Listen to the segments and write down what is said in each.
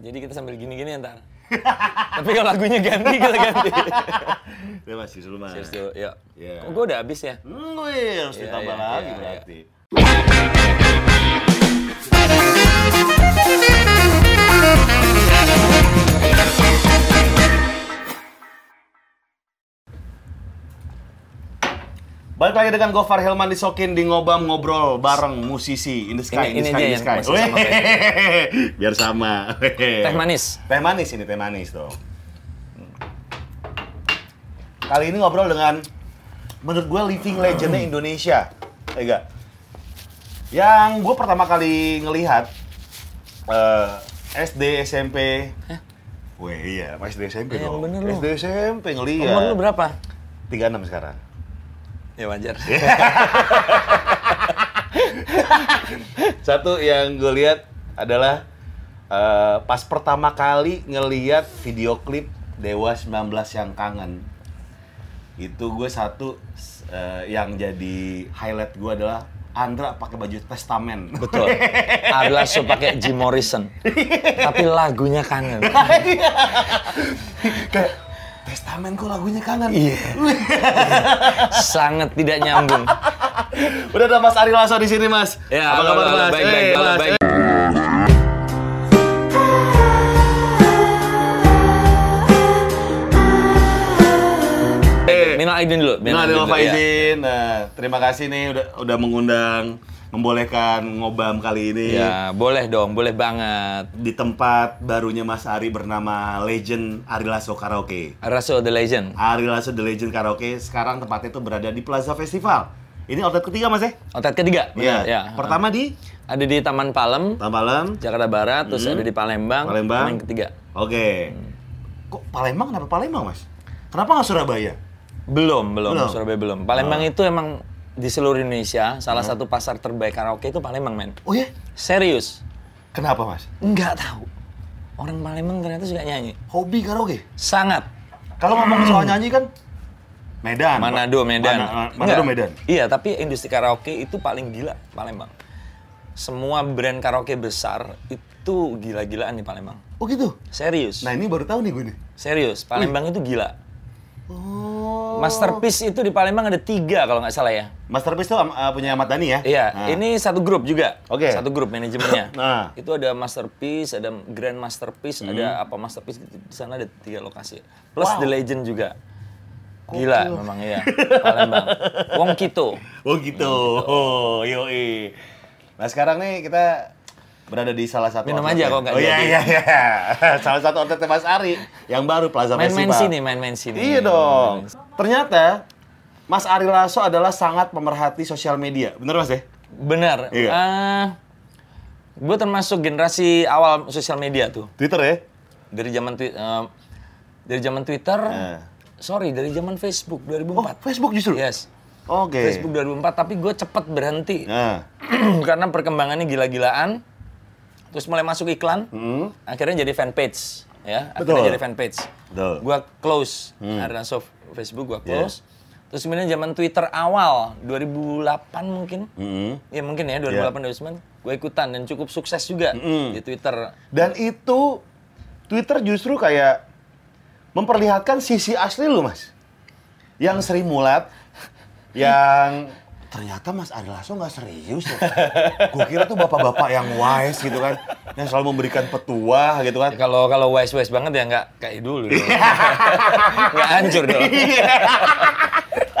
Jadi kita sambil gini-gini ntar. Tapi kalau lagunya ganti, kita ganti. Udah mas, dulu mas. Serius dulu, yuk. Iya. Kok gue udah habis ya? Hmm, wih, harus Iya, ditambah iya, lagi iya, berarti. Balik lagi dengan Gofar Hilman disokin di ngobam ngobrol bareng musisi in the sky, Ini- in ini the sky, in the sky. sama Biar sama. Teh manis. Teh manis ini, teh manis dong. Kali ini ngobrol dengan menurut gue living legendnya Indonesia. Enggak? Yang gue pertama kali ngelihat eh, SD, SMP. Weh iya, SD SMP Eh, yang dong. bener lu. SD SMP ngelihat. Umur lu berapa? 36 sekarang. Ya wajar. Satu yang gue lihat adalah eh, pas pertama kali ngeliat video klip Dewa 19 yang kangen. Itu gue satu eh, yang jadi highlight gue adalah Andra pakai baju testamen. Betul. Adalah so pakai Jim Morrison. Tapi lagunya kangen. Kayak testamen kok lagunya kangen. Iya. Sangat tidak nyambung. Udah ada Mas Ari Lasso di sini, Mas. Ya, Apa kabar, Mas? baik, Eh, baik, halo, Mas. baik. Eh. Minal aidin dulu. Minal aidin ya. faizin. Nah, terima kasih nih udah udah mengundang, membolehkan ngobam kali ini. Ya, boleh dong, boleh banget. di tempat barunya Mas Ari bernama Legend Ari Lasso Karaoke. Rasul the Legend. Ari Lasso The Legend Karaoke sekarang tempatnya itu berada di Plaza Festival. Ini outlet ketiga Mas ya? Outlet ketiga, benar, ya. Pertama di Ada di Taman Palem, Tampalan. Jakarta Barat, terus ada di Palembang, Hmm. Palembang. yang ketiga. Oke. Kok Palembang kenapa Palembang Mas? Kenapa nggak Surabaya? Belum, belum, Belum? Surabaya belum. Palembang itu emang di seluruh Indonesia salah satu pasar terbaik karaoke itu Palembang, men. Oh ya? Serius. Kenapa Mas? Nggak tahu. Orang Palembang ternyata suka nyanyi. Hobi karaoke? Sangat. Kalau ngomong soal nyanyi kan Medan. Manado, Medan. Mana- Manado, Enggak. Medan. Iya, tapi industri karaoke itu paling gila Palembang. Semua brand karaoke besar itu gila-gilaan di Palembang. Oh gitu? Serius. Nah ini baru tahu nih gue nih. Serius, Palembang itu gila. Oh. Masterpiece itu di Palembang ada tiga kalau nggak salah ya. Masterpiece tuh uh, punya Ahmad Dhani ya? Iya, Nah. ini satu grup juga. Oke. Satu grup manajemennya. Nah. Itu ada masterpiece, ada grand masterpiece, Hmm. ada apa masterpiece di sana ada tiga lokasi. Plus Wow. the legend juga. Gila memang ya. Palembang. Wong Kito. Oh gitu. Oh, yoi. Nah sekarang nih kita berada di salah satu Minum outlet aja kok nggak Oh iya iya iya. salah satu outlet Mas Ari yang baru Plaza Main-main Festival. sini, main-main sini. Iya dong. Ternyata Mas Ari Lasso adalah sangat pemerhati sosial media. Bener Mas ya? Benar. Iya. gue termasuk generasi awal sosial media tuh. Twitter ya? Dari zaman twi- eh, dari zaman Twitter. Eh. Sorry, dari zaman Facebook Oh 2004. Facebook justru? Yes. Oke. Facebook 2004, tapi gue cepet berhenti. Nah. Karena perkembangannya gila-gilaan. Terus mulai masuk iklan, Hmm. akhirnya jadi fanpage. Ya, Betul. akhirnya jadi fanpage. Betul. Gua close, Hmm. karena so Facebook gua Iya. close. Terus kemudian zaman Twitter awal, 2008 mungkin. Hmm. Ya mungkin ya, 2008 2009 gue ikutan dan cukup sukses juga Mm-mm. di Twitter. Dan itu Twitter justru kayak memperlihatkan sisi asli lu, Mas. Yang Sri Mulat, yang ternyata Mas Ari Lasso nggak serius ya. Gue kira tuh bapak-bapak yang wise gitu kan, yang selalu memberikan petuah gitu kan. Ya, Kalau kalau wise wise banget ya nggak kayak dulu. dong. nggak hancur dong.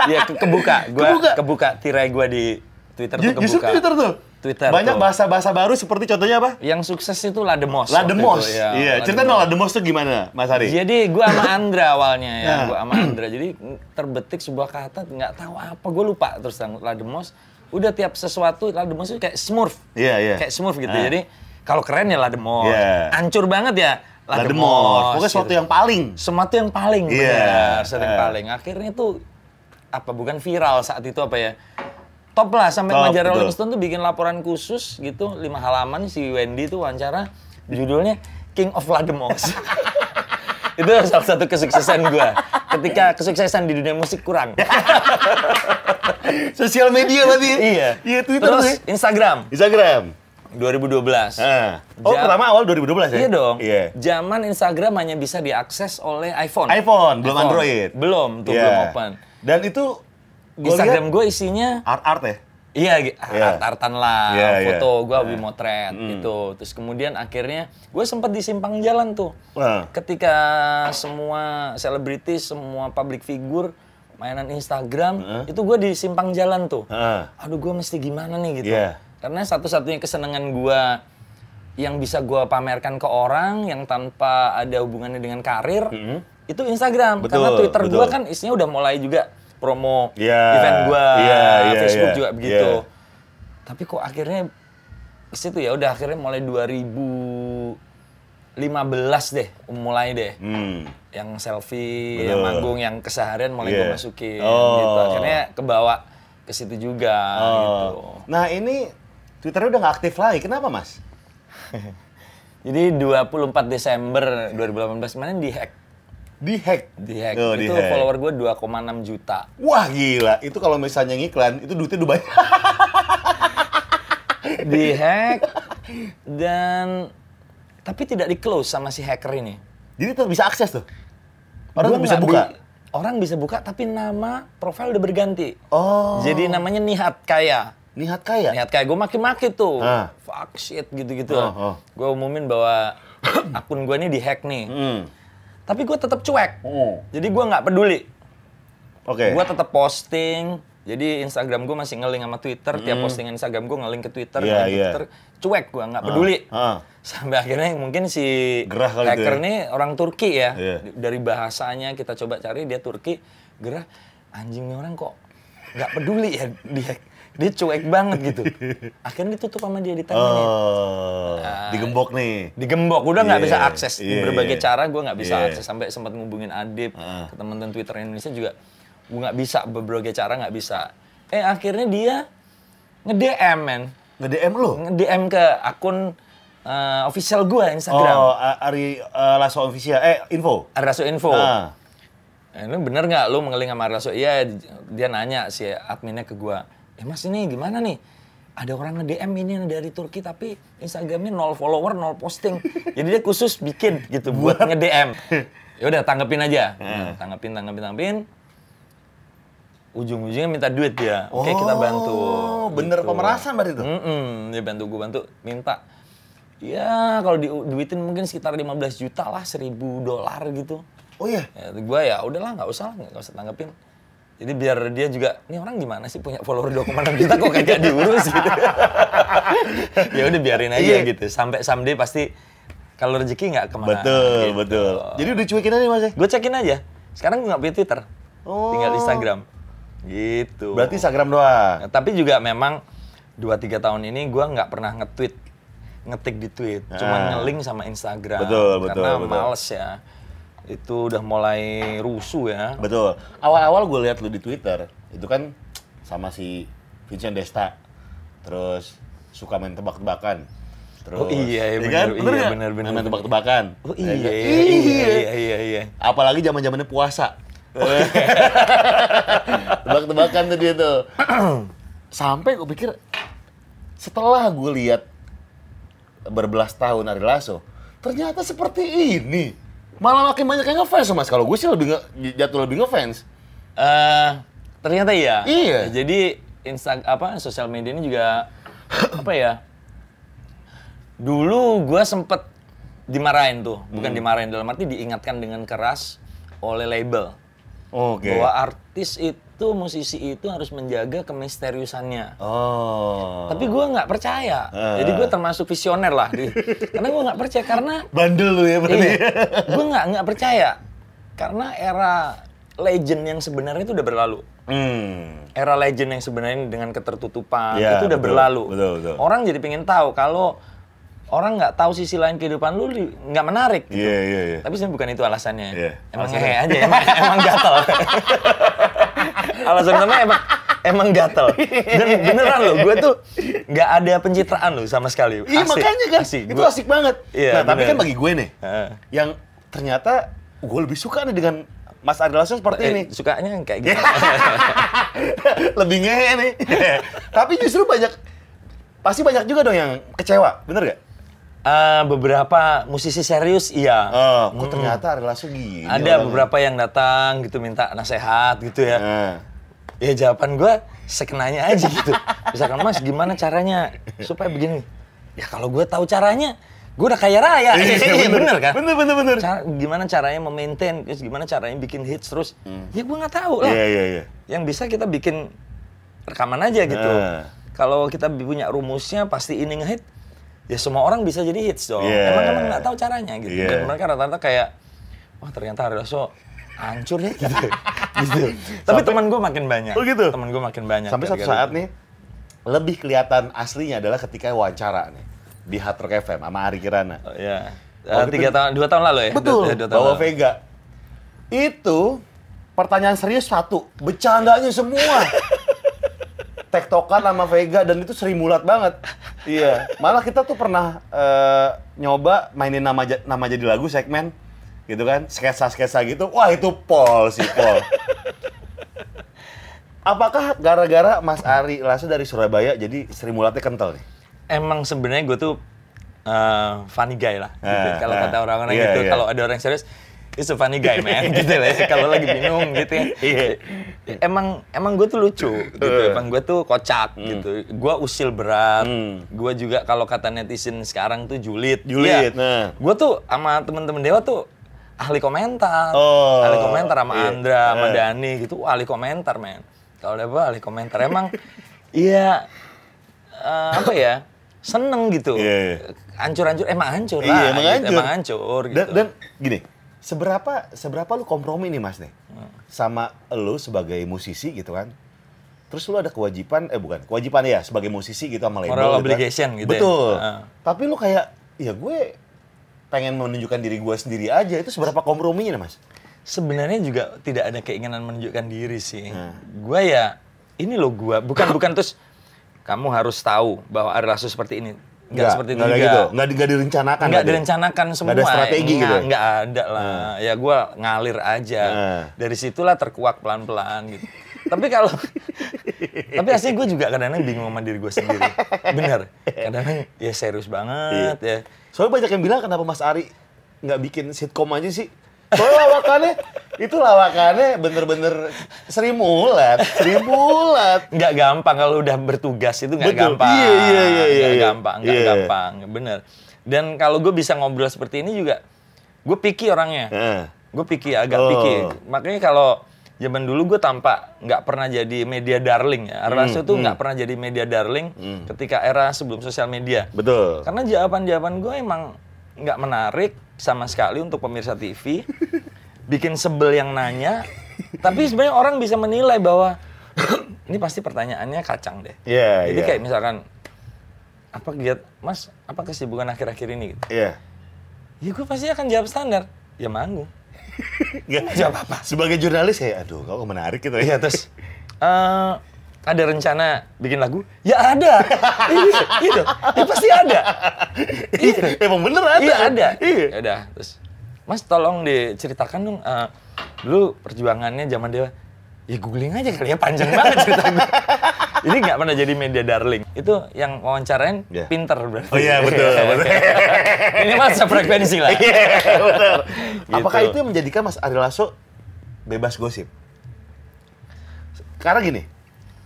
ya ke- kebuka, gua Kebuka. kebuka, tirai gua di Twitter tuh kebuka. Justru Twitter tuh. Twitter Banyak tuh. bahasa-bahasa baru seperti contohnya apa? Yang sukses itu Lademos. Lademos. itu, ya. Iya, cerita dong Lademos tuh gimana, Mas Ari? Jadi gua sama Andra awalnya ya, Nah. gua sama Andra. Jadi terbetik sebuah kata nggak tahu apa, gue lupa terus Lademos. Udah tiap sesuatu Lademos itu kayak Smurf. Iya, iya. Kayak Smurf gitu. Ah. Jadi kalau keren ya Lademos. Iya. Hancur banget ya Lademos. Pokoknya sesuatu gitu. yang paling. Sesuatu yang paling Iya. benar, sesuatu yang Eh. paling. Akhirnya itu apa bukan viral saat itu apa ya? Top lah sampai Top, majalah Rolling. Stone tuh bikin laporan khusus gitu lima halaman si Wendy tuh wawancara judulnya King of Lademos. itu salah satu kesuksesan gua ketika kesuksesan di dunia musik kurang. Sosial media berarti. iya. Iya, Twitter Terus ya. Instagram. Instagram. 2012. Ah. Oh, Ja- pertama awal 2012 ya? Iya dong. Iya. Zaman Instagram hanya bisa diakses oleh iPhone. iPhone, belum Android. Belum, tuh Iya. belum open. Dan itu gua Instagram gue isinya art-art ya? Iya, Iya. art-artan lah, Iya, iya. foto gue hobi motret gitu. Terus kemudian akhirnya gue sempat di simpang jalan tuh. Wah. Ketika semua selebritis, semua public figure mainan Instagram, itu gue di simpang jalan tuh. Ah. Aduh, gue mesti gimana nih gitu. Iya. Karena satu-satunya kesenangan gue yang bisa gue pamerkan ke orang yang tanpa ada hubungannya dengan karir, itu Instagram. Betul, Karena Twitter gue kan isinya udah mulai juga promo Iya, event gue, iya, iya, Facebook iya, juga begitu. iya. Tapi kok akhirnya ke situ ya udah akhirnya mulai 2015 deh, mulai deh. Hmm. Yang selfie, Betul. yang manggung, yang keseharian mulai gue Iya. masukin Oh. gitu. Akhirnya kebawa ke situ juga gitu. Oh. Nah ini Twitternya udah nggak aktif lagi. Kenapa mas? Jadi 24 Desember 2018 kemarin dihack. Di hack. Dihack. Oh, itu di-hack. follower gue 2,6 juta. Wah gila. Itu kalau misalnya ngiklan itu duitnya udah banyak. Dihack dan tapi tidak di close sama si hacker ini. Jadi tetap bisa akses tuh. Orang Gua bisa buka. di- orang bisa buka tapi nama profil udah berganti. Oh. Jadi namanya Nihat Kaya. Nihat kaya. Nihat Kaya, gue maki-maki tuh. Ah. Fuck shit gitu-gitu. Oh, oh. Gue umumin bahwa akun gue ini dihack nih. Hmm. Tapi gue tetap cuek. Oh. Jadi gue nggak peduli. Oke. Gue tetap posting. Jadi Instagram gue masih ngeling sama Twitter. Tiap postingan Instagram gue ngeling ke Twitter. Iya, ngeling iya. Twitter. Cuek gue, nggak peduli. ah. Sampai akhirnya mungkin si Gerah hacker ya. ini orang Turki ya. Iya. Dari bahasanya kita coba cari dia Turki. Gerah, anjing nih orang kok nggak peduli ya dia. Dia cuek banget gitu. Akhirnya ditutup sama dia ditanya Oh. Digembok nih. digembok udah nggak Iya, bisa akses di iya, berbagai iya. cara gue nggak bisa Iya. akses sampai sempat ngubungin Adib ke teman-teman Twitter Indonesia juga gue nggak bisa berbagai cara nggak bisa eh akhirnya dia nge DM men Nge-DM lu? nge DM ke akun eh, official gue Instagram Oh, Ari eh, Lasso Official. Eh, info. Araso Info Ah. Eh, ini bener nggak lu mengeling sama Araso iya dia nanya si adminnya ke gue eh mas ini gimana nih ada orang nge-DM ini dari Turki tapi Instagramnya nol follower, nol posting. Jadi dia khusus bikin gitu buat nge-DM. Ya udah tanggepin aja. Hmm. Tanggepin, tanggepin, tanggepin. Ujung-ujungnya minta duit dia. Oke, kita bantu. Oh, bener Gitu. pemerasan berarti itu? Mm-mm, dia bantu gue bantu minta. Ya kalau diduitin mungkin sekitar 15 juta lah, 1000 dolar gitu. Oh iya. Ya, gue ya udahlah nggak usah nggak usah tanggepin. Jadi biar dia juga, ini orang gimana sih punya follower 2,6 juta kok kagak diurus gitu. ya udah biarin aja Iya. gitu. Sampai someday pasti kalau rezeki nggak ke mana. Betul, gitu. betul. Jadi udah cuekin aja Mas ya? Gue cekin aja. Sekarang gue nggak punya Twitter, Oh. tinggal Instagram. Gitu. Berarti Instagram doang. Nah, tapi juga memang 2-3 tahun ini gue nggak pernah nge-tweet, ngetik di tweet. Cuma Ah. nge-link sama Instagram. Betul, betul, Karena betul. males ya. Itu udah mulai rusuh ya. Betul. Awal-awal gue lihat lu di Twitter, itu kan sama si Vincent Desta. Terus suka main tebak-tebakan. Terus, Oh iya, iya, ya bener, kan? iya, nggak? bener, bener, Main bener. tebak-tebakan. Oh Ya iya, kan? iya, iya, iya, iya, iya. Apalagi zaman-zamannya puasa. Tebak-tebakan tuh dia tuh. Sampai gue pikir setelah gue lihat berbelas tahun Ari Lasso, ternyata seperti ini. Malah makin banyak yang ngefans mas. Kalau gue sih lebih nge, jatuh lebih ngefans. Eh, ternyata iya. Iya. Jadi Insta apa sosial media ini juga apa ya? Dulu gua sempet dimarahin tuh, Hmm. bukan dimarahin dalam arti diingatkan dengan keras oleh label Oke. bahwa artis itu, musisi itu harus menjaga kemisteriusannya. Oh. Tapi gua nggak percaya. Ah. Jadi gua termasuk visioner lah, di- karena gua nggak percaya karena bandel lu ya berarti. Iya. gue nggak nggak percaya karena era legend yang sebenarnya itu udah berlalu. Hmm. Era legend yang sebenarnya dengan ketertutupan Iya, itu udah betul, berlalu. betul, betul. Orang jadi pengen tahu kalau orang nggak tahu sisi lain kehidupan lu nggak menarik. Gitu. Iya iya iya. Tapi sebenarnya bukan itu alasannya. Iya, Emang alasannya. ngehe aja, emang, emang gatel. Alasan utama emang emang gatel. Dan beneran loh, gue tuh nggak ada pencitraan loh sama sekali. Iya makanya kan, asik. itu Gua- asik banget. Iya, nah tapi bener. kan bagi gue nih, Heeh. yang ternyata gue lebih suka nih dengan Mas Ari Lasso seperti Eh, ini. sukanya kayak gitu. lebih ngehe nih. tapi justru banyak Pasti banyak juga dong yang kecewa, bener gak? Eh, beberapa musisi serius iya. Oh, kok ternyata Ari Lasso gini. Ada orangnya. beberapa yang datang gitu minta nasehat gitu ya. Ya jawaban gue sekenanya aja gitu. Misalkan Mas gimana caranya supaya begini? Ya kalau gue tahu caranya, gue udah kaya raya. Iya bener kan? Bener, bener, bener. Cara- gimana caranya memaintain, terus gimana caranya bikin hits terus? Ya gue nggak tahu lah. Hmm. Iya, iya, iya. Yang bisa kita bikin rekaman aja gitu. Nah. Kalau kita punya rumusnya pasti ini ngehit, ya semua orang bisa jadi hits dong. Iya. Emang emang nggak tahu caranya gitu. Iya. Dan mereka rata-rata kayak, wah ternyata Ari Lasso hancur ya gitu. gitu. Tapi teman gue makin banyak. Oh, gitu? Teman gue makin banyak. Sampai gara-gara saat nih, lebih kelihatan aslinya adalah ketika wawancara nih. Di Hard Rock FM sama Ari Kirana. Oh, Iya. Oh, Eh, tiga tahun, dua tahun lalu ya. Betul, Dua, dua tahun bawa lalu. Vega. Itu pertanyaan serius satu, bercandanya semua. Tektokan sama Vega dan itu seri mulat banget. Iya, malah kita tuh pernah eh, nyoba mainin nama nama jadi lagu segmen gitu kan, sketsa-sketsa gitu. Wah, itu Pol sih, Pol. Apakah gara-gara Mas Ari Lasso dari Surabaya jadi Sri Mulatnya kental nih? Emang sebenarnya gue tuh eh, funny guy lah. Gitu. Ah, Kalau ah. kata orang-orang Iya, gitu, iya. kalau ada orang serius, it's a funny guy man, gitu lah. ya. Kalau lagi bingung gitu ya. Iya. Emang emang gue tuh lucu, gitu. Eh. Emang gue tuh kocak, gitu. Gue usil berat. Hmm. Gue juga kalau kata netizen sekarang tuh julid. Julid, Iya. nah. Gue tuh sama temen-temen Dewa tuh ahli komentar. Oh, ahli komentar sama iya. Andra, sama Eh. Dani gitu. Ahli komentar, men. Kalau Dewa ahli komentar. Emang, iya, eh, apa ya, seneng gitu. Iya, iya. Hancur-hancur, emang hancur lah. Iya, emang gitu. hancur. Emang hancur, gitu. Dan, dan gini, seberapa seberapa lu kompromi nih Mas nih Hmm. sama lu sebagai musisi gitu kan? Terus lu ada kewajiban, eh bukan, kewajiban ya sebagai musisi gitu sama label. Moral gitu kan. obligation gitu ya? Betul. Ah. Tapi lu kayak, ya gue pengen menunjukkan diri gue sendiri aja. Itu seberapa komprominya Mas? Sebenarnya juga tidak ada keinginan menunjukkan diri sih. Hmm. Gua ya ini loh gua, bukan bukan terus kamu harus tahu bahwa Ari Lasso seperti ini. Enggak seperti itu juga. kayak gitu. Nggak, di- nggak direncanakan. Enggak berarti? direncanakan semua. Nggak ada strategi Nggak- gitu? Nggak ada lah. Ya gua ngalir aja. Hmm. Dari situlah terkuak pelan-pelan gitu. Tapi kalau tapi aslinya gue juga kadang-kadang bingung sama diri gue sendiri. Bener. Kadang-kadang ya serius banget ya. Soalnya banyak yang bilang kenapa Mas Ari nggak bikin sitkom aja sih? Soalnya lawakannya, itu lawakannya bener-bener Sri Mulat, Sri Mulat. nggak gampang kalau udah bertugas itu nggak gampang. Iya, iya, iya, iya, Nggak iya. gampang, nggak Iya. gampang, bener. Dan kalau gue bisa ngobrol seperti ini juga, gue picky orangnya. Heeh. Gue picky, agak Oh. picky. Makanya kalau zaman dulu gue tampak nggak pernah jadi media darling ya. Arlaso tuh nggak pernah jadi media darling ketika era sebelum sosial media. Betul. Karena jawaban-jawaban gue emang nggak menarik sama sekali untuk pemirsa TV. Bikin sebel yang nanya. Tapi sebenarnya orang bisa menilai bahwa ini pasti pertanyaannya kacang deh. Iya, Jadi iya. kayak misalkan apa kegiatan Mas, apa kesibukan akhir-akhir ini gitu. Iya. Ya gue pasti akan jawab standar. Ya manggung. Nggak Jawab apa? Sebagai jurnalis ya, aduh, kok menarik gitu Iya ya. terus eh, ada rencana bikin lagu? Ya ada. Iya, gitu. Ya pasti ada. Iya. Emang bener ada. Iya ada. Iya. Ya udah, terus Mas tolong diceritakan dong eh, dulu perjuangannya zaman dewa. Ya googling aja kali ya panjang banget cerita gue. Ini nggak pernah jadi media darling. Itu yang wawancarain Iya. pinter berarti. Oh iya, betul, betul. Ini mah sefrekuensi lah. Iya, bener. Gitu. Apakah itu yang menjadikan Mas Ari Lasso bebas gosip? Karena gini,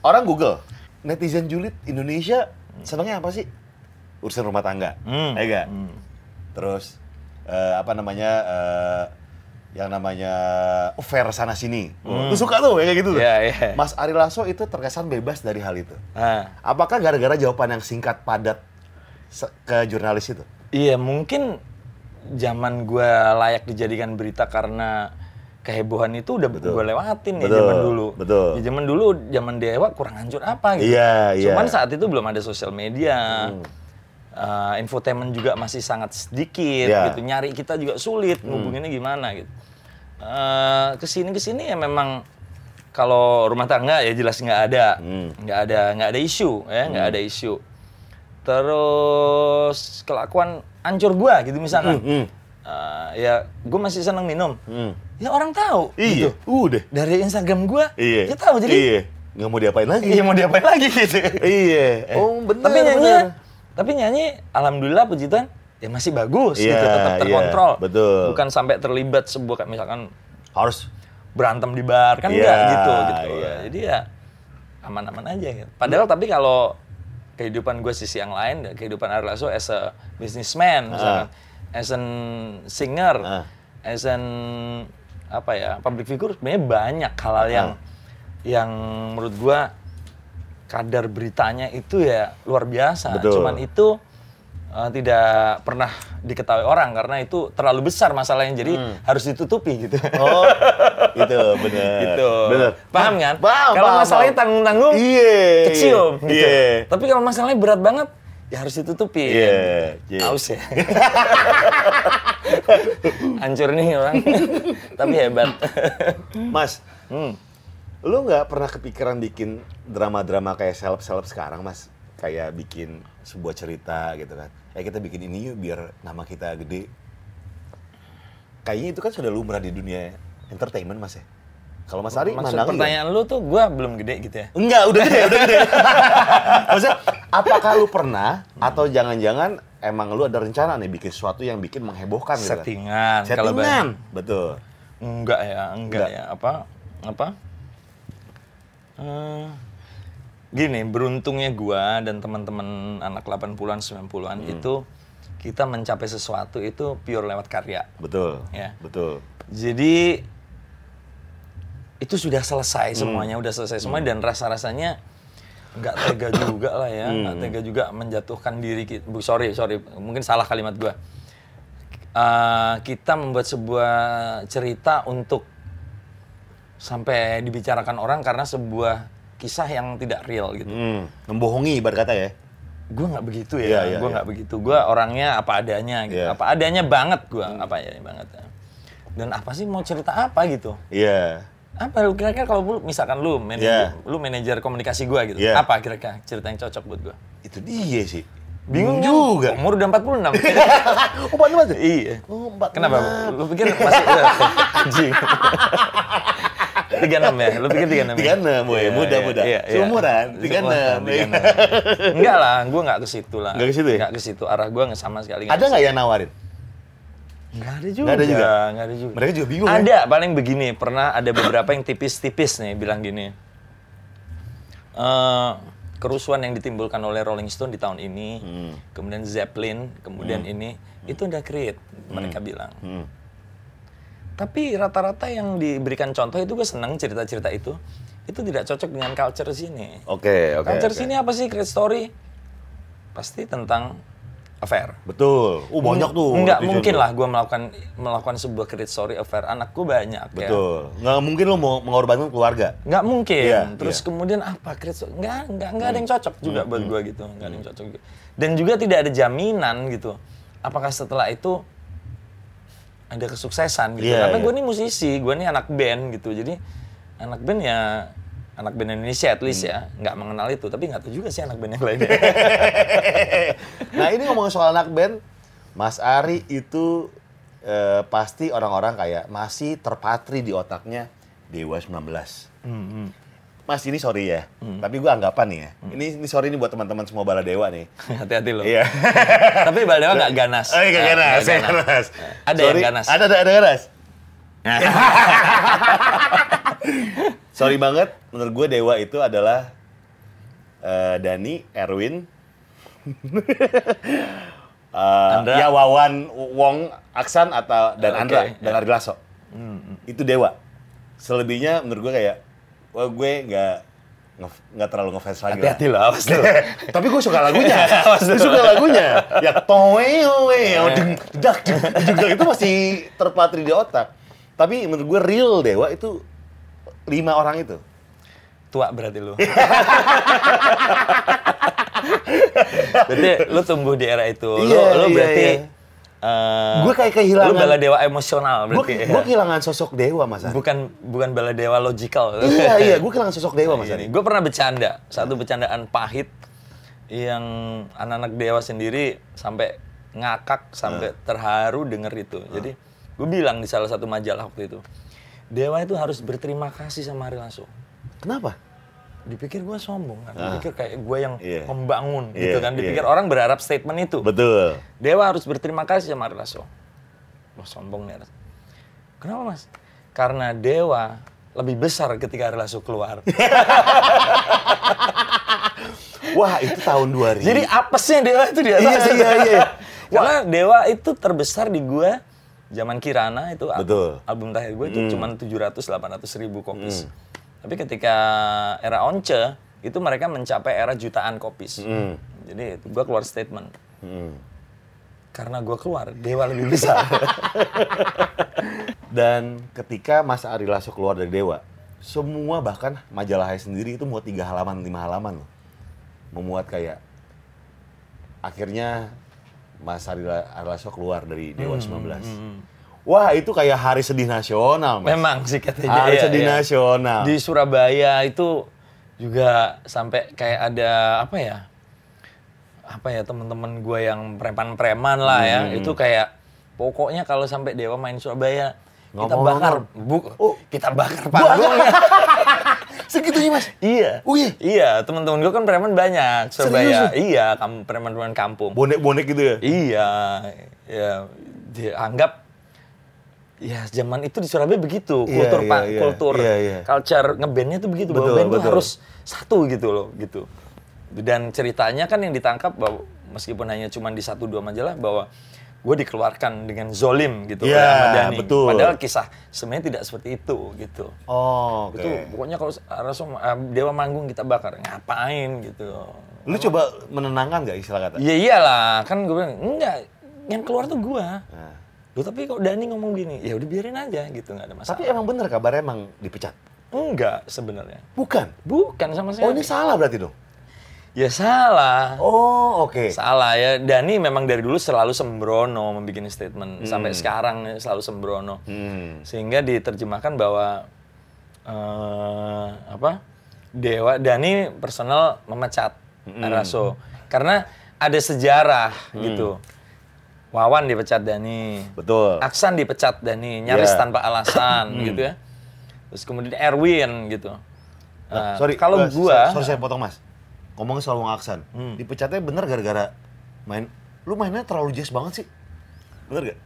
orang Google, netizen julid Indonesia senangnya apa sih? Urusan rumah tangga, Hmm. ya nggak? Terus eh, apa namanya eh, yang namanya affair sana sini, oh, tuh suka tuh ya kayak gitu. tuh. Hmm. Iya, iya. Mas Ari Lasso itu terkesan bebas dari hal itu. Nah, Apakah gara-gara jawaban yang singkat padat ke jurnalis itu? Iya mungkin zaman gua layak dijadikan berita karena kehebohan itu udah Betul. gue lewatin ya Betul, zaman dulu. betul. Ya, zaman dulu zaman dewa kurang hancur apa gitu. Iya, iya. Cuman saat itu belum ada sosial media. Eh, infotainment juga masih sangat sedikit Iya. gitu. Nyari kita juga sulit, ngubunginnya gimana gitu. Eh ke sini ke sini ya memang kalau rumah tangga ya jelas nggak ada, Hmm. nggak ada nggak ada isu ya nggak ada isu. Terus kelakuan ancur gua gitu misalkan. Hmm, hmm. Eh, ya gue masih seneng minum. Hmm. Ya orang tahu Iya, gitu. udah. Dari Instagram gua, Iya. dia tahu jadi Iya. nggak mau diapain lagi. Iya mau diapain lagi gitu. Iya. Oh benar. tapi nyanyi, benar. tapi nyanyi, alhamdulillah puji Tuhan, ya masih bagus Iya, gitu, tetap iya, terkontrol. betul. Bukan sampai terlibat sebuah kayak misalkan Harus. berantem di bar kan Iya, enggak gitu gitu. iya. Jadi ya aman-aman aja gitu. Padahal tapi kalau kehidupan gue sisi yang lain, kehidupan Ari Lasso as a businessman, misalkan, as an singer, Ah. as an apa ya public figure, sebenarnya banyak hal-hal yang Ah. yang menurut gue kadar beritanya itu ya luar biasa. Betul. Cuman itu uh, tidak pernah diketahui orang karena itu terlalu besar masalahnya jadi Hmm. harus ditutupi gitu. Oh, itu benar. gitu. Benar. Paham kan? Paham. Kalau paham, masalahnya tanggung-tanggung, Iya. kecium iya, gitu. Iya. Tapi kalau masalahnya berat banget, ya harus ditutupi. Iya, iya. Aus ya. Hancur nih orang. Tapi hebat. Mas, hmm. lu nggak pernah kepikiran bikin drama-drama kayak seleb-seleb sekarang, Mas? Kayak bikin sebuah cerita gitu kan. Eh kita bikin ini yuk biar nama kita gede. Kayaknya itu kan sudah lumrah di dunia entertainment, Mas ya. Kalau Mas Ari Maksud nggak? pertanyaan lu tuh gua belum gede gitu ya. Enggak, udah gede, udah gede. Maksudnya, apakah lu pernah atau jangan-jangan emang lu ada rencana nih bikin sesuatu yang bikin menghebohkan gitu kan? Settingan. Kalau Settingan. Betul. Enggak ya, enggak, Enggak. ya. Apa? Apa? Eh, gini, beruntungnya gua dan teman-teman anak 80-an 90-an Hmm. itu kita mencapai sesuatu itu pure lewat karya. Betul. Ya. Betul. Jadi itu sudah Hmm. selesai semuanya, udah selesai semuanya dan rasa-rasanya nggak tega juga lah ya, Hmm. nggak tega juga menjatuhkan diri kita. Bu, sorry, sorry, mungkin salah kalimat gua. Eh, kita membuat sebuah cerita untuk sampai dibicarakan orang karena sebuah kisah yang tidak real gitu. Hmm, membohongi ibarat kata ya. Gue nggak begitu ya, iya, gue iya. nggak begitu. Gue orangnya apa adanya gitu. Hmm. apa adanya banget gue, apa adanya banget. Dan apa sih mau cerita apa gitu? Iya. apa lu kira-kira kalau lu misalkan lu manajer Yeah. lu manajer komunikasi gua gitu Yeah. apa kira-kira cerita yang cocok buat gua Itu dia sih. bingung juga. umur udah 46 Oh, Pak Numat. iya Oh, empat kenapa enam. lu pikir masih anjing 36 ya lu pikir 36 ya? 36, boy. Iya, Muda, iya, muda. iya, iya. Seumuran, 36. Seumuran, 36. enggak lah gua nggak ke situ lah Nggak ke situ ya? nggak ke situ arah gua nggak sama sekali Ada nggak yang nawarin? Nggak ada juga. Nggak ada juga? Ada juga. Mereka juga bingung ya? Ada, paling begini. Pernah ada beberapa yang tipis-tipis nih bilang gini. Eh, kerusuhan yang ditimbulkan oleh Rolling Stone di tahun ini, Hmm. kemudian Zeppelin, kemudian ini, itu udah create, mereka bilang. Hmm. Tapi rata-rata yang diberikan contoh itu gue seneng cerita-cerita itu, itu tidak cocok dengan culture sini. Oke, oke. culture oke. sini apa sih create story? Pasti tentang affair. Betul. Oh, banyak tuh. Enggak mungkin lah gue melakukan melakukan sebuah credit story affair anakku banyak ya. Betul. Nggak mungkin lo mau mengorbankan keluarga. Nggak mungkin. Iya, Terus. Hmm. kemudian apa credit story? Nggak, nggak, nggak ada yang cocok juga buat gue gitu. Nggak ada yang cocok juga. Dan juga tidak ada jaminan gitu. Apakah setelah itu ada kesuksesan gitu. Iya, Karena iya. gue nih musisi, gue nih anak band gitu. Jadi anak band ya anak band Indonesia at least ya nggak mengenal itu tapi nggak tahu juga sih anak band yang lainnya nah ini ngomongin soal anak band, Mas Ari itu eh, pasti orang-orang kayak masih terpatri di otaknya Dewa 19. Hmm, Mas ini sorry ya, tapi gue anggapan nih ya. Ini, ini sorry nih buat teman-teman semua bala dewa nih. hati-hati loh Iya. tapi Baldewa nggak ganas Oh, iya, gak ganas, gak ganas. ada Sorry, yang ganas Ada, ada, ada ganas. Sorry banget, menurut gue Dewa itu adalah eh, Dani, Erwin, eh, Andra. ya Wawan, Wong, Aksan atau dan Oke, Andra ya. dan Ari Lasso. Itu Dewa. Selebihnya menurut gue kayak, wah gue nggak nggak terlalu ngefans lagi. lah. hati-hati loh awas loh Tapi gue suka lagunya. gue suka lagunya. Ya towe owe, oh, deng, dak, deng, itu masih terpatri di otak. Tapi menurut gue real Dewa itu lima orang itu. tua berarti lu. berarti lu tumbuh di era itu. Lu, Iya, lu iya, berarti iya. Eh, Gue kayak kehilangan. Lu bala dewa emosional berarti. gue ya. kehilangan sosok Dewa Mas. Bukan bukan bala dewa logical. iya iya, gue kehilangan sosok Dewa Mas Ari. Gue pernah bercanda, satu bercandaan pahit yang anak-anak dewa sendiri sampai ngakak, sampai terharu denger itu. Jadi gue bilang di salah satu majalah waktu itu, dewa itu harus berterima kasih sama Ari Lasso. Kenapa? Dipikir gue sombong kan, dipikir kayak gue yang Iya. membangun Iya, gitu kan, dipikir iya. orang berharap statement itu. Betul. Dewa harus berterima kasih sama Lasso. Wah sombong nih. Lasso. Kenapa mas? Karena Dewa lebih besar ketika Lasso keluar. Wah, itu tahun 2000. Jadi apesnya Dewa itu di atas. Iya, iya, iya. Karena Dewa itu terbesar di gua zaman Kirana itu Betul. Album terakhir gue itu cuma 700-800 ribu kopis. Tapi ketika era Once itu mereka mencapai era jutaan kopis. Hmm. Jadi itu gua keluar statement. Hmm. Karena gua keluar, Dewa lebih besar. Dan ketika Mas Ari Lasso keluar dari Dewa, semua bahkan majalahnya sendiri itu muat tiga halaman, lima halaman loh. Memuat kayak akhirnya Mas Ari La- Ari Lasso keluar dari Dewa 19. Wah itu kayak hari sedih nasional mas. Memang sih katanya. Hari iya, sedih iya. nasional. Di Surabaya itu juga sampai kayak ada apa ya? Apa ya teman-teman gue yang preman-preman lah ya. Hmm. Itu kayak pokoknya kalau sampai Dewa main Surabaya kita Ngomong, bakar, ngomong. bu, Oh. kita bakar panggungnya. Segitunya mas. iya. Oh, iya? Iya, teman-teman gue kan preman banyak Serius Surabaya. Iya, kam- preman-preman kampung. Bonek-bonek gitu ya. Iya, ya dianggap ya zaman itu di Surabaya begitu Iya, kultur iya, pak iya, kultur iya, iya. culture ngebandnya tuh begitu bahwa Betul, band tuh betul. harus satu gitu loh gitu dan ceritanya kan yang ditangkap bahwa meskipun hanya cuma di satu dua majalah bahwa gue dikeluarkan dengan zolim gitu Iya, oleh Ahmad Dhani. betul. padahal kisah sebenarnya tidak seperti itu gitu Oh, oke. itu pokoknya kalau Rasul eh, Dewa manggung kita bakar ngapain gitu Lu coba menenangkan nggak istilah kata? Iya iyalah, kan gue bilang enggak, yang keluar tuh gua. Nah. Loh tapi kok Dani ngomong gini, ya udah biarin aja gitu, nggak ada masalah. Tapi emang bener kabarnya emang dipecat? enggak sebenarnya. Bukan. Bukan sama sekali. Oh ini salah berarti dong? Ya salah. Oh oke. Salah ya, Dani memang dari dulu selalu sembrono membuat statement. Sampai sekarang ya, selalu sembrono. Hmm. Sehingga diterjemahkan bahwa eh apa? Dewa Dani personal memecat Araso karena ada sejarah gitu. Wawan dipecat Dani. Betul. Aksan dipecat Dani, nyaris Iya. tanpa alasan gitu ya. Terus kemudian Erwin gitu. Nah, Nah, sorry, kalau eh, gua sorry saya potong mas. Ngomongin soal Wong Aksan, dipecatnya bener gara-gara main, lu mainnya terlalu jazz banget sih, bener gak?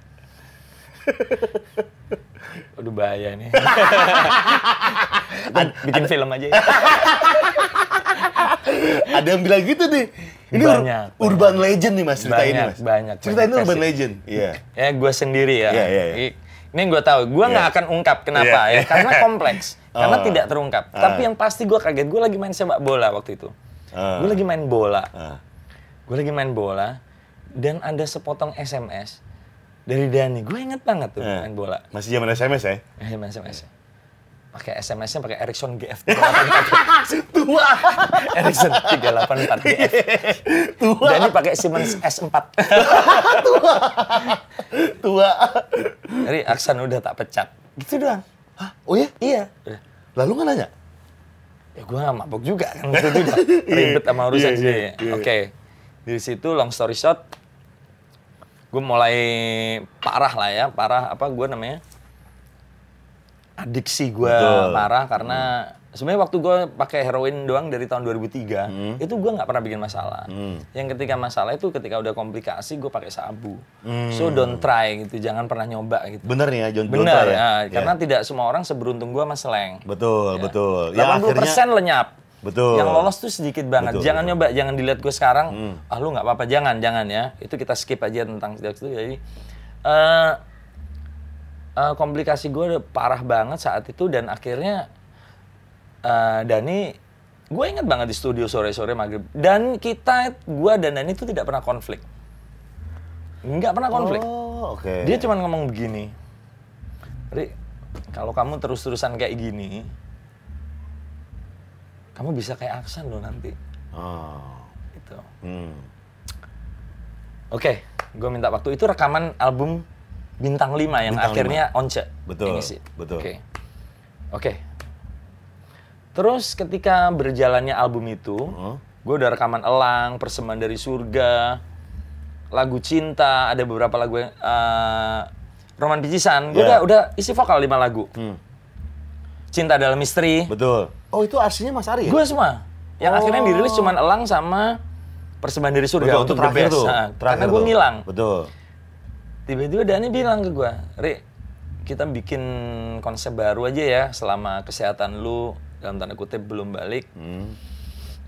Aduh bahaya nih. Bikin film aja ya. Ada yang bilang gitu nih. Ini ur- Banyak, urban legend nih mas cerita ini Banyak, mas. banyak, Cerita ini banyak urban versi. legend. Iya. Ya gue sendiri ya. Iya, iya, iya. Ini gue tahu. Gue nggak Iya. akan ungkap kenapa Iya. ya. Karena kompleks. Karena Oh. tidak terungkap. Ah. Tapi yang pasti gue kaget. Gue lagi main sepak bola waktu itu. Ah. Gue lagi main bola. Ah. Gue lagi main bola. Dan ada sepotong SMS dari Dani. Gue inget banget tuh Eh, main bola. Masih zaman SMS ya? Eh, main SMS. Pakai SMS-nya pakai Ericsson GF. Tua. Ericsson 384 GF. Tua. Dani pakai Siemens S4. Tua. Jadi Aksan udah tak pecat. Gitu doang. Hah? Oh ya? Iya. Udah. Lalu nggak nanya? Ya gue gak mabok juga kan. Waktu itu udah ribet sama urusan Iya, sendiri. iya, iya. Oke. Dari situ long story short. Gue mulai parah lah ya. Parah apa gue namanya. Adiksi gue parah karena sebenarnya waktu gue pakai heroin doang dari tahun 2003 Hmm. itu gue nggak pernah bikin masalah. Yang ketika masalah itu ketika udah komplikasi gue pakai sabu. Hmm. So don't try gitu, jangan pernah nyoba gitu. Bener nih ya, John John Benar Try ya, Ya. karena tidak semua orang seberuntung gue sama Seleng. Betul, Ya. betul. 80% lenyap. Betul. Yang lolos tuh sedikit banget. Betul, jangan betul. nyoba, jangan dilihat gue sekarang. Ah lu nggak apa-apa, jangan, jangan ya. Itu kita skip aja tentang itu. Jadi eh eh, komplikasi gue parah banget saat itu dan akhirnya eh, Dani, gue inget banget di studio sore-sore maghrib. Dan kita, gue dan Dani itu tidak pernah konflik. Nggak pernah konflik. Oh, oke. Dia cuma ngomong begini, Ri, kalau kamu terus-terusan kayak gini, kamu bisa kayak Aksan loh nanti. Oh. Gitu. Hmm. Oke, gue minta waktu itu rekaman album Bintang 5 yang Bintang akhirnya Once. Betul, yang ngisi. betul. Oke. Oke. Terus ketika berjalannya album itu, Heeh. gue udah rekaman Elang, Persembahan dari Surga, lagu Cinta, ada beberapa lagu yang eh, Roman Picisan. Gue Yeah. udah udah isi vokal lima lagu. Hmm. Cinta dalam misteri, Betul. Oh itu aslinya Mas Ari ya? Gue semua. Yang Oh. akhirnya dirilis cuma Elang sama Persembahan dari Surga Betul, untuk itu terakhir Best. tuh. Nah, Terakhir karena gue ngilang. Betul. Tiba-tiba Dani bilang ke gue, Ri, kita bikin konsep baru aja ya selama kesehatan lu dalam tanda kutip belum balik. Hmm.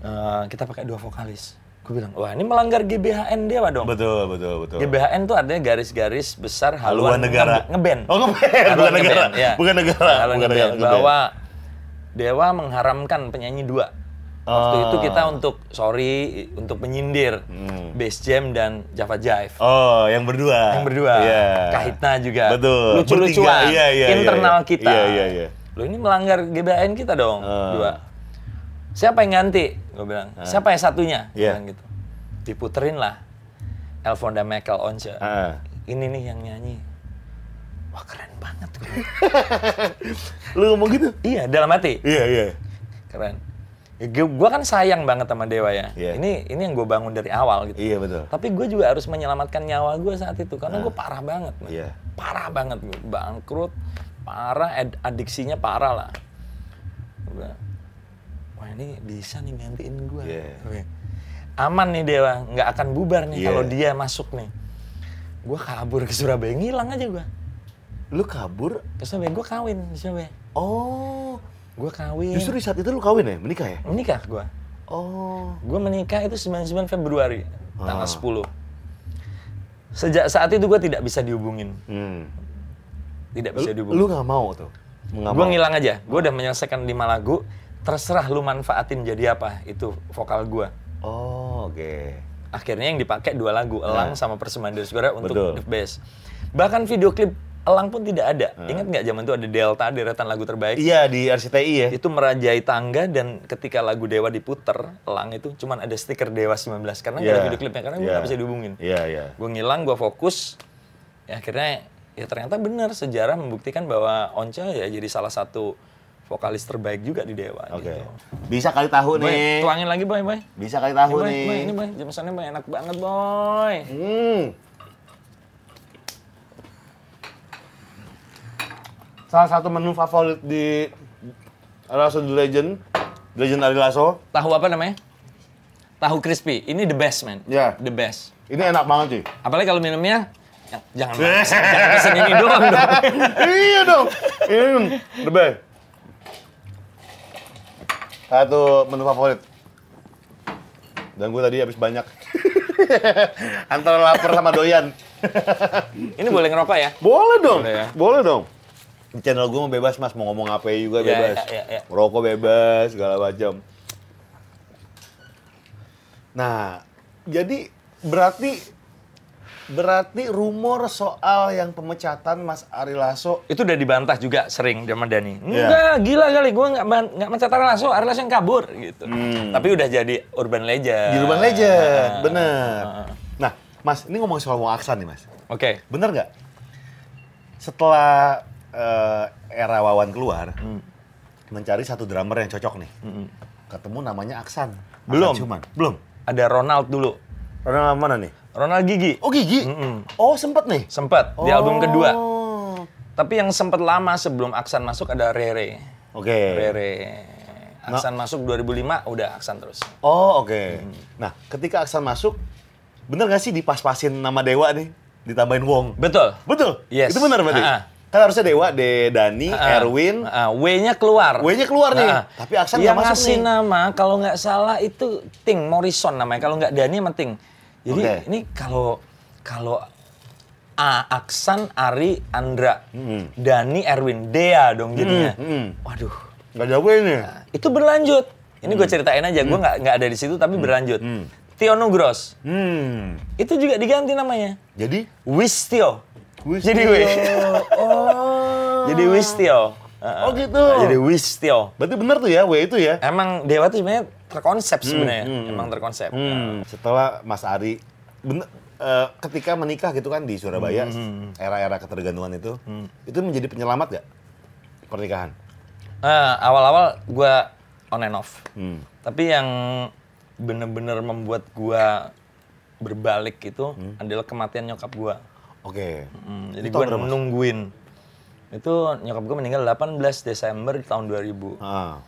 Eh, kita pakai dua vokalis. Gue bilang, wah ini melanggar GBHN Dewa dong. Betul, betul, betul. GBHN tuh artinya garis-garis besar Haluan haluan negara. nge- ngeband. Oh, ngeband. Bukan negara. ngeband, ya. Bukan negara. Haluan Bukan negara. Bahwa Dewa mengharamkan penyanyi dua. Waktu Oh. itu kita untuk sorry untuk menyindir Hmm. Bass Jam dan Java Jive. Oh, yang berdua. Yang berdua. Iya. Kahitna juga. Betul. Lucu-lucuan. Iya, iya, iya, internal iya. kita. Iya, iya, iya. Lo ini melanggar GBHN kita dong. Ah. Dua. Siapa yang ganti? Gue bilang. Siapa yang satunya? Iya. bilang gitu. Diputerin lah. Elfonda Michael Once. Ah. Ini nih yang nyanyi. Wah keren banget. Lu ngomong gitu? iya dalam hati. Iya, iya. Keren. Ya, gue kan sayang banget sama Dewa ya. Iya. Ini ini yang gue bangun dari awal gitu. Iya, betul. Tapi gue juga harus menyelamatkan nyawa gue saat itu karena gue parah banget, man. Iya. parah banget gue bangkrut, parah, ad- adiksinya parah lah. Gua Wah ini bisa nih gantiin gue. Iya. Oke. Aman nih Dewa, nggak akan bubar nih Iya. kalau dia masuk nih. Gue kabur ke Surabaya, ngilang aja gue. Lu kabur? Ke Surabaya, gue kawin di Surabaya. Oh. Gue kawin. Justru di saat itu lu kawin ya? Menikah ya? Menikah gue. Oh. Gue menikah itu 99 Februari, tanggal Ah. 10. Sejak saat itu gue tidak bisa dihubungin. Hmm. Tidak bisa dihubungin. lu gak mau tuh? Gue ngilang aja. Gue udah menyelesaikan lima lagu. Terserah lu manfaatin jadi apa. Itu vokal gue. Oh, oke. Akhirnya yang dipakai dua lagu. Elang sama Persembahan dari Surga untuk Betul. The Best. Bahkan video klip Elang pun tidak ada. Ingat nggak zaman itu ada Delta, deretan lagu terbaik. Iya, di RCTI ya? Itu merajai tangga dan ketika lagu Dewa diputer, Elang itu cuman ada stiker Dewa 19. Karena nggak ada Iya. video klipnya. Karena gue Iya. nggak bisa dihubungin. Iya, iya. gue ngilang, gue fokus. Ya, akhirnya ya ternyata benar sejarah membuktikan bahwa Once ya jadi salah satu vokalis terbaik juga di Dewa. Oke. Gitu. Bisa kali tahu Boy, nih. tuangin lagi boy, boy. Bisa kali tahu boy, nih. boy, ini boy, jamesannya boy enak banget boy. Hmm. Salah satu menu favorit di Lasso The Legend, Legend Ari Lasso. Tahu apa namanya? Tahu crispy. Ini the best man. Iya. The best. Ini enak banget sih. Apalagi kalau minumnya ya, jangan jangan pesen ini doang dong. iya dong. Ini the best. Satu menu favorit. Dan gue tadi habis banyak. Antara lapar sama doyan. Ini boleh ngerokok ya? Boleh dong. Boleh ya? Boleh dong. Channel gue mau bebas mas, mau ngomong apa juga Ya, bebas. ya, ya, ya. Rokok bebas, segala macam. Nah, jadi berarti berarti rumor soal yang pemecatan Mas Ari Lasso Itu udah dibantah juga sering sama Dani. Iya. Enggak, gila kali. Gue nggak nggak mencetak Lasso, Ari Lasso yang kabur gitu. Tapi udah jadi urban legend. Hmm. di Urban Legend, Ah, bener. ah. Nah, Mas, ini ngomong soal Wong Aksan nih Mas. Oke. Bener nggak? Setelah eh, era Wawan keluar, Hmm. mencari satu drummer yang cocok nih. Ketemu namanya Aksan. Aksan Belum. Cuman. Belum. Ada Ronald dulu. Ronald mana nih? Ronald Gigi. Oh Gigi. Mm-mm. Oh sempet nih. Sempet di album kedua. Oh. Tapi yang sempet lama sebelum Aksan masuk ada Rere. Oke. Rere. Aksan masuk 2005, udah Aksan terus. Oh oke. Nah ketika Aksan masuk, bener gak sih dipas-pasin nama Dewa nih? Ditambahin Wong. Betul. Betul? Yes. Itu benar berarti? Ha-ha. Kan harusnya Dewa, De, Dani, Ah, Erwin. ah, W-nya keluar. W-nya keluar nih. Ah, Tapi Aksan yang nggak masuk ngasih nih. nama kalau nggak salah itu Ting Morrison namanya. Kalau nggak Dani sama Ting. Jadi Oke. ini kalau kalau A, Aksan, Ari, Andra, Dani, Erwin, Dea dong jadinya. Hmm, hmm. Waduh. Gak jauh ini. Itu berlanjut. Ini gue ceritain aja. Gue nggak nggak ada di situ tapi berlanjut. Tio Nugros. Hmm. Itu juga diganti namanya. Jadi? Wistio. Wistio. Jadi W. Oh. Jadi Wistio. Oh gitu. Jadi Wistio. Berarti bener tuh ya, W itu ya? Emang Dewa tuh sebenarnya terkonsep sebenarnya. Emang terkonsep. Hmm. Setelah Mas Ari, bener, eh, ketika menikah gitu kan di Surabaya, era-era ketergantungan itu, itu menjadi penyelamat gak pernikahan? Nah, awal-awal gua on and off. Hmm. Tapi yang bener-bener membuat gua berbalik itu adalah kematian nyokap gua. Oke. Hmm, jadi gua tahun berapa, Mas? nungguin. Itu nyokap gua meninggal 18 Desember tahun 2000. Ah.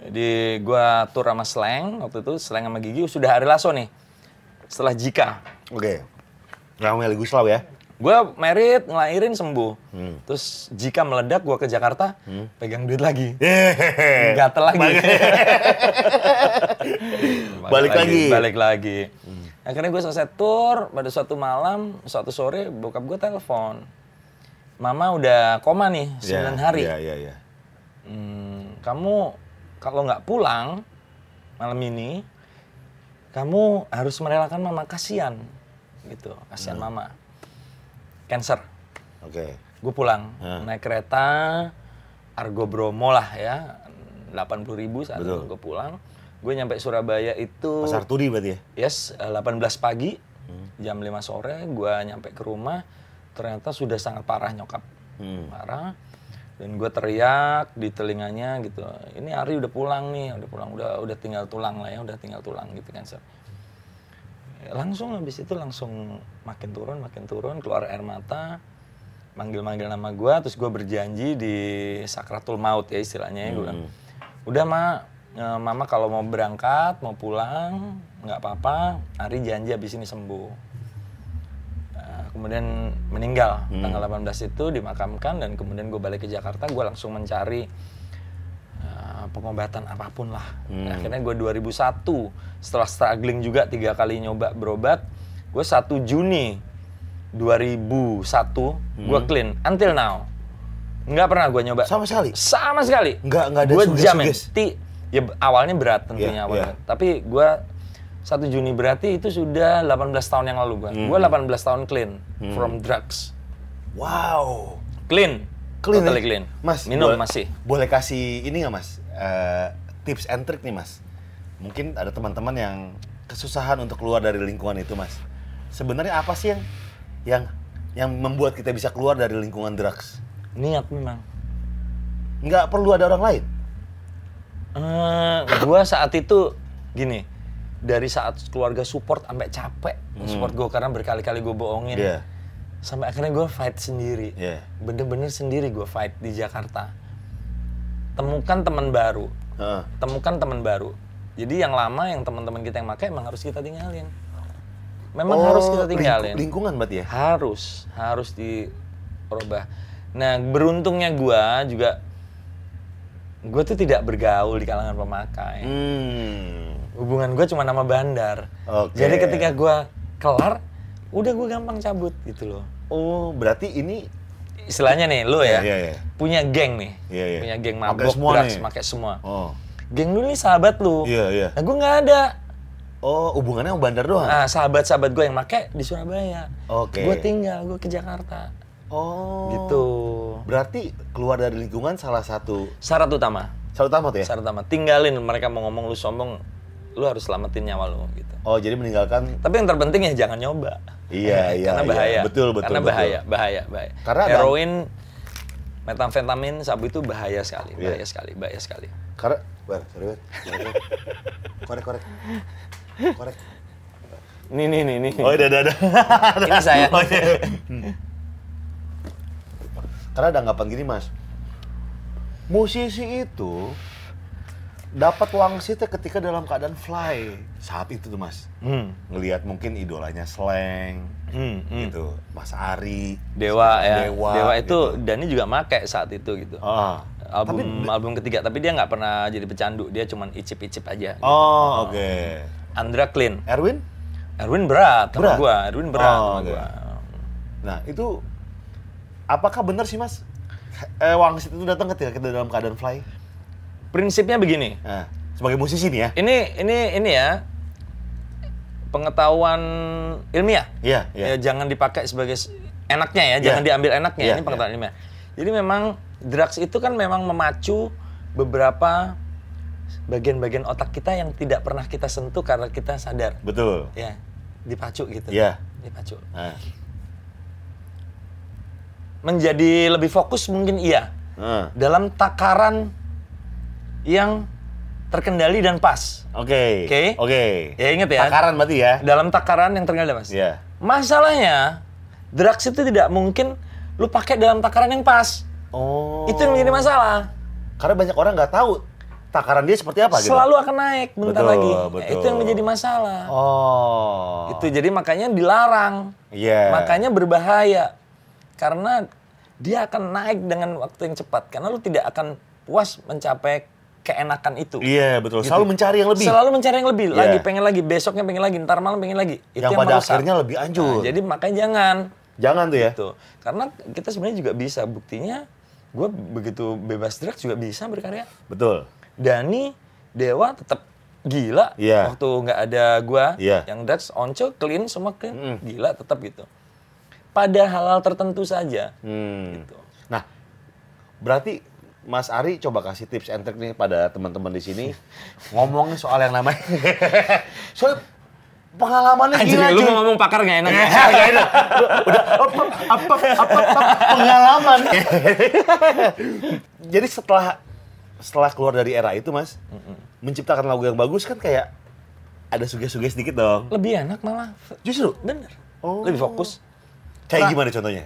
Di gua tur sama Slang waktu itu, Slang sama Gigi sudah hari Lasso nih. Setelah Jika. Oke. Nggak Meli Guslaw ya? Gua merit, ngelahirin sembuh. Hmm. Terus Jika meledak, gua ke Jakarta, pegang duit lagi. Gatel lagi. Balik lagi. Hmm. Balik lagi. Akhirnya gue selesai tour, pada suatu malam, suatu sore, bokap gue telepon. Mama udah koma nih, 9 hari. Iya, iya, iya. Hmm, kamu kalau nggak pulang malam ini, kamu harus merelakan mama kasihan, gitu, kasihan Hmm. mama, cancer. Oke. Gue pulang Hmm. naik kereta Argo Bromo lah ya, 80.000 ribu saat gue pulang. Gue nyampe Surabaya itu Pasar Turi berarti ya? yes eh, 18 pagi, Hmm. jam 5 sore, gue nyampe ke rumah, ternyata sudah sangat parah nyokap, Hmm. parah. Dan gue teriak di telinganya gitu, ini Ari udah pulang nih, udah pulang, udah udah tinggal tulang lah ya, udah tinggal tulang gitu kan. Sir. Ya, Langsung habis itu langsung makin turun, makin turun, keluar air mata, manggil-manggil nama gue, terus gue berjanji di sakratul maut ya istilahnya ya, gue bilang, udah ma, eh, mama kalau mau berangkat, mau pulang, nggak apa-apa, Ari janji habis ini sembuh. Nah, kemudian meninggal. Tanggal 18 itu dimakamkan dan kemudian gue balik ke Jakarta gue langsung mencari uh, pengobatan apa pun lah. Akhirnya gue 2001 setelah struggling juga tiga kali nyoba berobat gue 1 Juni 2001 gue clean. Until now nggak pernah gue nyoba. Sama sekali? sama sekali. Nggak- nggak ada gue suges-suges? jamin. Ti ya awalnya berat tentunya Iya, awalnya iya. tapi gue 1 Juni berarti itu sudah 18 tahun yang lalu gue Hmm. gue 18 tahun clean from drugs Wow. clean Clean totally ya? clean Mas, minum boleh- masih Boleh kasih ini nggak mas? Eh, tips and trick nih mas. Mungkin ada teman-teman yang kesusahan untuk keluar dari lingkungan itu mas. Sebenarnya apa sih yang yang yang membuat kita bisa keluar dari lingkungan drugs? niat memang Nggak perlu ada orang lain. Eh, gue saat itu gini dari saat keluarga support sampai capek support gue karena berkali-kali gue bohongin Hmm. Iya. sampai akhirnya gue fight sendiri Iya. bener-bener sendiri gue fight di Jakarta temukan teman baru Heeh. temukan teman baru. Jadi yang lama yang teman-teman kita yang pakai emang harus kita tinggalin. Memang Oh, harus kita lingku- tinggalin. lingkungan berarti ya? Harus, harus dirubah. Nah, beruntungnya gua juga gue tuh tidak bergaul di kalangan pemakai. Hmm. Hubungan gue cuma nama bandar. Oke. Jadi ketika gua kelar, udah gue gampang cabut gitu loh. Oh, berarti ini Istilahnya nih, lo ya, Iya, iya. punya geng nih, Iya, iya. punya geng mabok, drugs, pakai semua. oh. Geng lu nih sahabat lu. Iya, iya. Nah, gue nggak ada. Oh, hubungannya sama bandar doang. Nah, sahabat-sahabat gue yang make di Surabaya. Oke. Gue tinggal, gue ke Jakarta. Oh. Gitu. Berarti keluar dari lingkungan salah satu Syarat utama. syarat utama tuh ya? Syarat utama. Tinggalin mereka mau ngomong lu sombong, lu harus selamatin nyawa lu gitu. Oh, jadi meninggalkan Tapi yang terpenting ya jangan nyoba. Iya, iya, Karena iya. bahaya. Betul, betul, Karena betul. bahaya, bahaya, bahaya. Karena ada- heroin, metamfetamin, sabu itu bahaya sekali, Iya. bahaya sekali, bahaya sekali. karena Bar, sorry. Korek, korek. Korek. Nih, nih, nih, nih. Oh, udah, udah, udah. Ini saya. Oh, iya. Karena ada anggapan gini, Mas. Musisi itu dapat wangsitnya ketika dalam keadaan fly. Saat itu tuh, Mas. Hmm, Ngelihat mungkin idolanya Slang, hmm, hmm. gitu. Mas Ari. Dewa ya. Dewa, Dewa, itu gitu. Dani juga make saat itu gitu. Ah. album album ketiga tapi dia nggak pernah jadi pecandu dia cuman icip-icip aja Oh, oke. Andra clean Erwin? Erwin berat sama Berat? gua Erwin berat Oh, sama oke. gua Nah, itu apakah benar sih, Mas? Eh, wangsit itu datang ketika kita dalam keadaan fly? prinsipnya begini Nah, sebagai musisi nih ya? ini ini ini ya pengetahuan ilmiah Iya, iya. ya jangan dipakai sebagai enaknya ya Iya. jangan diambil enaknya Iya, ini pengetahuan ilmiah jadi memang drugs itu kan memang memacu beberapa bagian-bagian otak kita yang tidak pernah kita sentuh karena kita sadar Betul. ya dipacu gitu Iya. dipacu Nah, menjadi lebih fokus mungkin iya nah. dalam takaran yang terkendali dan pas Oke. Oke. Oke. Ya, ingat ya. Takaran berarti ya? dalam takaran yang terkendali pas Iya. masalahnya drugs itu tidak mungkin lu pakai dalam takaran yang pas Oh. itu yang menjadi masalah Karena banyak orang nggak tahu takaran dia seperti apa gitu? Selalu akan naik bentar Betul, lagi. betul. Itu yang menjadi masalah. Oh. Itu jadi makanya dilarang. Iya. Makanya berbahaya. Karena dia akan naik dengan waktu yang cepat. Karena lu tidak akan puas mencapai keenakan itu. Iya, betul. Gitu. Selalu mencari yang lebih. Selalu mencari yang lebih. Iya. Lagi pengen lagi, besoknya pengen lagi, ntar malam pengen lagi. Itu Yang yang, pada merusak. akhirnya lebih hancur. Nah, jadi makanya jangan. Jangan tuh ya. Gitu. Karena kita sebenarnya juga bisa. Buktinya gue begitu bebas drugs juga bisa berkarya. Betul. Dani, Dewa tetap gila. Iya. Waktu nggak ada gua, Iya. yang drugs, Onco, clean, semua clean. Gila tetap gitu. Pada hal-hal tertentu saja. Hmm. Gitu. Nah, berarti Mas Ari coba kasih tips and trick nih pada teman-teman di sini ngomongin soal yang namanya. Soal pengalamannya Anjir, gila, lu mau ngomong pakar nggak enak? Nggak enak. Udah apa apa apa, apa pengalaman. Jadi setelah setelah keluar dari era itu, Mas, menciptakan lagu yang bagus kan kayak ada suges-suges dikit dong. Lebih enak malah. Justru Bener. Oh. Lebih fokus. Kayak Nah. gimana contohnya?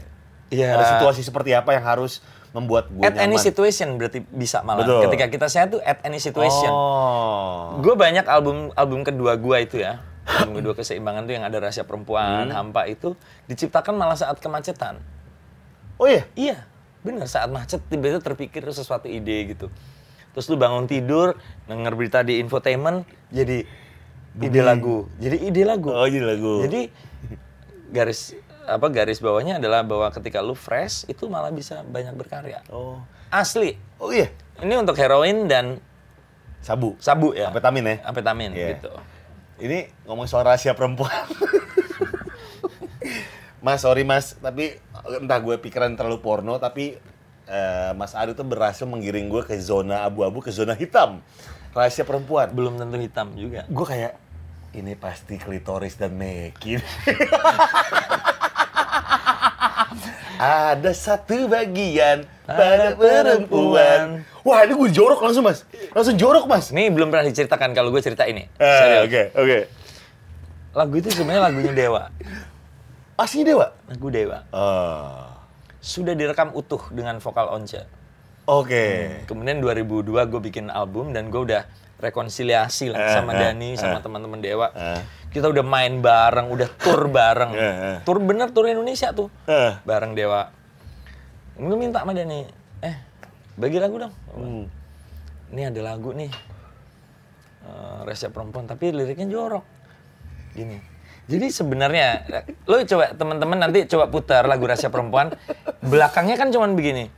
Iya. Ada situasi seperti apa yang harus membuat gue At any situation berarti bisa malah. Betul. Ketika kita sehat tuh at any situation. Oh. Gue banyak album album kedua gue itu ya. Album kedua keseimbangan tuh yang ada rahasia perempuan, Hmm. hampa itu diciptakan malah saat kemacetan. Oh iya. Iya, bener saat macet tiba-tiba terpikir sesuatu ide gitu. Terus lu bangun tidur, denger berita di infotainment, jadi ide lagu. Jadi ide lagu. Oh, jadi lagu. Jadi garis apa garis bawahnya adalah bahwa ketika lu fresh itu malah bisa banyak berkarya. Oh. Asli. Oh iya. Ini untuk heroin dan Sabu. sabu ya. Amfetamin ya? Amfetamin Iya. gitu. Ini ngomong soal rahasia perempuan. mas, sorry mas, tapi entah gue pikiran terlalu porno, tapi eh, Mas Ari tuh berhasil menggiring gue ke zona abu-abu, ke zona hitam. Rahasia perempuan. Belum tentu hitam juga. Gue kayak, ini pasti klitoris dan mekin. Ada satu bagian pada perempuan. Wah, ini gue jorok langsung, Mas. Langsung jorok, Mas. Ini belum pernah diceritakan kalau gue cerita ini. Eh. Oke, oke. Lagu itu sebenarnya lagunya Dewa. Asli Dewa? Lagu Dewa. Oh. Sudah direkam utuh dengan vokal Once. Oke. Kemudian 2002 gue bikin album dan gue udah rekonsiliasi lah Eh, sama eh, Dani, sama eh. teman-teman Dewa. Eh. Kita udah main bareng, udah tour bareng. Eh, eh. Tour bener, tour Indonesia tuh. Eh. Bareng Dewa. Gue minta sama Dani, eh bagi lagu dong. Hmm. Ini ada lagu nih, eh, Resep Perempuan, tapi liriknya jorok. Gini. Jadi sebenarnya, lo coba teman-teman nanti coba putar lagu Rahasia Perempuan. Belakangnya kan cuman begini.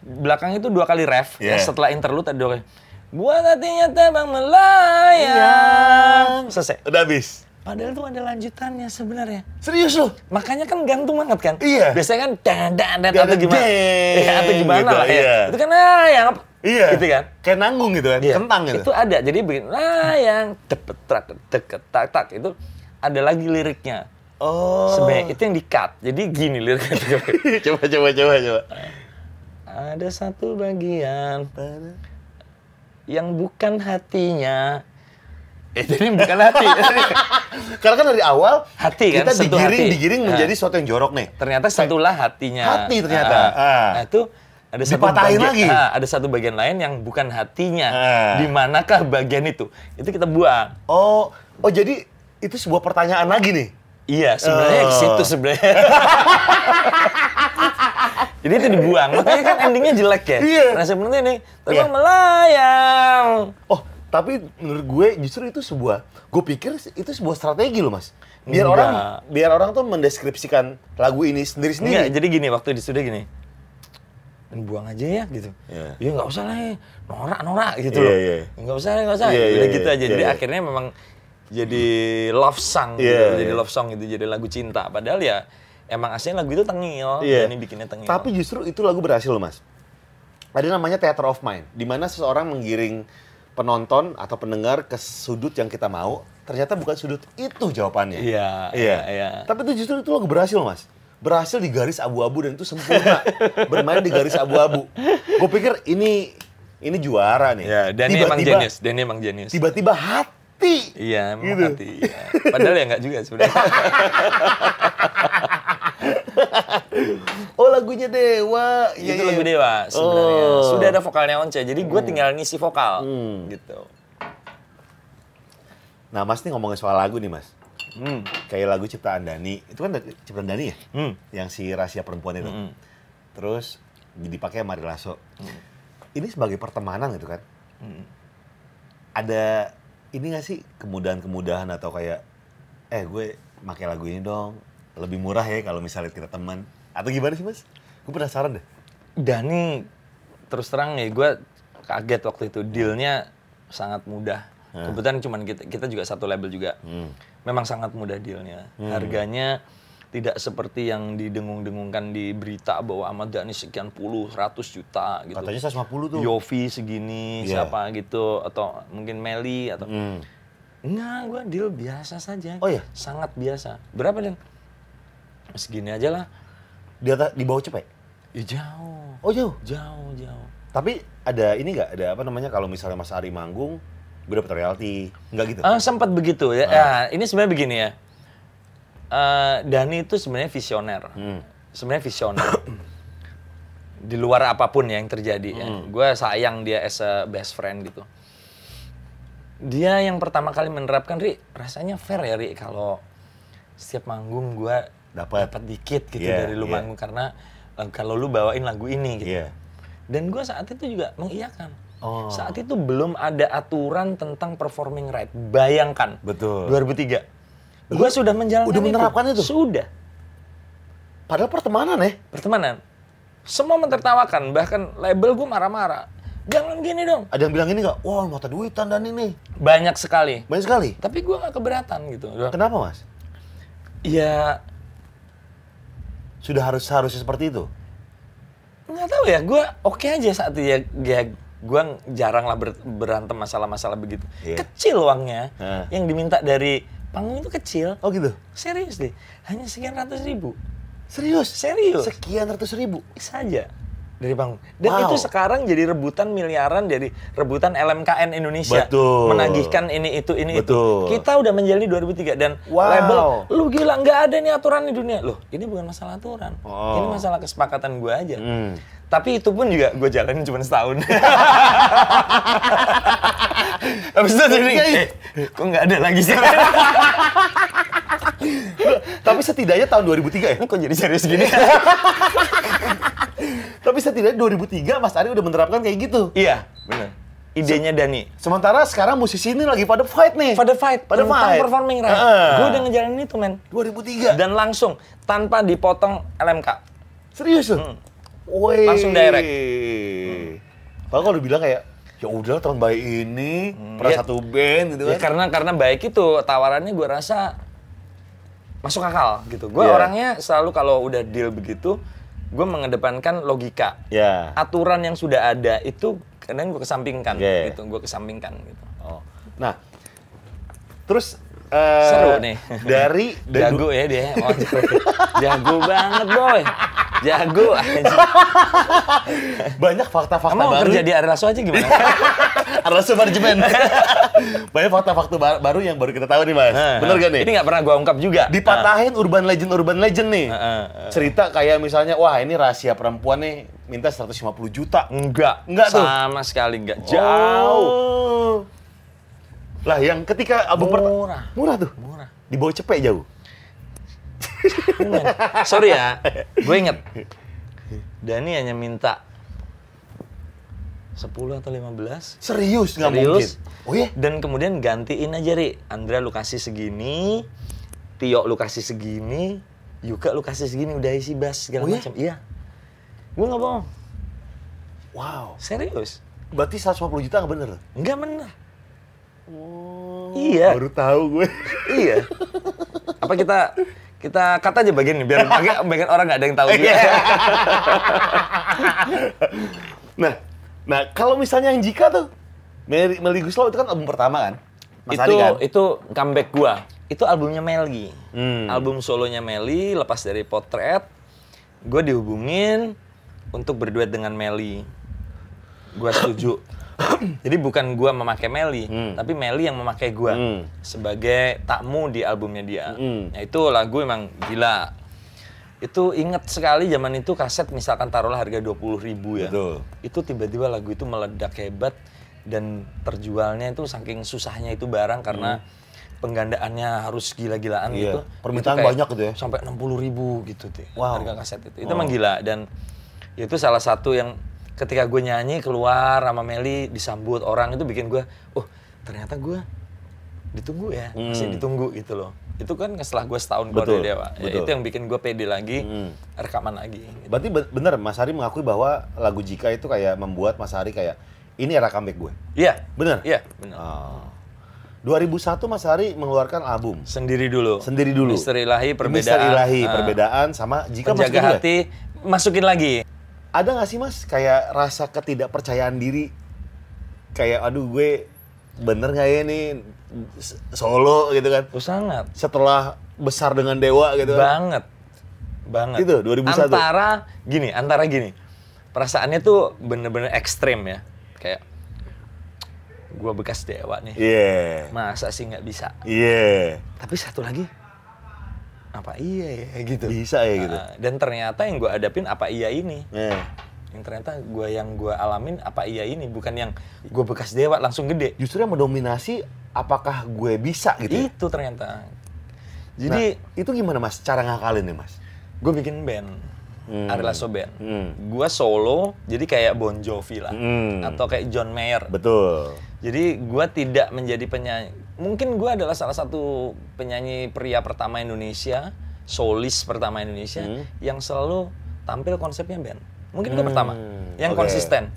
Belakangnya itu dua kali ref. ya, Yeah. setelah interlude ada dua kali. Buat hatinya terbang melayang. Selesai. Udah habis. Padahal tuh ada lanjutannya sebenarnya. Serius loh? Makanya kan gantung banget kan? Iya. Biasanya kan dan dan dan Dan- atau gimana? Iya, atau gimana gitu, lah ya. iya. Itu kan layang. Iya. Gitu kan? Kayak nanggung gitu kan, Iya. kentang gitu. Itu ada. Jadi begini, layang, deket, trak, deket, tak, tak. Itu ada lagi liriknya. Oh. Sebenarnya itu yang di-cut. Jadi gini liriknya. coba, coba, coba, coba. ada satu bagian yang bukan hatinya. Eh, jadi bukan hati. Karena kan dari awal Hati kan, kita sentuh digiring, hati. digiring menjadi sesuatu yang jorok nih. ternyata sentuhlah hatinya. Hati ternyata. Ah. Ah. Nah, itu ada satu bagian, lagi. ah, ada satu bagian lain yang bukan hatinya. Ah. Di manakah bagian itu? Itu kita buang. Oh, oh jadi itu sebuah pertanyaan lagi nih. Iya, sebenarnya ke Oh. situ sebenarnya. Jadi itu dibuang. Makanya kan endingnya jelek ya. Iya. Nah, sebenarnya ini terbang Iya. melayang. Oh, tapi menurut gue justru itu sebuah, gue pikir itu sebuah strategi loh mas. Biar Enggak. orang, biar orang tuh mendeskripsikan lagu ini Enggak, sendiri-sendiri. jadi gini waktu di studio gini. Dan buang aja ya gitu. Iya. Ya nggak usah lah ya. Norak, norak gitu Iya, loh. iya. Nggak usah, nggak usah. Iya, Udah iya, gitu iya, aja. iya, Jadi iya. akhirnya memang jadi love song gitu. Iya, Jadi iya. love song gitu. Jadi lagu cinta. Padahal ya emang aslinya lagu itu tengil. Iya. Jadi bikinnya tengil. Tapi justru itu lagu berhasil loh mas. Ada namanya Theater of Mind, di mana seseorang menggiring penonton atau pendengar ke sudut yang kita mau. Ternyata bukan sudut itu jawabannya. Iya, iya, iya, iya. Tapi itu justru itu lagu berhasil mas. Berhasil di garis abu-abu dan itu sempurna. Bermain di garis abu-abu. Gue pikir ini ini juara nih. Ya, Danny emang Tiba-tiba- jenius. Danny emang jenius. Tiba-tiba hati. Iya, emang Gitu. hati. Iya. Padahal ya nggak juga sebenarnya. oh lagunya Dewa. Iya, itu iya. lagu Dewa sebenarnya. Oh. Sudah ada vokalnya Once, jadi gue tinggal ngisi vokal gitu. Nah Mas nih ngomongin soal lagu nih Mas. Hmm. Kayak lagu ciptaan Dani, itu kan ciptaan Dani ya? Hmm. Yang si rahasia perempuan itu. Mm-mm. Terus dipakai sama Ari Lasso. Hmm. Ini sebagai pertemanan gitu kan? Mm. Ada ini gak sih kemudahan-kemudahan atau kayak eh gue pakai lagu ini dong lebih murah ya kalau misalnya kita teman atau gimana sih mas? Gue penasaran deh. Dani terus terang ya gue kaget waktu itu dealnya sangat mudah. Kebetulan cuman kita kita juga satu label juga. Hmm. Memang sangat mudah dealnya. Harganya tidak seperti yang didengung-dengungkan di berita bahwa Ahmad Dhani sekian puluh ratus juta gitu. Katanya 150 tuh. Yofi segini, Iya. siapa gitu atau mungkin Meli atau Hmm. Enggak, gue deal biasa saja. Oh iya? Sangat biasa. Berapa, Den? Segini aja lah. Di atas di bawah cepet. Ya jauh. Oh jauh. Jauh, jauh. Tapi ada ini nggak? Ada apa namanya kalau misalnya Mas Ari manggung, gue dapet royalti, nggak gitu? Ah, sempat begitu ya. Ah. Ya, ini sebenarnya begini ya. Eh, Dani itu sebenarnya visioner. Hmm. Sebenarnya visioner. Di luar apa pun ya yang terjadi ya. Hmm. Gue sayang dia as a best friend gitu. Dia yang pertama kali menerapkan, Ri, rasanya fair ya, Ri, kalau setiap manggung gue Dapat. dapat dikit gitu Iya, dari lu iya. manggung karena eh, kalau lu bawain lagu ini gitu. Iya. Dan gue saat itu juga mengiyakan. Oh. Saat itu belum ada aturan tentang performing right. Bayangkan. Betul. 2003. Gue sudah menjalankan Udah menerapkan itu? Sudah. Padahal pertemanan ya? Pertemanan. Semua mentertawakan. Bahkan label gue marah-marah. Jangan gini dong. Ada yang bilang ini nggak? Wah mata duitan dan ini. Banyak sekali. Banyak sekali. Tapi gue gak keberatan gitu. Kenapa mas? Ya Sudah harus harusnya seperti itu? nggak tahu ya. Gue oke aja saat itu ya. ya gue jarang lah ber- berantem masalah-masalah begitu. Iya. Kecil uangnya. Hah. Yang diminta dari panggung itu kecil. Oh gitu? Serius deh. Hanya sekian ratus ribu. Serius? Serius. Sekian ratus ribu? saja dari panggung. Dan Wow. itu sekarang jadi rebutan miliaran jadi rebutan LMKN Indonesia. Betul. Menagihkan ini itu ini Betul. itu. Kita udah menjalani 2003 dan Wow. label lu gila nggak ada nih aturan di dunia. Loh, ini bukan masalah aturan. Oh. Ini masalah kesepakatan gua aja. Hmm. Tapi itu pun juga gue jalanin cuma setahun. Habis itu jadi, eh, kok nggak ada lagi sih? Tapi setidaknya tahun 2003 ya? kok jadi serius gini? Tapi setidaknya 2003 Mas Ari udah menerapkan kayak gitu. iya, benar. Idenya Dani. Sementara sekarang musisi ini lagi pada fight nih. Pada fight, Pada tentang fight. performing right. Heeh. Gue udah ngejalanin itu, men. 2003. Dan langsung, tanpa dipotong LMK. Serius tuh? Woi. Hmm. Langsung direct. Padahal kalau dibilang kayak ya udah tahun baik ini pernah ya- satu band gitu Ya kan. karena karena baik itu tawarannya gue rasa masuk akal gitu. Gue Iya. orangnya selalu kalau udah deal begitu, gue mengedepankan logika. Ya. Aturan yang sudah ada itu kadang gue kesampingkan Oke. gitu, gue kesampingkan gitu. Oh. Nah, terus eh, Seru nih. Dari dari Jago ya dia. Oh, jago. banget boy. Jago. anjing. banyak fakta-fakta baru. kerja di Arilaso aja gimana? Arlasu manajemen. banyak fakta-fakta ba- baru yang baru kita tahu nih, Mas. Bener gak nih? Ini nggak pernah gue ungkap juga. Dipatahin urban legend urban legend nih. Heeh, Cerita kayak misalnya wah ini rahasia perempuan nih minta 150 juta. Enggak. Enggak tuh? Sama sekali enggak. Jauh. Oh. Lah yang ketika album pertama Murah. murah tuh. Murah. Di bawah cepet jauh. Sorry ya, gue inget. Dani hanya minta 10 atau 15. Serius nggak Serius. mungkin. Oh iya? Dan kemudian gantiin aja, Ri. Andra lu kasih segini, Tio lu kasih segini, Yuka lu kasih segini, udah isi bass segala Oh iya? macam. Iya. Gue nggak bohong. Wow. Serius. Berarti 150 juta nggak bener? Nggak bener. Oh. Iya. Baru tahu gue. iya. Apa kita kita kata aja bagian ini biar bagian, bagian orang nggak ada yang tahu juga. nah, nah kalau misalnya yang Jika tuh, Meli, Meli Guslo itu kan album pertama kan? Mas itu Ari kan? itu comeback gua. Itu albumnya Melgi. Hmm. Album solonya Meli lepas dari Potret. Gue dihubungin untuk berduet dengan Meli. Gua setuju. Jadi bukan gua memakai Meli, Hmm. tapi Meli yang memakai gua Hmm. sebagai takmu di albumnya dia. Hmm. Nah, itu lagu emang gila. Itu inget sekali zaman itu kaset misalkan taruhlah harga 20.000 ribu ya. Betul. Itu tiba-tiba lagu itu meledak hebat dan terjualnya itu saking susahnya itu barang karena penggandaannya harus Hmm. gila-gilaan Iya, gitu. permintaan Itu banyak gitu ya. Sampai 60.000 ribu gitu tuh Wow. harga kaset itu. Itu emang gila dan itu salah satu yang ketika gue nyanyi keluar sama Meli disambut orang itu bikin gue, oh ternyata gue ditunggu ya, masih ditunggu gitu loh. Itu kan setelah gue setahun keluar Hmm. Dari Dewa. Ya, itu yang bikin gue pede lagi, Hmm. rekaman lagi. gitu. Berarti be- bener Mas Hari mengakui bahwa lagu Jika itu kayak membuat Mas Hari kayak ini era comeback gue. Iya, Bener? iya, benar. Ah. 2001 Mas Hari mengeluarkan album Sendiri dulu. sendiri dulu. Misteri ilahi, perbedaan. Misteri ilahi, Ah. perbedaan sama Jika Penjaga hati, masukin lagi. Ada nggak sih Mas kayak rasa ketidakpercayaan diri? Kayak aduh gue bener nggak ya nih solo gitu kan? Oh, sangat. Setelah besar dengan Dewa gitu kan? Banget. Banget. Itu, 2001. Antara gini, antara gini. Perasaannya tuh bener-bener ekstrim ya. Kayak gua bekas dewa nih. Iya. Masa sih nggak bisa? Iya. Tapi satu lagi apa iya ya gitu. Bisa ya gitu. Nah, dan ternyata yang gua hadapin apa iya ini. Eh. Yang ternyata gua yang gua alamin apa iya ini bukan yang gua bekas dewa langsung gede. Justru yang mendominasi apakah gue bisa gitu. ya? Itu ternyata. Nah, Jadi itu gimana Mas cara ngakalin nih Mas? gue bikin band. Hmm. Ari Lasso Band. Hmm. Gua solo, jadi kayak Bon Jovi lah. Hmm. Atau kayak John Mayer. Betul. Jadi gua tidak menjadi penyanyi. Mungkin gua adalah salah satu penyanyi pria pertama Indonesia, solis pertama Indonesia Hmm. yang selalu tampil konsepnya band. Mungkin gua pertama yang oke. konsisten.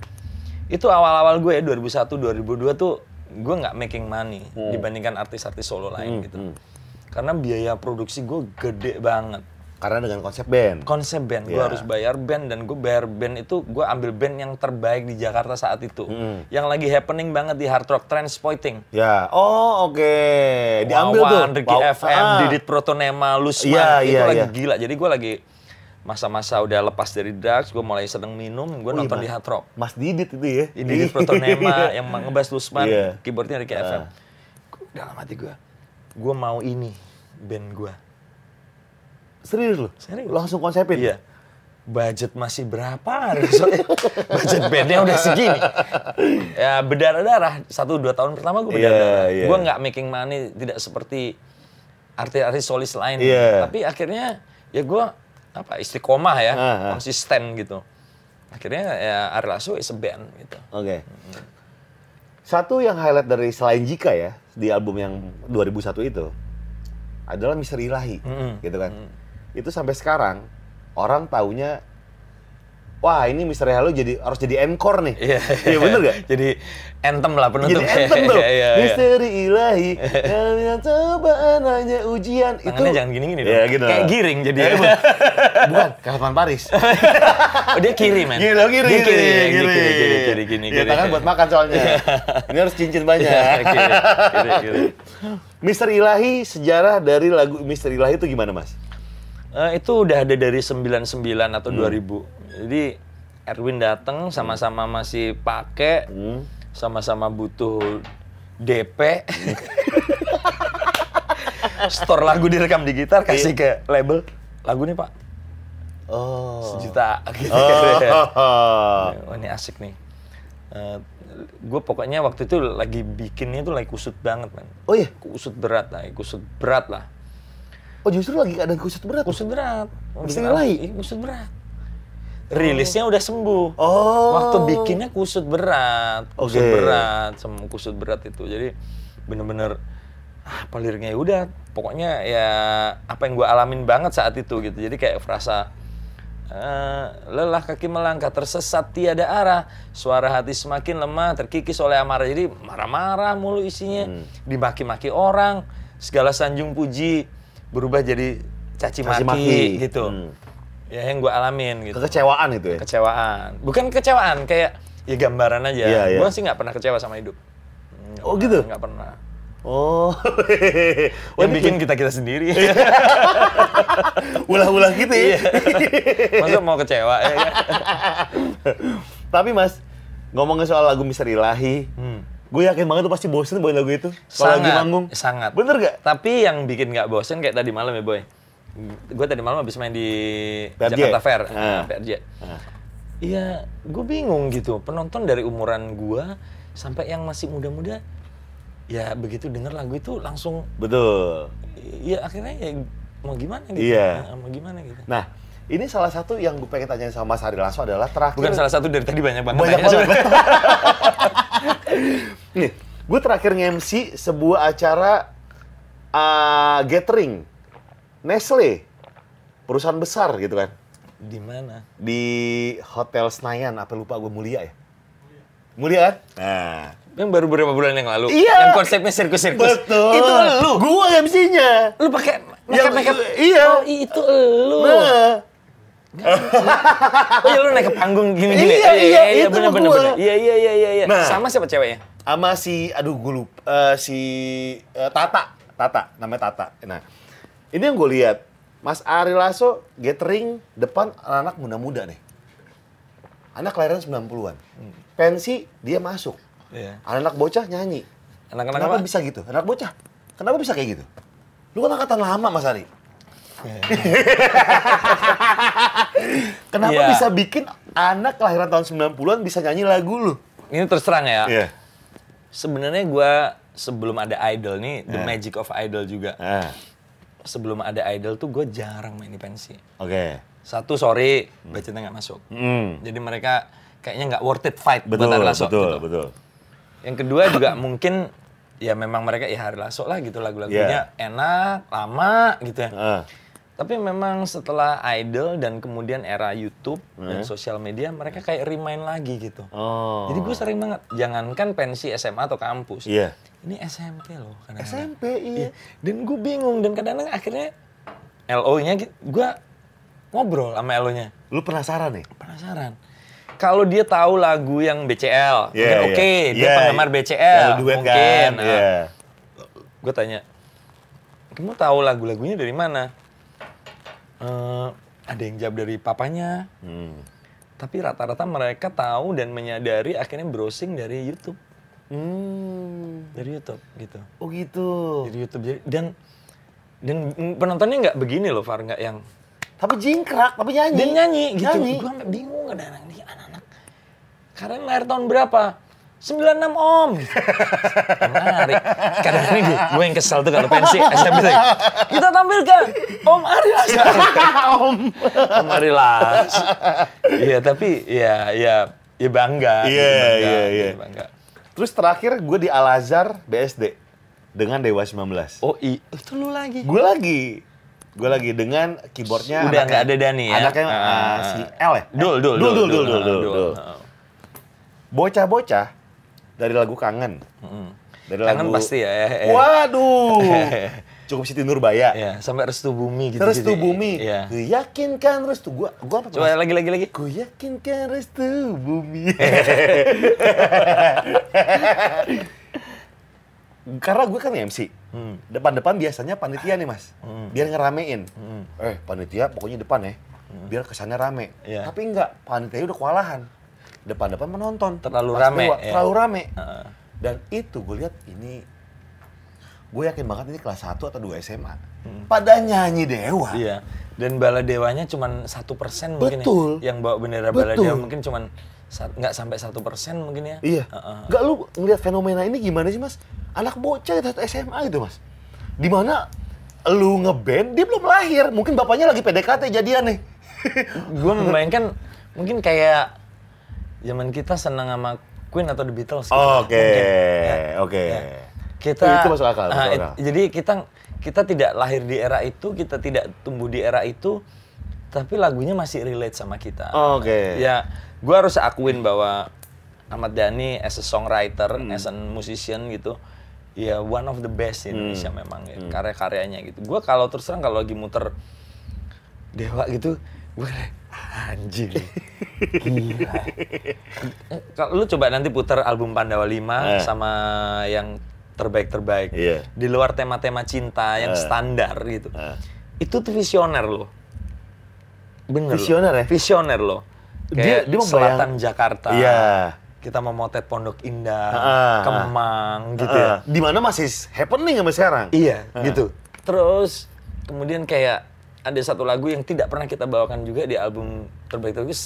Itu awal-awal gue ya 2001 2002 tuh gue nggak making money Hmm. dibandingkan artis-artis solo lain gitu. Karena biaya produksi gue gede banget Karena dengan konsep band. konsep band gue Ya. harus bayar band dan gue bayar band itu gue ambil band yang terbaik di Jakarta saat itu Mm. yang lagi happening banget di hard rock transporting Ya. Oh, oke. Diambil Wawan, tuh. Ricky Wow. FM, Ah. Didit Protonema, Lusman Iya, itu iya, lagi iya. gila jadi gue lagi masa-masa udah lepas dari drugs gue mulai seneng minum gue Oh, iya, nonton Mas. di hard rock Mas Didit itu ya. Di Didit Protonema yang ngebahas Lusman Iya. keyboardnya Ricky Ah. FM dalam hati gue gue mau ini band gue Serius loh? Serius. Langsung konsepin? Iya. Budget masih berapa? Soalnya budget bandnya udah segini. Ya berdarah-darah. Satu dua tahun pertama gue Iya, berdarah-darah. iya. Gue nggak making money tidak seperti artis-artis solis lain. Iya. Tapi akhirnya ya gue apa istiqomah ya, Ah, ah. konsisten gitu. Akhirnya ya Ari Lasso is a band gitu. Oke. Satu yang highlight dari selain Jika ya, di album yang 2001 itu, adalah Misteri Ilahi. Mm-mm. Gitu kan. Itu sampai sekarang, orang taunya, wah ini Misteri Ilahi jadi harus jadi encore nih. Iya, Iya bener gak? Jadi anthem lah penutup. Jadi anthem tuh. Iya, iya, iya. Misteri ilahi. Kalian cobaan hanya ujian. Tangannya itu jangan gini-gini dong. Iya, gitu. Kayak giring jadi. Eh, bu- Bukan, Kapan Paris. oh dia kiri men. Gini, kiri, Dia kiri, kiri, ya, dia kiri, kiri, kiri, gini, Ya, kiri. tangan buat makan soalnya. Ini harus cincin banyak. kiri, kiri, kiri. Misteri Ilahi, sejarah dari lagu Misteri Ilahi itu gimana, Mas? Eh, itu udah ada dari 99 atau Hmm. 2000. Jadi Erwin datang sama-sama masih pakai, Hmm. sama-sama butuh DP. Store lagu direkam di gitar, kasih ke label. Lagu nih pak, Iya. Oh. sejuta. Gitu. Oh. Wah ini asik nih. gue pokoknya waktu itu lagi bikinnya tuh lagi kusut banget man. Oh iya? Kusut berat lah, kusut berat lah. Oh justru lagi ada kusut berat? Kusut berat. Bikin nilai? Iya, kusut berat. Rilisnya udah sembuh. Oh. Waktu bikinnya kusut berat, kusut Oke. berat, sama kusut berat itu. Jadi bener-bener ah, apa liriknya ya udah pokoknya ya apa yang gue alamin banget saat itu gitu. Jadi kayak frasa eh, lelah kaki melangkah tersesat tiada arah, suara hati semakin lemah terkikis oleh amarah. Jadi marah-marah mulu isinya, Hmm. dimaki-maki orang, segala sanjung puji berubah jadi caci maki maki. gitu. Hmm. Ya yang gue alamin gitu Kekecewaan itu ya? kecewaan bukan kecewaan kayak ya gambaran aja Iya, iya. gue sih nggak pernah kecewa sama hidup Nggak Oh, pernah, gitu? nggak pernah Oh. yang bikin kita kita sendiri ulah-ulah gitu ya? Iya. masa mau kecewa ya? Tapi mas, ngomongin soal lagu Misteri Ilahi, Hmm. Gue yakin banget tuh pasti bosen bawain lagu itu. Kalau lagi manggung. sangat Bener gak? tapi yang bikin nggak bosen kayak tadi malam ya boy gue tadi malam habis main di PRJ? Jakarta Fair, Ah. nah, PRJ. Ah. Iya, gue bingung gitu. Penonton dari umuran gue sampai yang masih muda-muda, ya begitu denger lagu itu langsung, Betul. ya akhirnya ya mau gimana gitu. Iya. Nah, mau gimana gitu. Nah, ini salah satu yang gue pengen tanyain sama Mas Ari Lasso adalah terakhir. Bukan salah satu dari tadi banyak banget. Banyak tanya banget. Nih, gue terakhir nge-MC sebuah acara uh, gathering Nestle, perusahaan besar gitu kan, Di mana? di Hotel Senayan, apa lupa gue mulia ya? Mulia kan? Nah, Yang baru beberapa bulan yang lalu. Iya. Yang konsepnya sirkus-sirkus. betul. Itu lu. Gue MC-nya. Lu pakai makeup makeup. iya. Oh, itu lu. Nah, Oh iya lu naik ke panggung gini-gini. Iya, iya, itu bener, mah bener, bener. Iya iya iya iya iya. Nah. Sama siapa ceweknya? sama si, aduh gue lupa, eh, si eh, Tata, Tata, namanya Tata. Nah, ini yang gue lihat, Mas Ari Lasso gathering depan anak-anak muda-muda nih. Anak kelahiran 90-an. Pensi, dia masuk. Iya. Anak-anak bocah nyanyi. Anak-anak Kenapa apa? bisa gitu? Anak bocah. Kenapa bisa kayak gitu? Lu kan angkatan lama, Mas Ari. Kenapa Iya. bisa bikin anak kelahiran tahun 90-an bisa nyanyi lagu lu? Ini terus terang ya. Iya. Sebenarnya gua sebelum ada idol nih, the Iya. magic of idol juga. Ah, Sebelum ada idol tuh gue jarang main di pensi. oke. Satu sorry, budgetnya nggak masuk. Hmm. Jadi mereka kayaknya nggak worth it fight Betul, buat Ari Lasso betul, gitu. betul. Yang kedua juga mungkin ya memang mereka ya Hari Lasso lah gitu lagu-lagunya enak, lama gitu ya. Ah, Tapi memang setelah Idol dan kemudian era YouTube dan sosial media, mereka kayak remind lagi gitu. Oh. Jadi gue sering banget, jangankan pensi SMA atau kampus. Iya. Ini SMP loh kadang-kadang. SMP, iya. Dan gue bingung, dan kadang-kadang akhirnya LO-nya gue ngobrol sama LO-nya. Lu penasaran nih? Penasaran. Kalau dia tahu lagu yang BCL, Iya, mungkin oke, iya. dia Iya, penggemar iya. BCL, Ya, duet mungkin. kan? Nah, Iya. Gue tanya, kamu tahu lagu-lagunya dari mana? "Eh, ada yang jawab dari papanya, Hmm. tapi rata-rata mereka tahu dan menyadari akhirnya browsing dari YouTube, Hmm. dari YouTube gitu, Oh gitu. dari YouTube Jadi- dan dan penontonnya nggak begini loh, Far nggak yang Tapi jingkrak, tapi nyanyi. dia nyanyi gitu. Nyanyi. Gue bingung kadang-kadang nih anak-anak. Karena lahir tahun berapa? 96 om. Menarik. Kadang-kadang gue, gue yang kesel tuh kalau pensi SMP. Kita tampilkan Om Ari Lasso. Om. Om Ari Lasso. Iya tapi ya ya ya bangga. gitu, Iya, bangga, iya, iya. gitu, Bangga. Terus terakhir gue di Al Azhar BSD dengan Dewa 19. Oh i, itu lu lagi. Gue lagi. Gue lagi dengan keyboardnya Udah anaknya- nggak ada Dani ya? Anaknya uh, si. L ya? Dul, dul, dul, dul, dul, dul, dul, dul. ah. Bocah-bocah dari lagu Kangen. Mm. Dari Kangen lagu pasti ya. eh, eh. Waduh. Cukup Siti Nurbaya. Ya, sampai restu bumi gitu. Terus tuh bumi. Iya. Ku yakinkan restu gua gua apa? Coba lagi lagi lagi. Ku yakinkan restu bumi. Karena gue kan MC. Hmm. Depan-depan biasanya panitia nih mas. Biar ngeramein. Eh panitia pokoknya depan ya. Biar kesannya rame. Iya. Tapi enggak, panitia udah kewalahan. Depan-depan menonton. Terlalu Pas rame, ya. Terlalu rame. Heeh. Dan itu gue lihat ini gue yakin banget ini kelas 1 atau 2 SMA. Hmm. Pada nyanyi Dewa. Iya. Dan bala dewanya cuma satu persen mungkin Betul. ya. Yang bawa bendera bala Betul. dewa mungkin cuma nggak sampai satu persen mungkin ya. Iya. Heeh. Enggak lu ngeliat fenomena ini gimana sih mas? Anak bocah itu SMA gitu mas. Di mana lu ngeband dia belum lahir. Mungkin bapaknya lagi PDKT jadian nih. Gue membayangkan mungkin kayak zaman kita senang sama Queen atau The Beatles. gitu. Oke, Mungkin, ya. oke. Ya. Kita Itu masuk akal, masuk Ah, it- akal. jadi kita kita tidak lahir di era itu, kita tidak tumbuh di era itu, tapi lagunya masih relate sama kita. Oke. Ya, gue harus akuin bahwa Ahmad Dhani as a songwriter, Hmm. as a musician gitu, ya one of the best di Indonesia Hmm. memang ya, karya-karyanya gitu. Gue kalau terus terang kalau lagi muter Dewa gitu, gue anjing. Gila. Eh, Kalau lu coba nanti putar album Pandawa 5 Eh. sama yang terbaik-terbaik. Iya. Di luar tema-tema cinta yang Eh. standar gitu. Eh. Itu tuh visioner loh. Bener Visioner loh. ya? Visioner loh. Dia- Kayak dia membayang- selatan Jakarta. Iya. Kita memotret Pondok Indah, Ah, Kemang gitu Heeh. ya. Di mana masih happening sampai sekarang. Iya, Ah. gitu. Terus kemudian kayak ada satu lagu yang tidak pernah kita bawakan juga di album terbaik terbaik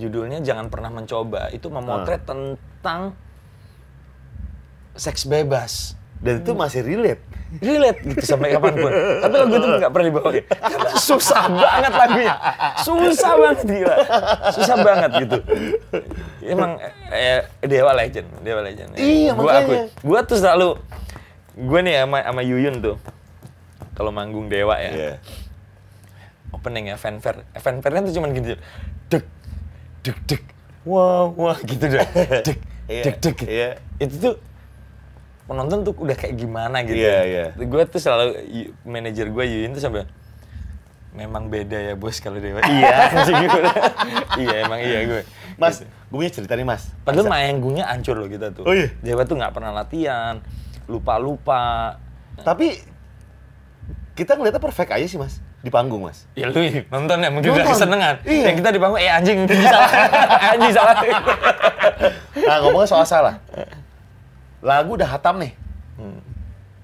judulnya jangan pernah mencoba itu memotret tentang seks bebas Dan itu masih relate. relate gitu sampai kapan pun. Tapi lagu itu nggak pernah dibawain. Karena susah banget lagunya. Susah banget gila. Susah banget gitu. Emang eh, Dewa Legend, Dewa Legend. Iya, gua makanya. akui. Gua tuh selalu gue nih sama sama Yuyun tuh. Kalau manggung Dewa ya. Iya. Opening ya fanfare. Fanfare-nya tuh cuman gitu. Dek dek dek. Wah, wah gitu deh. Dek Iya, dek dek. iya. Itu tuh penonton tuh udah kayak gimana gitu. Iya, iya. Gue tuh selalu manajer gue Yuyun tuh sampai memang beda ya bos kalau dewa. iya, anjing gue. iya emang iya gue. Mas, Gitu. gue punya cerita nih mas. Padahal manggungnya hancur loh kita tuh. Oh iya? Dewa tuh nggak pernah latihan, lupa-lupa. Tapi kita ngeliatnya perfect aja sih mas di panggung mas. Ya lu nonton ya mungkin udah Nonton. kesenengan. Iya. Yang kita di panggung, eh anjing salah. anjing salah. Nah ngomongnya soal salah. Lagu udah hatam nih.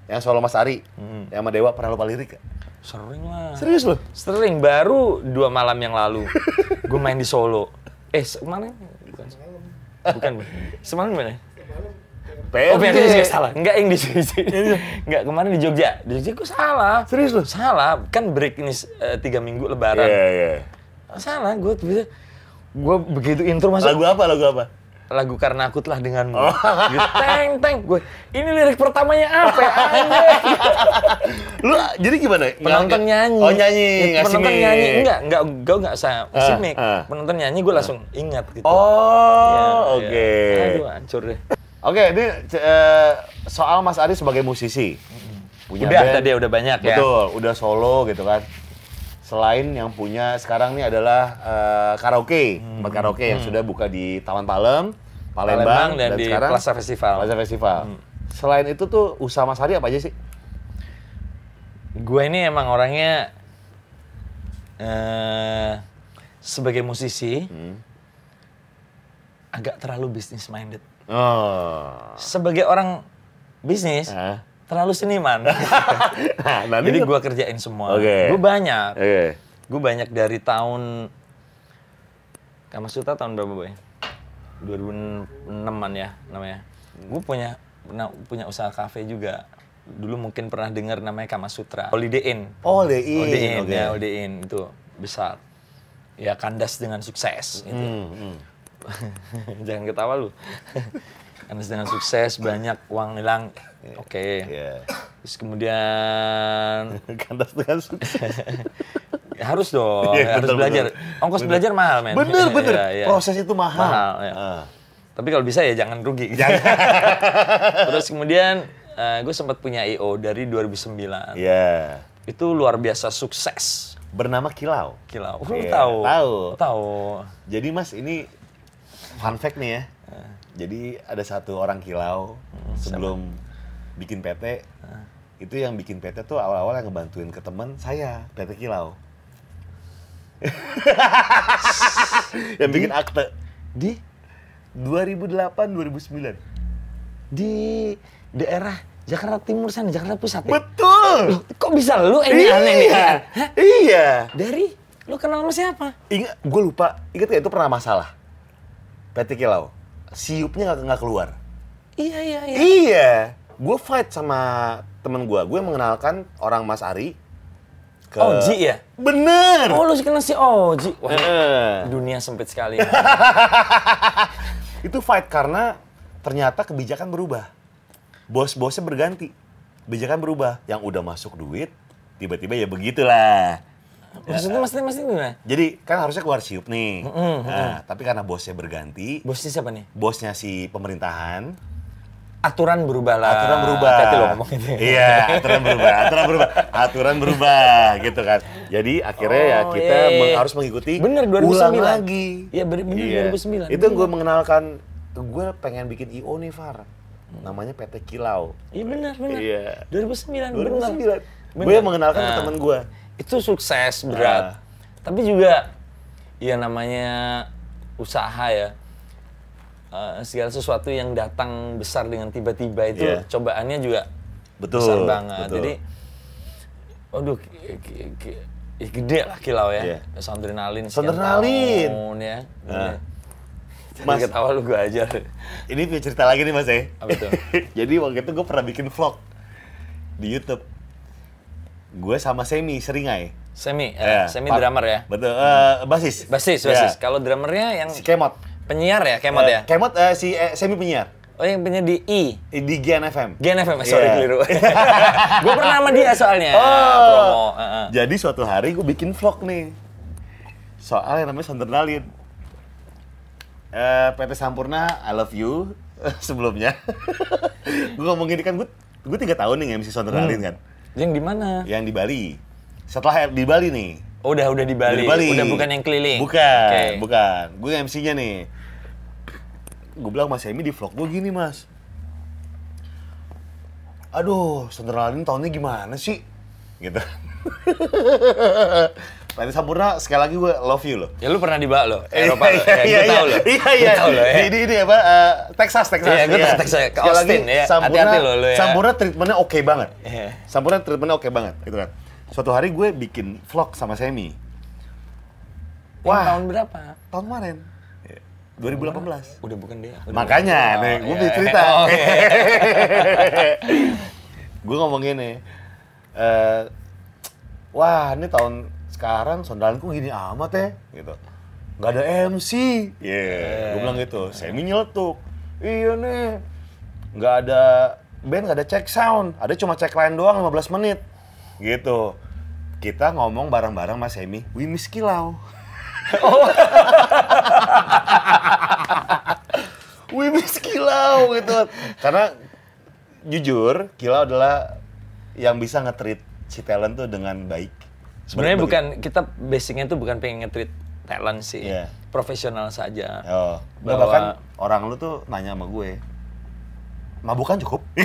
Yang solo Mas Ari, yang sama Dewa pernah lupa lirik gak? Sering lah. Serius loh? Sering, baru dua malam yang lalu. gue main di Solo. Eh, kemarin? Bukan. Bukan. Semalam mana? Oh, PRJ juga salah. Enggak yang di sini. Enggak, kemarin di Jogja. Di Jogja gue salah. Serius lu? Salah. Kan break ini eh, tiga minggu lebaran. Iya, iya. Salah, gue bisa. Gue begitu intro masuk. Lagu apa, lagu apa? lagu karena aku telah denganmu. Oh. Gitu, teng teng. Gue ini lirik pertamanya apa ya? Lu jadi gimana? penonton nyanyi. Oh nyanyi, Ya, penonton mic. nyanyi. Enggak, enggak, gue enggak saya ngasih mic. ah. Penonton nyanyi gue langsung ingat gitu. Oh, Ya, oke. ya. Aduh, hancur deh. Oke, ini eh, soal Mas Ari sebagai musisi. Punya udah band. tadi udah banyak ya. Betul, udah solo gitu kan. Selain yang punya sekarang nih adalah eh, karaoke, tempat karaoke yang sudah buka di Taman Palem, Palembang, Palembang dan di sekarang Plaza Festival. Plaza Festival. Selain itu tuh usaha Mas Ari apa aja sih? Gue ini emang orangnya eh sebagai musisi Hmm. agak terlalu business minded. Oh. Sebagai orang bisnis Ah. terlalu seniman. Nah, nanti Jadi gue kerjain semua. Oke. Gue banyak. Oke. Gue banyak dari tahun Kamasutra tahun berapa boy? 2006an ya namanya. Gue punya pernah punya usaha kafe juga. Dulu mungkin pernah dengar namanya Kamasutra. Holiday Inn. Oh, Holiday Inn, Holiday Inn, oke. ya Holiday Inn itu besar. Ya kandas dengan sukses. Gitu. Hmm, hmm. Jangan ketawa lu. kandas dengan sukses, banyak uang hilang. Oke. Iya. Terus kemudian Kandas dengan sukses. harus dong, Iya, harus betul, belajar. betul. Ongkos belajar mahal, men. Bener, bener. Iya, iya. Proses itu mahal. Mahal, ya. Ah. Tapi kalau bisa ya jangan rugi. Terus kemudian gue sempat punya IO dari 2009. Iya. Itu luar biasa sukses. Bernama Kilau. Kilau. Lu Iya, tahu. tahu. Tahu. Jadi Mas ini fun fact nih ya. Jadi ada satu orang kilau sebelum bikin PT, itu yang bikin PT tuh awal-awal yang ngebantuin ke teman saya, PT Kilau. yang bikin akte Di 2008 2009. di daerah Jakarta Timur sana, Jakarta Pusat. Ya? Betul. Kok bisa lu ini aneh nih? Iya. Hah? Iya. Dari lu kenal sama siapa? Ingat, gue lupa. Ingat gak itu pernah masalah? PT Kilau. Siupnya nggak nggak keluar. Iya, iya, iya. Iya, gue fight sama temen gue. Gue mengenalkan orang Mas Ari ke. Oji ya? Bener. Oh, lu kenal si Oji. Wah, Heeh. dunia sempit sekali. Itu fight karena ternyata kebijakan berubah. Bos-bosnya berganti. Kebijakan berubah. Yang udah masuk duit, tiba-tiba ya begitulah. Maksudnya, maksudnya, maksudnya gimana? Jadi kan harusnya keluar siup nih. Nah, tapi karena bosnya berganti, Bosnya siapa nih? bosnya si pemerintahan, Aturan berubah lah. aturan berubah. Hati-hati lo ngomong itu. Iya, aturan berubah, aturan berubah, aturan berubah gitu kan. Jadi akhirnya ya Oh, kita iya, iya. meng- harus mengikuti Bener, 2009. ulang lagi. Iya, bener, bener, 2009. Itu gue mengenalkan gue pengen bikin IO nih Far. Namanya PT Kilau. Iya benar, benar. Iya. 2009, 2009. benar. Gue mengenalkan ke Nah, temen gue. Itu sukses berat. Ah. Tapi juga ya namanya usaha ya. Eh, segala sesuatu yang datang besar dengan tiba-tiba itu Iya. cobaannya juga Betul. besar banget. betul. Jadi Ih, gede lah kilau ya. Iya. Sondrenalin. sekian Sondrenalin. tahun ya. Nah. Mas Mas- ketawa lu gue ajar. Ini cerita lagi nih mas ya. Apa tuh? Jadi waktu itu gue pernah bikin vlog di YouTube. Gue sama Semi Seringai. Semi, eh, semi Pak- drummer ya. Betul. eh, basis. Basis, basis. Kalau drummernya yang Si Kemot. penyiar ya, Kemot Eh, ya. Kemot eh, si eh, Semi penyiar Oh yang penyiar di I. Di Gian FM. Gen FM, sorry Iya. keliru. gue pernah sama dia soalnya. Oh. Promo. heeh. Jadi suatu hari gue bikin vlog nih. Soal yang namanya Sondernalin. Eh, PT Sampurna, I love you sebelumnya. gue ngomong gini kan, gue gue tiga tahun nih MC Sondernalin kan, Yang di mana? yang di Bali. Setelah di Bali nih, Oh, udah udah di Bali. Di Bali. Udah bukan yang keliling. Bukan, Oke. bukan. Gue MC-nya nih. Gue bilang Mas Emi di vlog gue gini mas. Aduh, Sondernalin tahunnya gimana sih? Gitu. PT Sampurna sekali lagi gue love you loh. Ya lu pernah di Bali lo, Eropa lo. Iya, Ya, iya, gue tahu lo. Iya, iya. Gue tahu lo ya. Di, di apa? eh, Texas, Texas. Iya, gue tahu Texas. Ke Sekali lagi, Austin, ya. Sampurna, Hati-hati lo, lo ya. Sampurna treatmentnya oke banget. Iya. Sampurna treatmentnya oke banget, gitu kan. Suatu hari gue bikin vlog sama Semi. Wah. tahun berapa? Tahun kemarin. 2018. Udah bukan dia. Udah Makanya, bukan. nih, Oh, gue iya. bisa cerita. Oh, iya. gue ngomong gini, eh, wah ini tahun sekarang sondalanku gini amat ya, gitu. Gak ada MC. Iya, gue bilang gitu. Semi nyeletuk. Iya nih, nggak ada band, nggak ada cek sound. Ada cuma cek line doang 15 menit. Gitu. Kita ngomong bareng-bareng Mas Semi, we miss Kilau. We miss Kilau gitu. Karena jujur, Kilau adalah yang bisa nge-treat si talent tuh dengan baik. Sebenarnya bukan kita basicnya tuh bukan pengen nge-treat talent sih. Iya. Profesional saja. Oh, Bahwa- bahkan orang lu tuh nanya sama gue, mabukan cukup?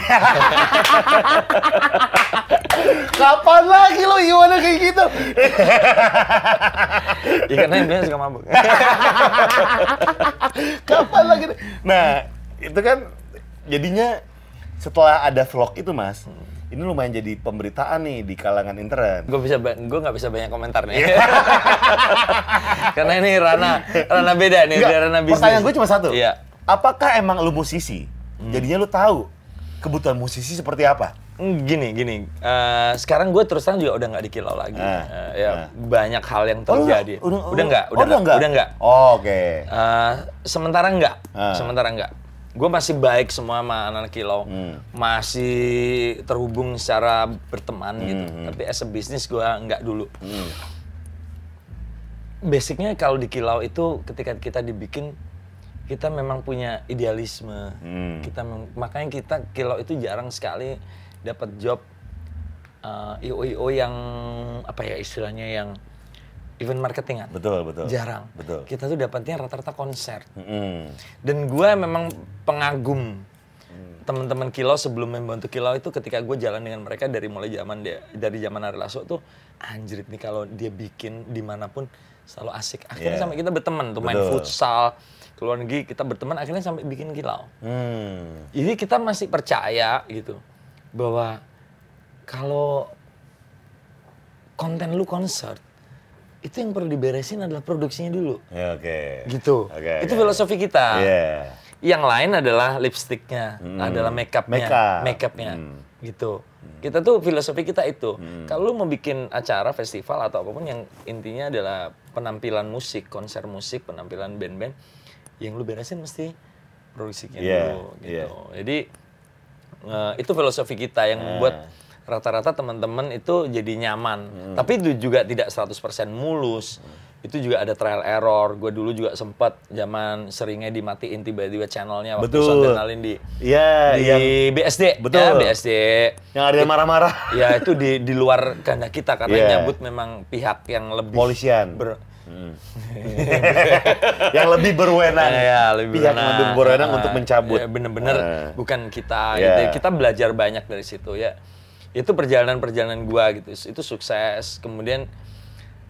Kapan lagi lo gimana kayak gitu? Ya karena yang suka mabuk. Kapan lagi? Nah, itu kan jadinya setelah ada vlog itu mas, ini lumayan jadi pemberitaan nih di kalangan internet. gue bisa gue nggak bisa banyak komentar nih. karena ini rana rana beda nih, Enggak, rana bisnis. pertanyaan gue cuma satu. Iya. Apakah emang lu musisi? Jadinya lu tahu kebutuhan musisi seperti apa? Hmm, Gini, gini. Eh, sekarang gue terus terang juga udah nggak di kilau lagi. Ah, Eh, ya ah. banyak hal yang Oh, terjadi. udah, udah nggak, oh, udah enggak. udah nggak. Oh, Oke. Eh, sementara enggak, Ah. sementara enggak. Gue masih baik semua sama anak kilau, Hmm. masih terhubung secara berteman gitu. Hmm. Tapi as a business gue enggak dulu. Hmm. Basicnya kalau di kilau itu ketika kita dibikin, kita memang punya idealisme. Hmm. Kita makanya kita kilau itu jarang sekali dapat job uh, IO IO yang apa ya istilahnya yang event marketingan. Betul, betul. Jarang. Betul. Kita tuh dapatnya rata-rata konser. Mm-mm. Dan gue memang pengagum teman-teman Kilau sebelum membantu Kilau itu ketika gue jalan dengan mereka dari mulai zaman dia dari zaman Ari Lasso tuh anjrit nih kalau dia bikin di mana pun selalu asik. Akhirnya Yeah. sampai kita berteman tuh main Betul. futsal ke luar negeri kita berteman akhirnya sampai bikin Kilau. Hmm. Jadi kita masih percaya gitu bahwa kalau konten lu konser itu yang perlu diberesin adalah produksinya dulu. Ya, oke. Gitu. Oke, itu oke. filosofi kita. Iya. Yang lain adalah lipstiknya, Hmm. adalah makeupnya, Makeup. makeupnya, Hmm. gitu. Kita tuh filosofi kita itu. Kalau lu mau bikin acara festival atau apa pun yang intinya adalah penampilan musik, konser musik, penampilan band-band, yang lu beresin mesti produksinya Iya, dulu, gitu. iya. Jadi eh, itu filosofi kita yang membuat rata-rata teman-teman itu jadi nyaman. Hmm. Tapi itu juga tidak 100% mulus. Itu juga ada trial error. Gue dulu juga sempat zaman seringnya dimatiin tiba-tiba channelnya waktu Betul. Sondernalin di Iya, di yang BSD. Betul. Ya, BSD. yang ada yang marah-marah. Ya itu di di luar kehendak kita karena Iya. nyambut memang pihak yang lebih Polisian. ber- yang lebih berwenang. Ya, lebih Pihak yang lebih berwenang Ah, untuk mencabut. ya, bener-bener Ah. bukan kita Ya. gitu. Kita belajar banyak dari situ ya. Itu perjalanan-perjalanan gua gitu. Itu sukses. Kemudian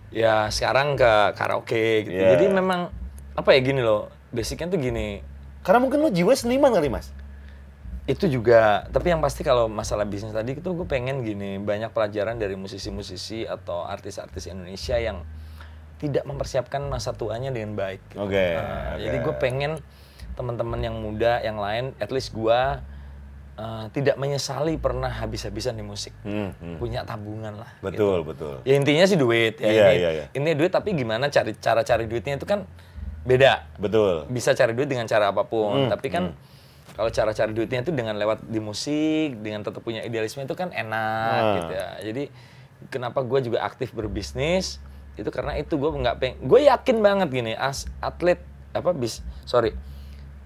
ya sekarang ke karaoke gitu. Ya. Jadi memang apa ya gini loh. Basicnya tuh gini. Karena mungkin lu jiwa seniman kali, Mas. itu juga tapi yang pasti kalau masalah bisnis tadi itu gue pengen gini banyak pelajaran dari musisi-musisi atau artis-artis Indonesia yang tidak mempersiapkan masa tuanya dengan baik gitu. Oke, Nah, oke. jadi gue pengen teman-teman yang muda yang lain at least gue uh, tidak menyesali pernah habis-habisan di musik Hmm, hmm. punya tabungan lah gitu. Betul, betul. ya intinya sih duit ya Iya, ini, iya, iya. ini duit tapi gimana cari cara cari duitnya itu kan beda Betul. bisa cari duit dengan cara apa pun Hmm, tapi kan kalau cara cari duitnya itu dengan lewat di musik dengan tetap punya idealisme itu kan enak Hmm. gitu ya jadi kenapa gue juga aktif berbisnis itu karena itu gue nggak peng gue yakin banget gini as atlet apa bis sorry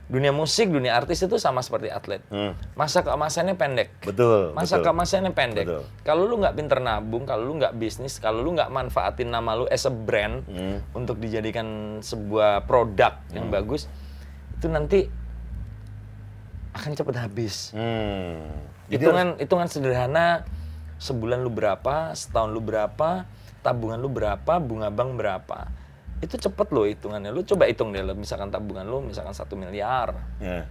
dunia musik dunia artis itu sama seperti atlet Hmm. masa keemasannya pendek Betul, masa betul. keemasannya pendek Betul. kalau lu nggak pinter nabung kalau lu nggak bisnis kalau lu nggak manfaatin nama lu as a brand Hmm. untuk dijadikan sebuah produk yang bagus itu nanti akan cepat habis Hmm. hitungan hitungan sederhana sebulan lu berapa setahun lu berapa tabungan lu berapa bunga bank berapa itu cepet loh hitungannya lu coba hitung deh lo, misalkan tabungan lu misalkan satu miliar Ya,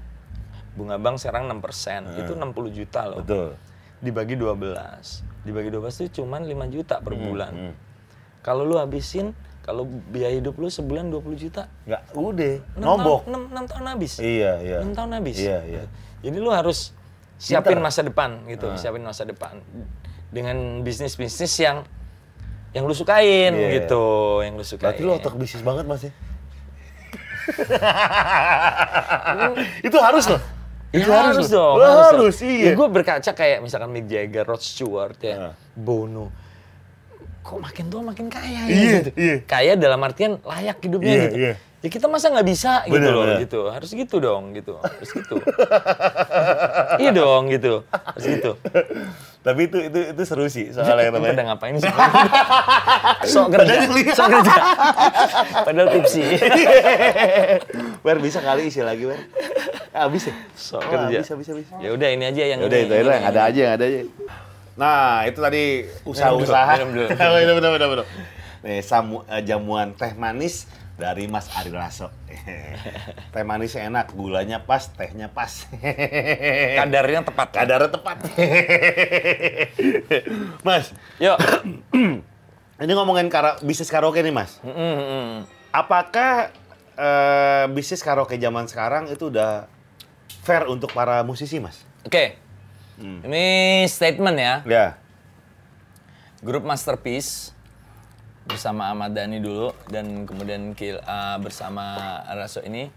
bunga bank sekarang 6% itu 60 juta loh betul. dibagi 12 dibagi 12 itu cuman 5 juta per bulan hmm. kalau lu habisin kalau biaya hidup lu sebulan 20 juta Nggak, udah. 6 Nombok. tahun, 6, tahun habis Iya, iya. 6 tahun habis Iya, iya. jadi lu harus siapin Pinter. masa depan gitu Ah. siapin masa depan dengan bisnis-bisnis yang yang lu sukain Iya. gitu yang lu sukain Berarti lo otak bisnis banget, Mas ya? Itu harus loh. Ya, Itu harus, dong. Lo dong. harus, iya. gue berkaca kayak misalkan Mick Jagger, Rod Stewart, ya, Ah. Bono. Kok makin tua makin kaya ya? Iya, gitu. iya. Kaya dalam artian layak hidupnya Iya, gitu. iya. Ya kita masa nggak bisa gitu Bener, loh, bener. gitu. Harus gitu dong, gitu. Harus gitu. iya dong, gitu. Harus gitu. Tapi itu itu itu seru sih soalnya Lu namanya. pada ngapain sih? Sok kerja, sok kerja. Padahal tipsi. Wer bisa kali isi lagi, Wer. Habis ya? Sok Oh, kerja. Bisa, bisa, bisa. Ya udah ini aja yang Ya udah itu aja ada aja, ada aja. Nah, itu tadi usaha-usaha. Minum dulu, minum dulu. Minum. Nih, samu, eh, jamuan teh manis dari Mas Ari Lasso. teh manis enak, gulanya pas, tehnya pas. Kadarnya tepat. Kadarnya tepat. mas, Yuk. ini ngomongin kara bisnis karaoke nih, Mas. Mm, mm, mm. Apakah eh, bisnis karaoke zaman sekarang itu udah fair untuk para musisi, Mas? Oke. Ini statement ya. Ya. Grup Masterpiece bersama Ahmad Dhani dulu dan kemudian Kil, uh, bersama Raso ini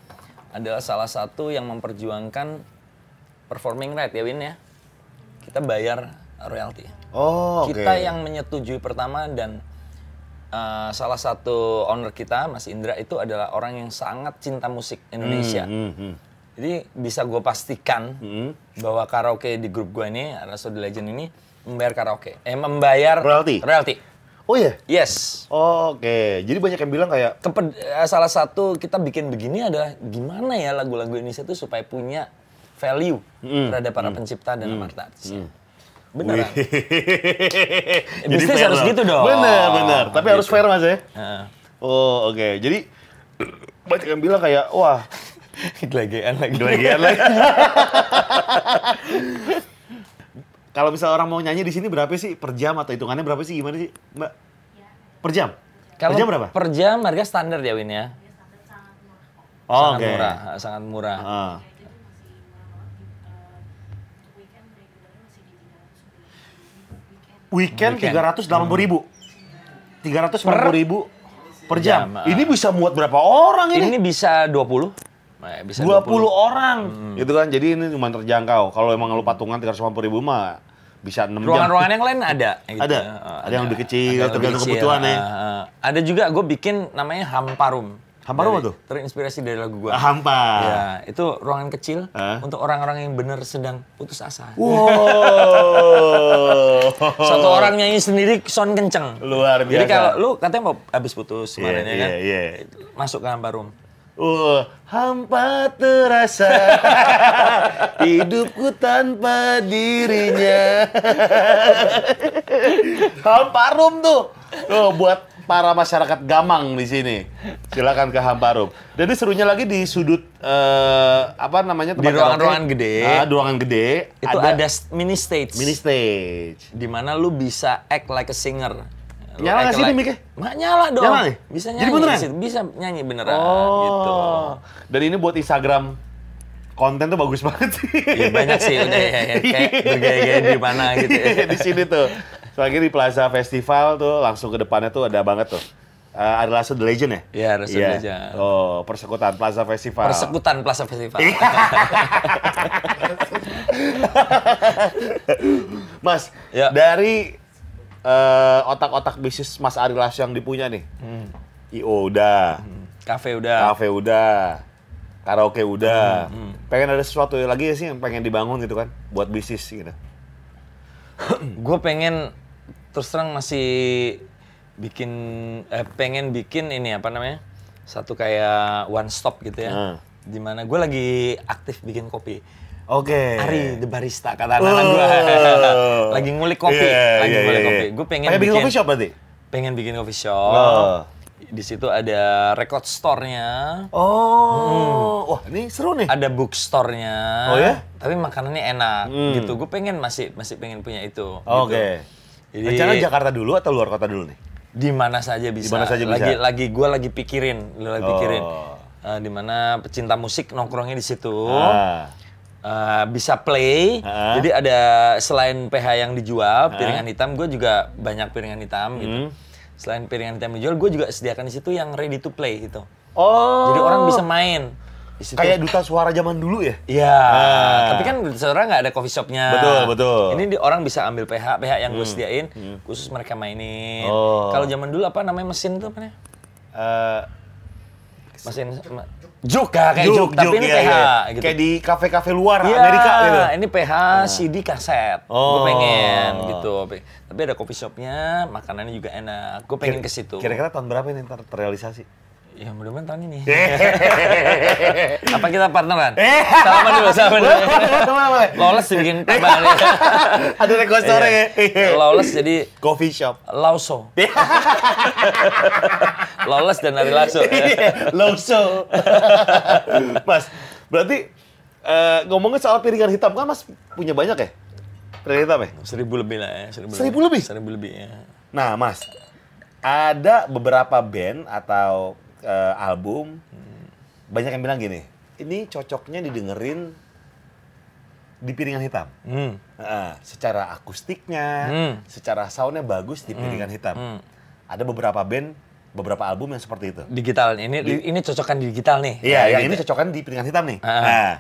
adalah salah satu yang memperjuangkan performing right ya Win ya. Kita bayar royalti. Oh. Kita yang menyetujui pertama dan uh, salah satu owner kita Mas Indra itu adalah orang yang sangat cinta musik Indonesia. Hmm, hmm. Jadi bisa gue pastikan Hmm. bahwa karaoke di grup gue ini, Raso The Legend ini membayar karaoke, eh membayar Royalti? royalti. Oh iya. Yes. Oh, Oke, jadi banyak yang bilang kayak Keped- eh, salah satu kita bikin begini adalah gimana ya lagu-lagu Indonesia itu supaya punya value Hmm. terhadap para pencipta dan marta artisnya. Beneran. Jadi bisnis fair harus gitu dong. Bener, bener. Tapi harus Gitu. fair mas ya. Heeh. Oh, oke. Jadi banyak yang bilang kayak, wah, Gelegean lagi. Gelegean lagi. Kalau misalnya orang mau nyanyi di sini berapa sih per jam atau hitungannya berapa sih gimana sih, Mbak? Per jam? Kalau per jam berapa? Per jam harga standar ya Win ya. Oh, sangat oke. murah, sangat murah. Ah. Weekend Weekend. tiga ratus delapan puluh ribu, tiga ratus ribu per jam. jam, ah. Ini bisa muat berapa orang ini? Ini bisa 20. Eh, bisa 20 20. orang, gitu kan? Jadi ini cuma terjangkau. Kalau emang lu patungan tiga ratus ribu mah bisa 6 jam. Ruangan-ruangan yang lain ada. gitu. Ada? Eh, Ada yang lebih kecil, Ada tergantung lebih kecil, kebutuhannya. eh, eh. Ada juga gue bikin namanya Hamparum. Hamparum apa tuh? Terinspirasi dari lagu gue. Ah, Hampa. Ya, itu ruangan kecil Ah. untuk orang-orang yang benar sedang putus asa. Wow. Satu orang nyanyi sendiri sound kenceng. Luar Jadi biasa. kalau lu katanya mau habis putus kemarin Iya, ya kan? iya, iya. Masuk ke Hamparum. Uh, hampa terasa hidupku tanpa dirinya. Hamparum tuh. Tuh buat para masyarakat gamang di sini. Silakan ke Hamparup. Jadi serunya lagi di sudut eh, apa namanya Di ruangan-ruangan gede. Ah, di ruangan gede. Itu ada, mini stage. mini stage. di mana lu bisa act like a singer. Lu Nyala nggak act sih ini mic-nya? Nggak nyala dong. Nyala nih? Bisa Jadi nyanyi. beneran? di situ. Bisa nyanyi beneran Oh. gitu. Dan ini buat Instagram konten tuh bagus banget sih. Iya banyak sih udah ya, ya. kayak bergaya-gaya di mana gitu. ya. di sini tuh. Soalnya di Plaza Festival tuh langsung ke depannya tuh ada banget tuh. Uh, ada Lasso the Legend ya? Iya, Lasso the Legend. Oh, persekutan Plaza Festival. Persekutan Plaza Festival. Iya. Mas, Ya. dari eh, otak-otak bisnis Mas Ari Lasyo yang dipunya nih. Hmm. IO udah, Kafe udah. kafe udah, karaoke udah. Hmm, Pengen ada sesuatu lagi sih yang pengen dibangun gitu kan buat bisnis gitu. Gue pengen terus terang masih bikin eh, pengen bikin ini apa namanya satu kayak one stop gitu ya. Hmm. Di mana gue lagi aktif bikin kopi. Oke. Ari the barista kata anak gue. Oh. lagi ngulik kopi, Iya, lagi iya, ngulik iya, kopi. Gue pengen Pengen bikin bikin, coffee shop berarti? pengen bikin coffee shop. Oh. Di situ ada record store-nya, Oh, wah ini seru nih. ada bookstore-nya. Oh ya? Tapi makanannya enak Hmm. gitu. Gue pengen masih masih pengen punya itu. Oke. Gitu. Jadi Rencana Jakarta dulu atau luar kota dulu nih? di mana saja bisa. mana saja bisa. Lagi lagi gue lagi pikirin, lagi Oh. pikirin. Eh, di mana pecinta musik nongkrongnya di situ. Ah. Eh, bisa play. Ah. Jadi ada selain PH yang dijual, piringan hitam, gue juga banyak piringan hitam gitu. Hmm. Selain piringan hitam dijual, gue juga sediakan di situ yang ready to play gitu. Oh. Jadi orang bisa main di situ. kayak duta suara zaman dulu ya? Iya, Ah. tapi kan seorang nggak ada coffee shopnya. Betul, betul. Ini di, orang bisa ambil PH, PH yang gue sediain, khusus mereka mainin. Oh. Kalau zaman dulu apa namanya mesin tuh apa namanya? Eh, Mesin me- juk ya, kayak juk, tapi ini iya, PH iya. gitu. Kayak di kafe-kafe luar Iya, Amerika gitu. ini PH CD kaset. Gue Oh. pengen gitu. Tapi ada coffee shopnya, makanannya juga enak. Gue pengen ke situ. Kira-kira tahun berapa ini ntar terrealisasi? Ya mudah-mudahan tahun ini. Eh. apa kita partneran? Salaman dulu, salaman dulu. Lawless dibikin tambah Ada rekostor ya. Lawless jadi Coffee shop. Lauso. Lawless dan Ari Lasso. Loso. mas, berarti eh, ngomongin soal piringan hitam kan Mas punya banyak ya? Piringan hitam ya? Seribu lebih lah ya. Seribu, Seribu lebih? Seribu lebih ya. Nah, Mas, ada beberapa band atau eh, album banyak yang bilang gini, ini cocoknya didengerin di piringan hitam. Hmm. Heeh, secara akustiknya, Hmm. secara soundnya bagus di piringan hitam. Hmm. Ada beberapa band, beberapa album yang seperti itu. Digital ini ini cocokkan di digital nih. Iya, Nah, yang gitu. ini cocokan di piringan hitam nih. Ah. Nah,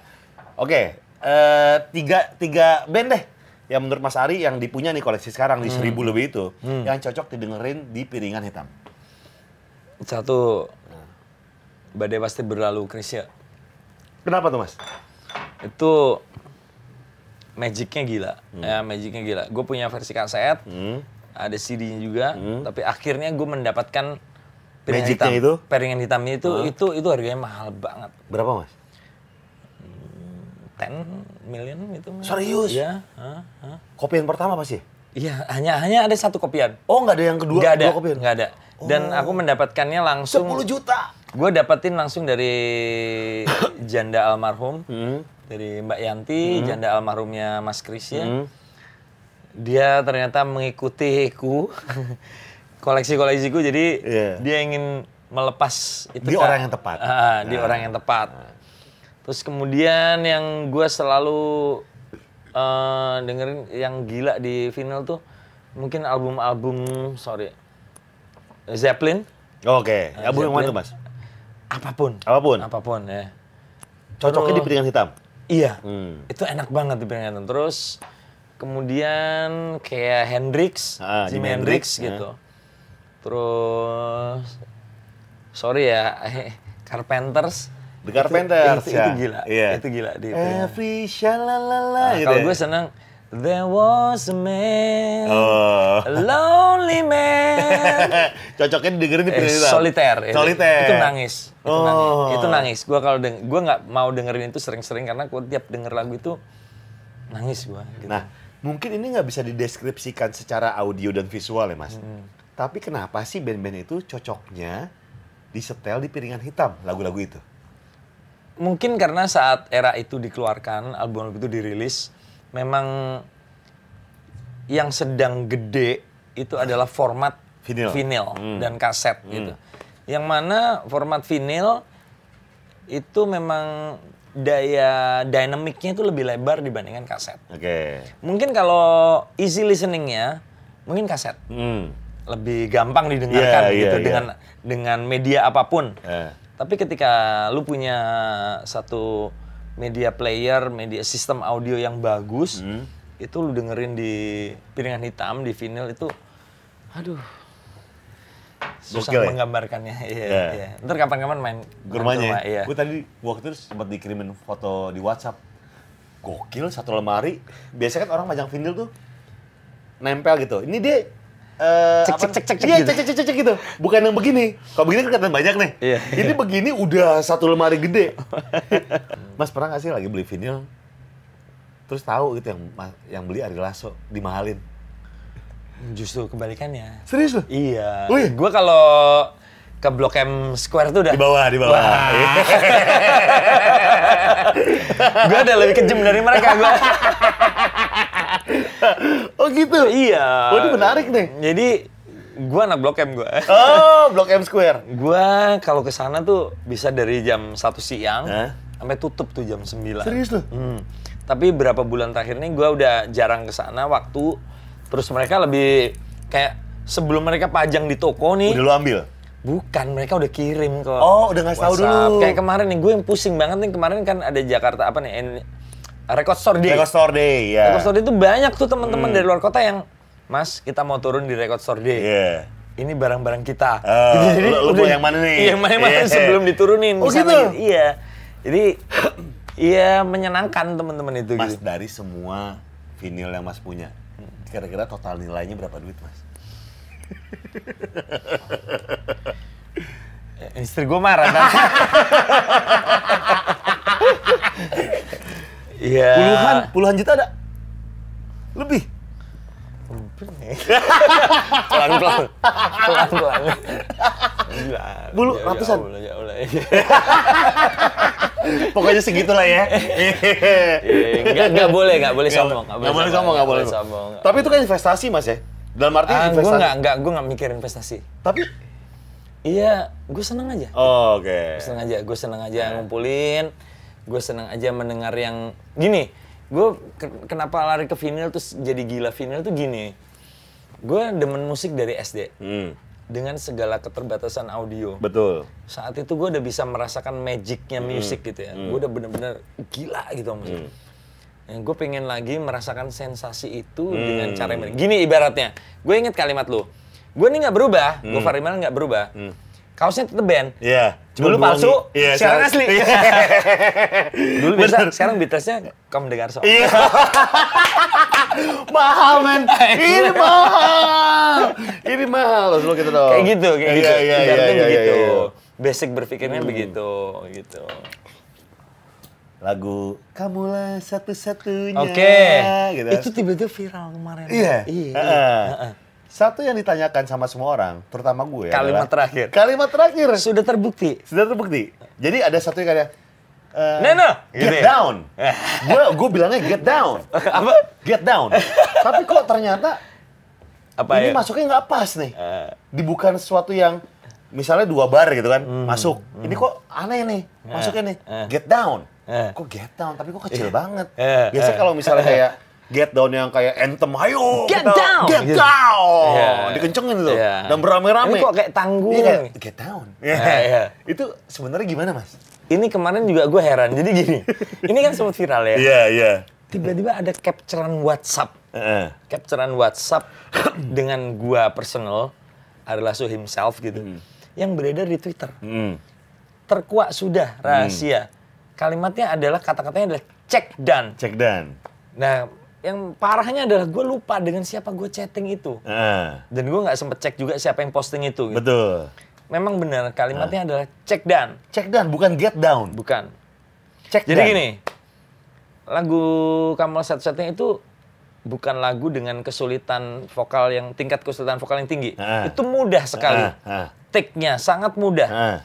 oke, Eh, tiga tiga band deh yang menurut Mas Ari yang dipunya nih koleksi sekarang Hmm. di seribu lebih itu, yang cocok didengerin di piringan hitam. Satu Badai pasti berlalu Krisya. Kenapa tuh Mas? Itu magicnya gila. Ya, magicnya gila. Gue punya versi kaset, Hmm. ada CD-nya juga, tapi akhirnya gue mendapatkan piringan Magicnya hitam. itu? Piringan hitam itu itu itu harganya mahal banget. Berapa Mas? 10 million gitu. Serius? Iya, hah. Kopi yang pertama apa sih? Iya, hanya hanya ada satu kopian. Oh, nggak ada yang kedua, Nggak ada, dua kopian? nggak ada. Dan aku mendapatkannya langsung. 10 juta. Gue dapetin langsung dari janda almarhum, Hmm. dari Mbak Yanti, janda almarhumnya Mas Kris ya. Hmm. Dia ternyata mengikutiku koleksi-koleksiku, jadi Iya. dia ingin melepas itu. Di Kak. orang yang tepat. Ah, di Nah. orang yang tepat. Terus kemudian yang gue selalu eh, dengerin yang gila di vinyl tuh mungkin album-album sorry Zeppelin Oke, album yang mana tuh Mas? Apa pun Apa pun. apa pun ya Cocoknya di piringan hitam. iya Hmm. itu enak banget di piringan terus kemudian kayak Hendrix Ah, Jimi Hendrix Hendrix, gitu terus sorry ya Carpenters The Carpenters itu, itu, ya. itu gila Iya. itu gila di. Every Nah, gitu. kalau ya. gue seneng There was a man, Oh. a lonely man. Cocoknya didengerin di Eh, piringan hitam. soliter. itu. Soliter. Itu nangis. Itu Oh. nangis. Itu nangis. Gue kalau deng gue nggak mau dengerin itu sering-sering karena gue tiap denger lagu itu nangis gue. Gitu. Nah, mungkin ini nggak bisa dideskripsikan secara audio dan visual ya, Mas. Hmm. Tapi kenapa sih band-band itu cocoknya disetel di piringan hitam lagu-lagu itu? Mungkin karena saat era itu dikeluarkan, album itu dirilis, memang yang sedang gede itu adalah format Vinyl. Hmm. dan kaset gitu. Yang mana format vinyl itu memang daya dynamicnya itu lebih lebar dibandingkan kaset. Oke. Mungkin kalau easy listeningnya, mungkin kaset Hmm. lebih gampang didengarkan Iya, iya, gitu iya. dengan dengan media apa pun. Eh. Tapi ketika lu punya satu media player, media sistem audio yang bagus, Hmm. itu lu dengerin di piringan hitam, di vinyl itu, aduh, susah Gokil ya? menggambarkannya. Iya, Iya. iya. Ntar kapan-kapan main Ke main rumahnya. rumah, iya. Gue tadi waktu itu sempat dikirimin foto di WhatsApp. Gokil satu lemari. Biasanya kan orang pajang vinyl tuh nempel gitu. Ini dia eh, Cek, cek, cek, cek, cek Iya, gitu. cek, cek, cek, cek gitu. Bukan yang begini. Kalau begini kan kelihatan banyak nih. Iya. Ini begini udah satu lemari gede. Mas pernah nggak sih lagi beli vinyl? Terus tahu gitu yang yang beli Ari Lasso dimahalin. Justru kebalikannya. Serius loh? Iya. Wih. Gue kalau ke Blok M Square tuh udah Di bawah, di bawah. Iya. gue udah lebih kejam dari mereka gue. oh gitu. iya. Oh, ini menarik nih. Jadi gue anak Blok M gue. Oh, Blok M Square. Gua kalau ke sana tuh bisa dari jam 1 siang Hah? sampai tutup tuh jam 9. Serius loh? Hmm. Tapi berapa bulan terakhir ini gua udah jarang ke sana waktu terus mereka lebih kayak sebelum mereka pajang di toko nih. Udah lu ambil? Bukan, mereka udah kirim ke Oh, udah ngasih tahu dulu. Kayak kemarin nih, gue yang pusing banget nih kemarin kan ada Jakarta apa nih? Record Store Day. Record Store Day, ya. Record Store Day itu banyak tuh teman-teman dari luar kota yang Mas, kita mau turun di Record Store Day Iya. ini barang-barang kita. Oh, lu- lu bawa yang mana nih? Iya, yang mana mana Iya. sebelum diturunin. Oh, gitu? Iya. Jadi iya menyenangkan teman-teman itu Mas, gitu. dari semua vinyl yang Mas punya, kira-kira total nilainya berapa duit, Mas? Eh, Istri gue marah kan. Iya. Puluhan, puluhan juta ada? Lebih? Pelan-pelan. Pelan-pelan. Bulu, Ya, ratusan? Ya ya Allah. Pokoknya segitulah ya. Iya, Nggak, nggak boleh, nggak boleh sombong. Nggak boleh sombong, nggak boleh sombong. Tapi itu kan investasi, Mas ya? Dalam arti gue investasi. nggak, nggak, gue nggak mikir investasi. Tapi, Iya, gue seneng aja. oh, oke. Gue seneng aja, gue seneng aja ngumpulin, gue seneng aja mendengar yang gini. Gue ke- kenapa lari ke vinyl terus jadi gila vinyl tuh gini. Gue demen musik dari SD Hmm, dengan segala keterbatasan audio. betul. Saat itu gue udah bisa merasakan magicnya musik gitu ya. Gue udah bener-bener gila gitu sama musik. Yang gue pengen lagi merasakan sensasi itu dengan cara yang. Gini ibaratnya, gue inget kalimat lu. Gue ini nggak berubah, gue Farimal nggak berubah. Kaosnya tetep band. Iya. Dulu Cuma palsu, Iya, sekarang asli. Iya. Dulu biasa, sekarang Beatlesnya kamu dengar soal. Iya. mahal, men. Ini mahal. Ini mahal. Terus lu gitu dong. Kayak gitu, kayak Iya, gitu. Iya, iya, iya, begitu. iya, iya. Basic berpikirnya begitu, gitu. Lagu Kamulah satu-satunya. Oke, Gitu. itu tiba-tiba viral kemarin. Iya. Iya. Heeh. Heeh. Satu yang ditanyakan sama semua orang, terutama gue. Kalimat adalah- terakhir. Kalimat terakhir. Sudah terbukti. Sudah terbukti. Jadi ada satu yang kayak eh, No, no. Get Gitu ya? down. gue gue bilangnya get down. Apa? Get down. Tapi kok ternyata Apa ini ya? masuknya nggak pas nih. Eh. Di bukan sesuatu yang misalnya dua bar gitu kan, masuk. Ini kok aneh nih, masuknya nih. Hmm. Eh. Get down. Eh. Kok get down? Tapi kok kecil banget. Eh, Biasa kalau misalnya kayak get down yang kayak anthem, ayo Get kita down! get Gitu. down, Iya. dikencengin tuh, Iya. dan beramai-ramai. Ini kok kayak tanggung. Iya, kayak, get down. Iya, iya. Itu sebenarnya gimana mas? Ini kemarin juga gue heran. Jadi gini, ini kan sempat viral ya. Iya iya. Tiba-tiba ada capturean WhatsApp. Heeh. Capturean WhatsApp dengan gua personal, adalah so himself gitu. Yang beredar di Twitter. Hmm. Terkuak sudah rahasia. Kalimatnya adalah kata-katanya adalah check done. Cek dan. Nah, yang parahnya adalah gue lupa dengan siapa gue chatting itu. Heeh. Dan gue nggak sempet cek juga siapa yang posting itu. gitu. Betul. Memang benar kalimatnya adalah check done, Cek dan bukan get down. bukan. Cek Jadi dan. gini, lagu Kamal satu-satunya itu bukan lagu dengan kesulitan vokal yang tingkat kesulitan vokal yang tinggi. Ah. Itu mudah sekali. Ah, ah. Take-nya sangat mudah. Ah,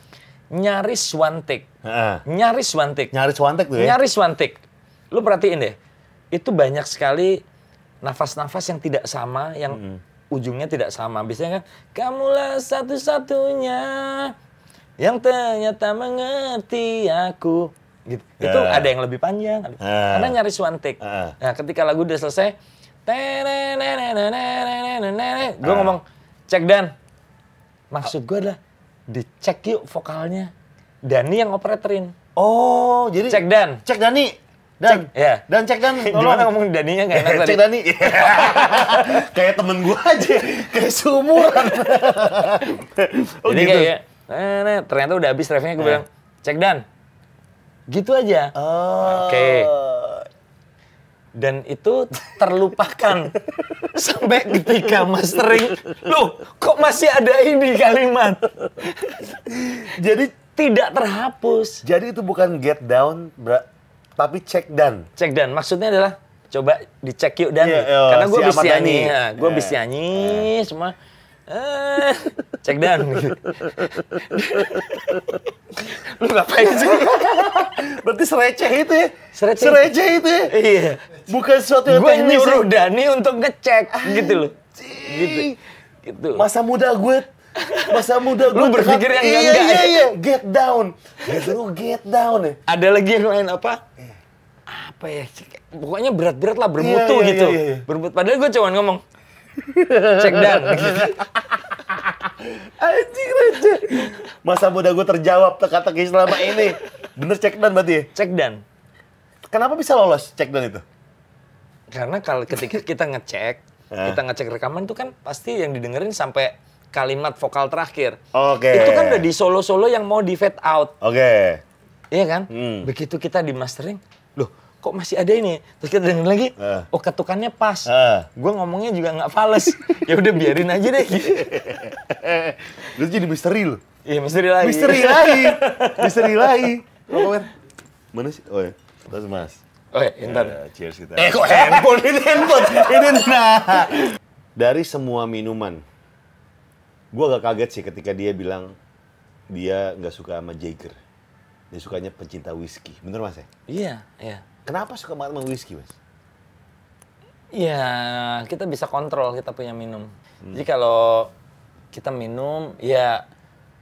Nyaris one take. ah. Nyaris one take. Nyaris wantek tuh ya? Nyaris one take. Lu perhatiin deh. Itu banyak sekali nafas-nafas yang tidak sama, yang ujungnya tidak sama. Biasanya kan, kamulah satu-satunya yang ternyata mengerti aku. Gitu. Itu Ya. ada yang lebih panjang. ada- Ah. Karena nyaris one take. Ah. Nah, ketika lagu udah selesai, gue ngomong, cek dan. Maksud gue adalah, dicek yuk vokalnya. Dani yang operatorin. Oh, jadi... Cek dan. Cek Dani. Dan. Cek, ya. Dan cek Dan. Gimana ngomong Daninya nggak enak tadi? Cek Dani. kayak temen gua aja. Kayak seumuran. oh Jadi gitu. kayak, eh, nah, ternyata udah habis refnya gue bilang, cek Dan. Gitu aja. Oh. Oke. Dan itu terlupakan. Sampai ketika mastering, loh kok masih ada ini kalimat? Jadi Tidak terhapus. jadi itu bukan get down, bra, tapi cek dan. Cek Dan, maksudnya adalah coba dicek yuk Dan. Iya, iya, Karena gue si bisa nyanyi, nah, gue Iya. bisa nyanyi semua. Eh, cek Dan. Lu ngapain sih? Berarti sereceh itu ya? Sereceh. itu ya? iya. Bukan sesuatu yang Gue teknis nyuruh ya? Dani untuk ngecek gitu loh. Gitu. Gitu. Masa muda gue Masa muda gue Lu berpikir yang iya, enggak-enggak Iya, ya? iya, get down. Gitu lu get down ya. Ada lagi yang lain apa? Apa ya? Pokoknya berat-berat lah bermutu Iya, iya, gitu. iya, iya. Bermutu. Padahal gue cuma ngomong cek dan. Gitu. Anjing. Masa muda gue terjawab teka-teki selama ini. Bener cek dan berarti ya? Cek dan. Kenapa bisa lolos cek dan itu? Karena kalau ketika kita ngecek, kita ngecek rekaman tuh kan pasti yang didengerin sampai kalimat vokal terakhir. Oke. Itu kan udah di solo-solo yang mau di fade out. Oke. Iya kan? Hmm. Begitu kita di mastering, loh kok masih ada ini? Terus kita dengerin lagi, Eh. oh ketukannya pas. Eh. Gue ngomongnya juga nggak fals. ya udah biarin aja deh. Lu jadi misteri lu. Iya misteri lagi. Misteri lagi. Misteri lagi. Lo komen. Mana sih? Oh ya. Terus mas. Oh ya, ntar. Ya, cheers kita. Eh kok handphone? ini handphone. Ini nah. Dari semua minuman, gua agak kaget sih ketika dia bilang dia nggak suka sama Jager. Dia sukanya pencinta whisky. Bener mas ya? Iya, iya. Kenapa suka banget sama whisky mas? Iya, kita bisa kontrol kita punya minum. Jadi kalau kita minum, ya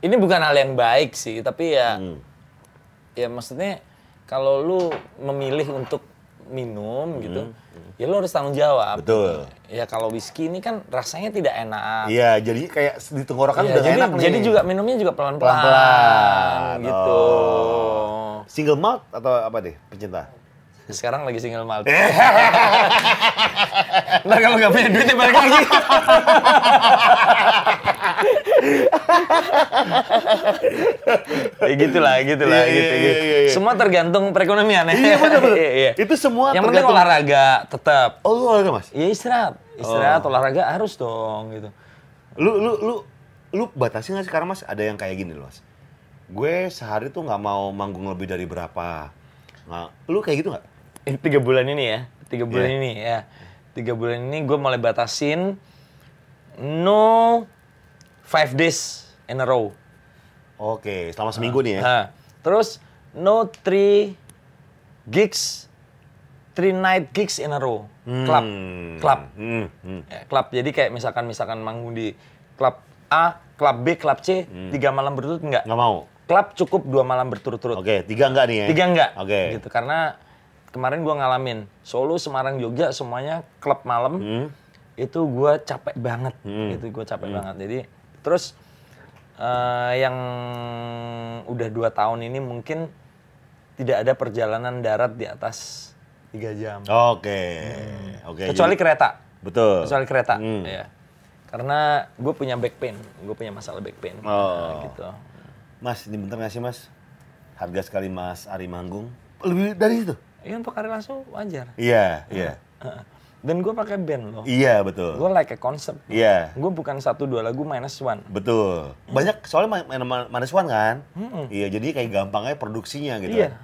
ini bukan hal yang baik sih, tapi ya, Hmm. ya maksudnya kalau lu memilih untuk minum gitu, ya lu harus tanggung jawab. Betul. Ya kalau whisky ini kan rasanya tidak enak. Iya, jadi kayak di tenggorokan Ya, udah jadi, enak nih. jadi juga minumnya juga pelan-pelan. Pelan-pelan. Gitu. Oh. Single malt atau apa deh pencinta? Sekarang lagi single malt. Ntar kalau nggak punya duit ya balik lagi. ya gitulah, gitulah, Iya, gitu, iya, gitu. iya, iya. Semua tergantung perekonomian ya. Iya. Iya, iya. Itu semua Yang penting olahraga tetap. Oh, lu olahraga mas? Ya istirahat, istirahat, Oh. olahraga harus dong gitu. Lu lu lu lu batasi nggak sekarang mas? Ada yang kayak gini loh mas. Gue sehari tuh nggak mau manggung lebih dari berapa. Nggak, lu kayak gitu nggak? Ini tiga bulan ini ya, tiga bulan Iya. ini ya, tiga bulan ini gue mulai batasin no five days in a row. Oke, selama seminggu nih ya. Nah, terus no three gigs, three night gigs in a row, club, Hmm. club, Hmm, hmm. Ya, club. Jadi kayak misalkan misalkan manggung di klub A, klub B, klub C, tiga malam berturut enggak. Nggak mau. Klub cukup dua malam berturut-turut. Oke, tiga enggak nih ya? Tiga enggak. Oke. Gitu karena kemarin gua ngalamin Solo, Semarang, Jogja semuanya klub malam. Hmm. Itu gua capek banget. Hmm. Itu gua capek banget. Jadi terus eh, yang udah dua tahun ini mungkin tidak ada perjalanan darat di atas tiga jam. Oke. Oke. Hmm. Kecuali jadi- kereta. Betul. Kecuali kereta. Hmm. Iya. Karena gue punya back pain, gue punya masalah back pain. Oh. Nah, gitu. Mas, ini bentar nggak sih mas? Harga sekali Mas Ari manggung. Lebih dari itu? Iya untuk hari langsung wajar. Iya, iya. Heeh. Dan gue pakai band loh. Iya, betul. Gue like a concept. Iya. Gue bukan satu dua lagu minus one. Betul. Banyak soalnya main, Manis One kan? Iya, jadi kayak gampangnya produksinya gitu. Iya.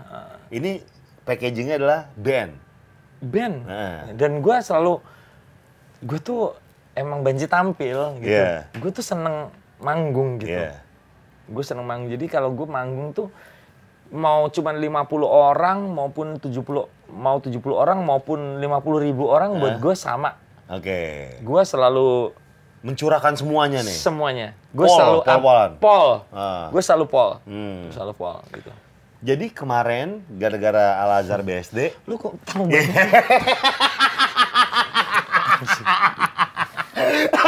Ini packagingnya adalah band. Band. Nah. Dan gue selalu gue tuh emang banci tampil gitu. Iya. Gue tuh seneng manggung gitu. Iya. Gue seneng manggung. Jadi kalau gue manggung tuh mau cuman 50 orang maupun 70 mau 70 orang maupun 50 ribu orang buat gue sama. Oke. Gue selalu Mencurahkan semuanya nih. semuanya. Gue Pol, selalu up- pol-polan. pol. Ah. Gue selalu pol. Hmm. Selalu pol gitu. Jadi kemarin gara-gara Al Azhar BSD, Lu kok tahu banget?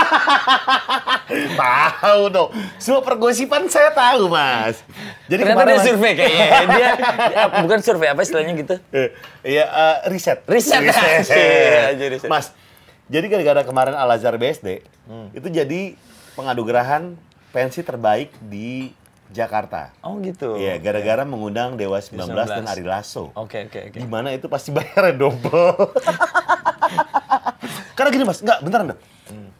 tahu dong. Semua pergosipan saya tahu, Mas. Jadi Ternyata kemarin dia Mas- survei kayaknya. Dia, dia bukan survei apa istilahnya gitu. Eh, Iya, eh, riset. Riset, Iya, aja riset. Mas, jadi gara-gara kemarin Al Azhar BSD, Hmm. itu jadi pengadu gerahan pensi terbaik di Jakarta. Oh gitu. Iya, gara-gara mengundang Dewa 19, dan 19. Ari Lasso. Oke oke oke. Di mana itu pasti bayarnya double. Karena gini mas, enggak, bentar dong.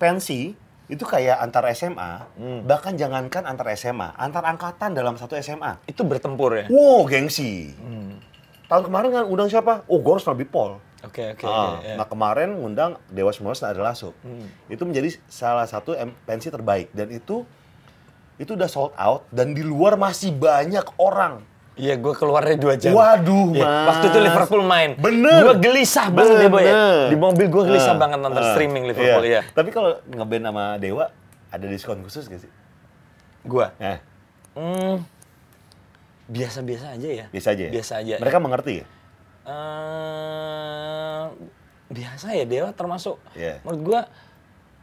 Pensi itu kayak antar SMA, bahkan jangankan antar SMA, antar angkatan dalam satu SMA. Itu bertempur ya? Wow, gengsi. Tahun kemarin kan undang siapa? Oh, gue harus lebih pol. Oke oke. Ah, oke, ya. Nah kemarin ngundang Dewa 19 dan Ari Lasso. Itu menjadi salah satu pensi terbaik. Dan itu itu udah sold out dan di luar masih banyak orang. Iya, gue keluarnya dua jam. Waduh, Iya, Mas. Waktu itu Liverpool main. Bener. Gue gelisah banget ya, Boy. ya. Bener. Di mobil gue gelisah Ah, banget nonton ah, streaming Liverpool, iya. ya. Tapi kalau ngeband sama Dewa, ada diskon khusus gak sih? Gue. Nah, Hmm, biasa-biasa aja ya. biasa aja ya? Biasa aja. Mereka mengerti ya? Eh, biasa ya Dewa termasuk Iya. menurut gua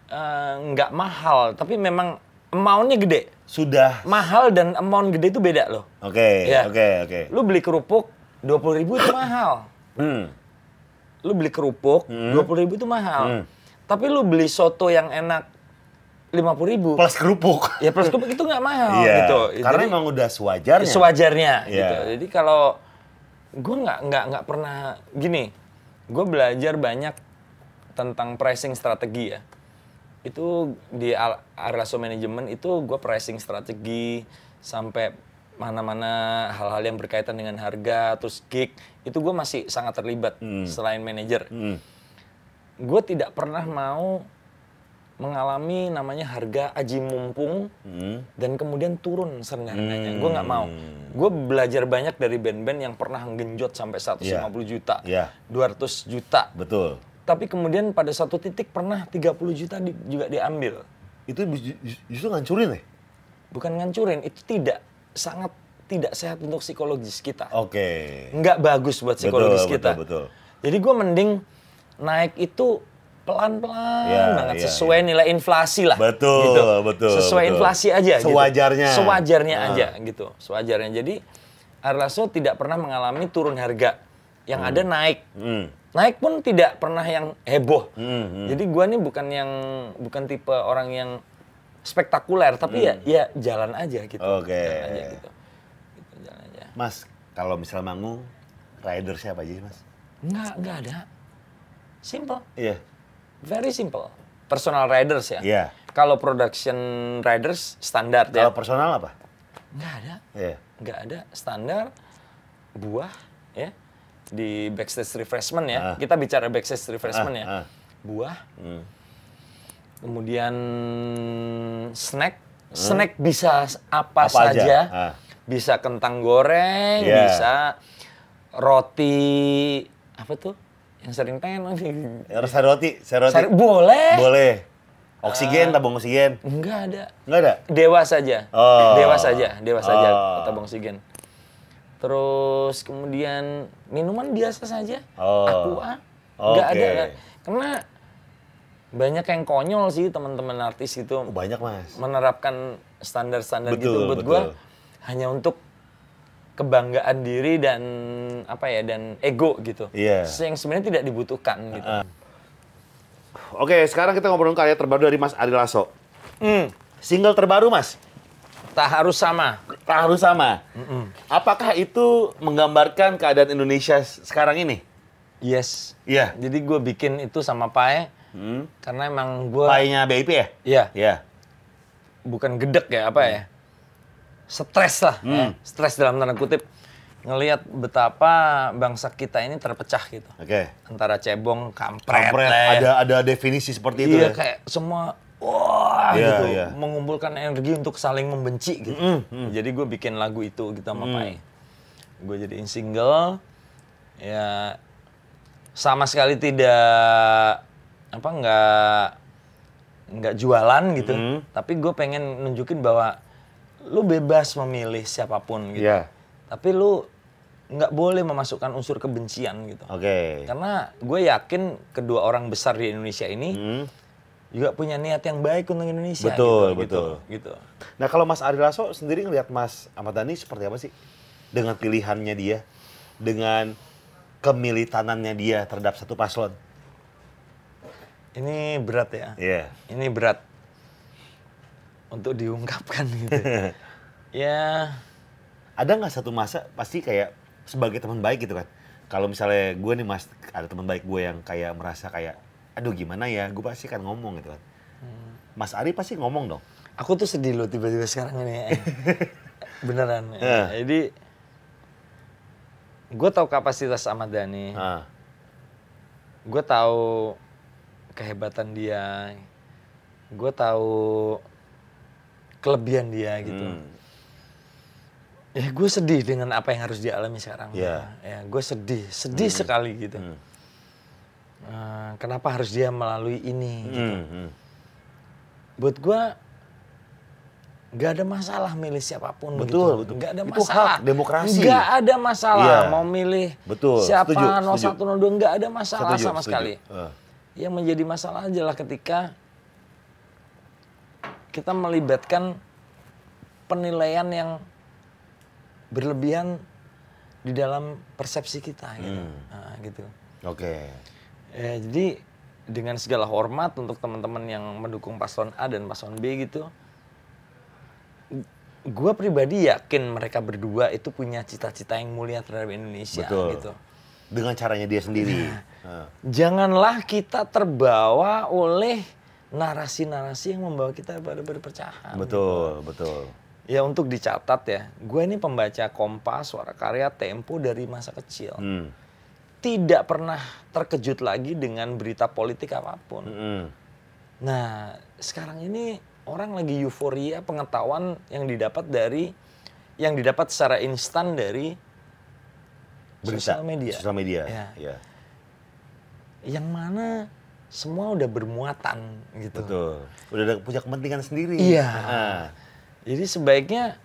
eh, nggak mahal tapi memang amountnya gede Sudah. mahal dan amount gede itu beda loh Oke, Iya. oke, oke. lu beli kerupuk dua puluh ribu itu mahal Hmm. lu beli kerupuk dua puluh ribu itu mahal Hmm. tapi lu beli soto yang enak lima puluh ribu Plus kerupuk. ya plus kerupuk itu nggak mahal Iya. gitu Karena Jadi- emang udah sewajarnya. sewajarnya Iya. gitu. Jadi kalau gue nggak nggak nggak pernah gini, gue belajar banyak tentang pricing strategi ya. Itu di Arlaso Management itu gue pricing strategi sampai mana-mana hal-hal yang berkaitan dengan harga, terus gig itu gue masih sangat terlibat selain manajer. Hmm. Gue tidak pernah mau mengalami namanya harga aji mumpung Hmm. dan kemudian turun serendah-rendahnya. Gue nggak mau. Gue belajar banyak dari band-band yang pernah genjot sampai 150 juta, Iya. 200 juta. Betul. Tapi kemudian pada satu titik pernah 30 juta di- juga diambil. Itu ju- ju- justru ngancurin ya? Bukan ngancurin, itu tidak sangat tidak sehat untuk psikologis kita. Oke. Nggak bagus buat psikologis Betul, kita. betul, betul. Jadi gue mending naik itu pelan-pelan Iya, banget iya, sesuai nilai inflasi lah. Betul, gitu. betul, Sesuai betul. inflasi aja. gitu. Sewajarnya. Sewajarnya Ah. aja gitu. Sewajarnya. Jadi Arlaso tidak pernah mengalami turun harga. Yang ada naik. Hmm. Naik pun tidak pernah yang heboh. Hmm, hmm. Jadi gua nih bukan yang bukan tipe orang yang spektakuler, tapi ya ya jalan aja gitu. Hmm. Oke. Jalan aja gitu. Gitu, jalan aja. Mas, kalau misal manggung, rider siapa aja sih, Mas? Enggak, enggak ada. Simple. Iya. Very simple. Personal riders ya. Iya. Kalau production riders standar Kalau ya. personal apa? Nggak ada. Iya. Nggak ada. Standar buah ya. Di backstage refreshment ya. Ah. Kita bicara backstage refreshment Ah, ya. ah. Buah. Hmm. Kemudian snack. Snack bisa Apa apa, aja? saja. Ah. Bisa kentang goreng, Iya. bisa roti apa tuh? Yang sering pengen Harus roti, roti. Sari- boleh. Boleh. Oksigen, tabung oksigen. Enggak ada. Enggak ada? Dewa saja. Oh. Dewa saja, dewa saja Oh. tabung oksigen. Terus kemudian minuman biasa saja. Oh. Aqua. Enggak Oke. ada. Karena banyak yang konyol sih teman-teman artis itu Oh, banyak, Mas. menerapkan standar-standar gitu buat betul. gua hanya untuk kebanggaan diri dan apa ya dan ego gitu. Iya. Yang sebenarnya tidak dibutuhkan gitu. Oke, sekarang kita ngobrolin karya terbaru dari Mas Ari Lasso. Hmm, Single terbaru, Mas. tak harus sama. Harus sama. Apakah itu menggambarkan keadaan Indonesia sekarang ini? Yes. Iya. Jadi gue bikin itu sama Pae Hmm. karena emang gue Painya BIP ya? Iya, Iya. bukan gedek ya apa ya? Stres lah, ya. stres dalam tanda kutip. ngelihat betapa bangsa kita ini terpecah gitu. Oke. Antara cebong, kampret, Kampret, ada ada definisi seperti itu iya ya. kayak semua wah Iya, gitu iya. mengumpulkan energi untuk saling membenci gitu. Jadi gue bikin lagu itu gitu sama Pai. Gue jadiin single ya sama sekali tidak apa nggak nggak jualan gitu. Tapi gue pengen nunjukin bahwa lu bebas memilih siapa pun gitu. Iya. Tapi lu nggak boleh memasukkan unsur kebencian gitu. Oke. Karena gue yakin kedua orang besar di Indonesia ini Hmm. Juga punya niat yang baik untuk Indonesia. Betul, gitu, betul. Gitu. gitu. Nah kalau Mas Ari Lasso sendiri ngelihat Mas Ahmad Dhani seperti apa sih? Dengan pilihannya dia, dengan kemilitanannya dia terhadap satu paslon. Ini berat ya. Iya. Ini berat untuk diungkapkan gitu. ya, Ada nggak satu masa pasti kayak sebagai teman baik gitu kan? Kalau misalnya gue nih Mas, ada teman baik gue yang kayak merasa kayak, aduh gimana ya, gue pasti kan ngomong gitu kan. Mas Ari pasti ngomong dong. aku tuh sedih loh tiba-tiba sekarang ini. Beneran. Ya. Jadi gue tahu kapasitas Ahmad Dhani. Ah, gue tahu kehebatan dia gue tahu kelebihan dia gitu Hmm. ya gue sedih dengan apa yang harus dia alami sekarang Iya. ya gue sedih sedih sekali gitu Hmm. Eh, kenapa harus dia melalui ini gitu. Hmm, hmm. buat gue nggak ada masalah milih siapa pun Betul, gitu. betul. nggak ada Itu masalah hak demokrasi. nggak ada masalah Iya. mau milih Betul, siapa setuju, 01 02 nggak ada masalah Setuju, sama setuju. sekali Ah. Yang menjadi masalah adalah ketika kita melibatkan penilaian yang berlebihan di dalam persepsi kita gitu. Hmm. Nah, gitu. Oke. Ya, jadi dengan segala hormat untuk teman-teman yang mendukung paslon A dan paslon B gitu, gue pribadi yakin mereka berdua itu punya cita-cita yang mulia terhadap Indonesia Betul. gitu. Dengan caranya dia sendiri. Iya. Ah. Janganlah kita terbawa oleh narasi-narasi yang membawa kita pada perpecahan. Betul, betul. Ya untuk dicatat ya, gue ini pembaca Kompas, Suara Karya, Tempo dari masa kecil. Hmm. Tidak pernah terkejut lagi dengan berita politik apa pun. Hmm. Nah, sekarang ini orang lagi euforia pengetahuan yang didapat dari yang didapat secara instan dari Berita. sosial media. Sosial media. Ya. Ya. Yang mana semua udah bermuatan gitu. Betul. Udah ada punya kepentingan sendiri. Iya. Ah. Jadi sebaiknya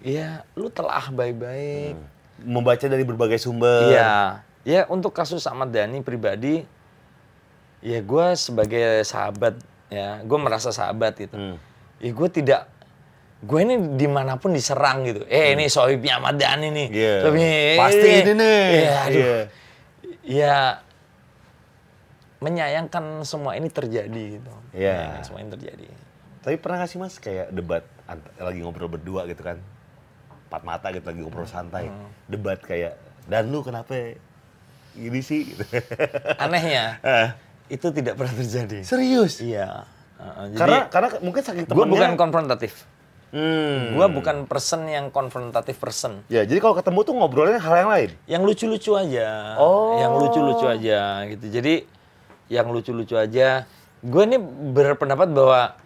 ya lu telah baik-baik. Membaca dari berbagai sumber. Iya. Ya untuk kasus Ahmad Dhani pribadi ya gue sebagai sahabat ya gue merasa sahabat gitu. Hmm. Ya gue tidak gue ini di mana pun diserang gitu. Eh ini sohibnya Ahmad Dhani nih. Hmm. Iya. Sohibnya- Pasti ini nih. Iya, aduh. Iya. Ya menyayangkan semua ini terjadi gitu. Iya. Menyayangkan semua ini terjadi. Tapi pernah gak sih mas kayak debat lagi ngobrol berdua gitu kan? Empat mata gitu lagi ngobrol santai. Hmm. Debat kayak, dan lu kenapa gini sih? Gitu. Anehnya Eh, itu tidak pernah terjadi. Serius? Iya. Uh, jadi karena karena mungkin saking gue temennya. bukan konfrontatif. Hmm. Gue bukan person yang konfrontatif person. Ya jadi kalau ketemu tuh ngobrolnya hal yang lain. Yang lucu-lucu aja. Oh. Yang lucu-lucu aja gitu. Jadi yang lucu-lucu aja. Gue ini berpendapat bahwa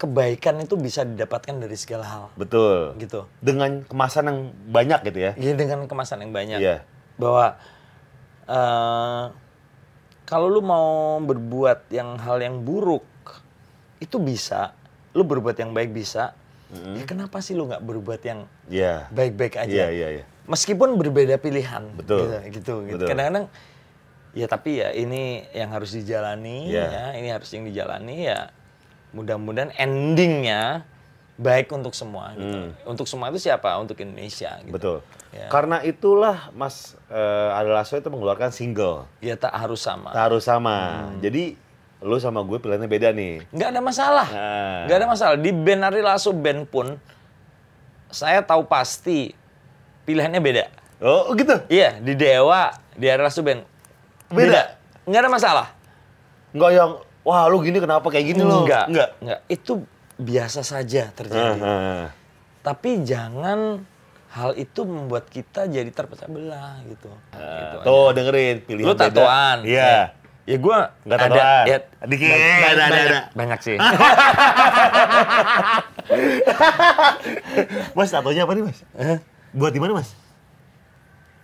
kebaikan itu bisa didapatkan dari segala hal. Betul. Gitu. Dengan kemasan yang banyak gitu ya. Ya dengan kemasan yang banyak. Iya. Bahwa eh kalau lu mau berbuat yang hal yang buruk itu bisa. Lu berbuat yang baik bisa. Ya kenapa sih lu nggak berbuat yang Iya. baik-baik aja? Iya, iya, iya. Meskipun berbeda pilihan. Betul. Gitu, gitu. gitu. Betul. Kadang-kadang ya tapi ya ini yang harus dijalani Iya. ya, ini harus yang dijalani ya. Mudah-mudahan endingnya baik untuk semua gitu. Untuk semua itu siapa? Untuk Indonesia gitu. Hmm. Betul. Ya. Karena itulah Mas eh, Ari Lasso itu mengeluarkan single. Ya tak harus sama. Tak harus sama. Hmm. Jadi lu sama gue pilihannya beda nih. Nggak ada masalah. Nah. Nggak ada masalah. Di band Ari Lasso band pun saya tahu pasti pilihannya beda. Oh gitu? Iya, di Dewa, di Ari Lasso band Beda? Nggak ada masalah. Enggak yang, wah lu gini kenapa kayak gini lo? Enggak, Enggak. enggak. Itu biasa saja terjadi. ah. Tapi jangan hal itu membuat kita jadi terpecah belah gitu. gitu aja. Tuh dengerin pilihan Lu tatoan. Iya. Ya gue Nggak ada ya, Dikit, ada, ada, banyak, ada. banyak sih. Mas tatonya apa nih mas? Buat di mana mas?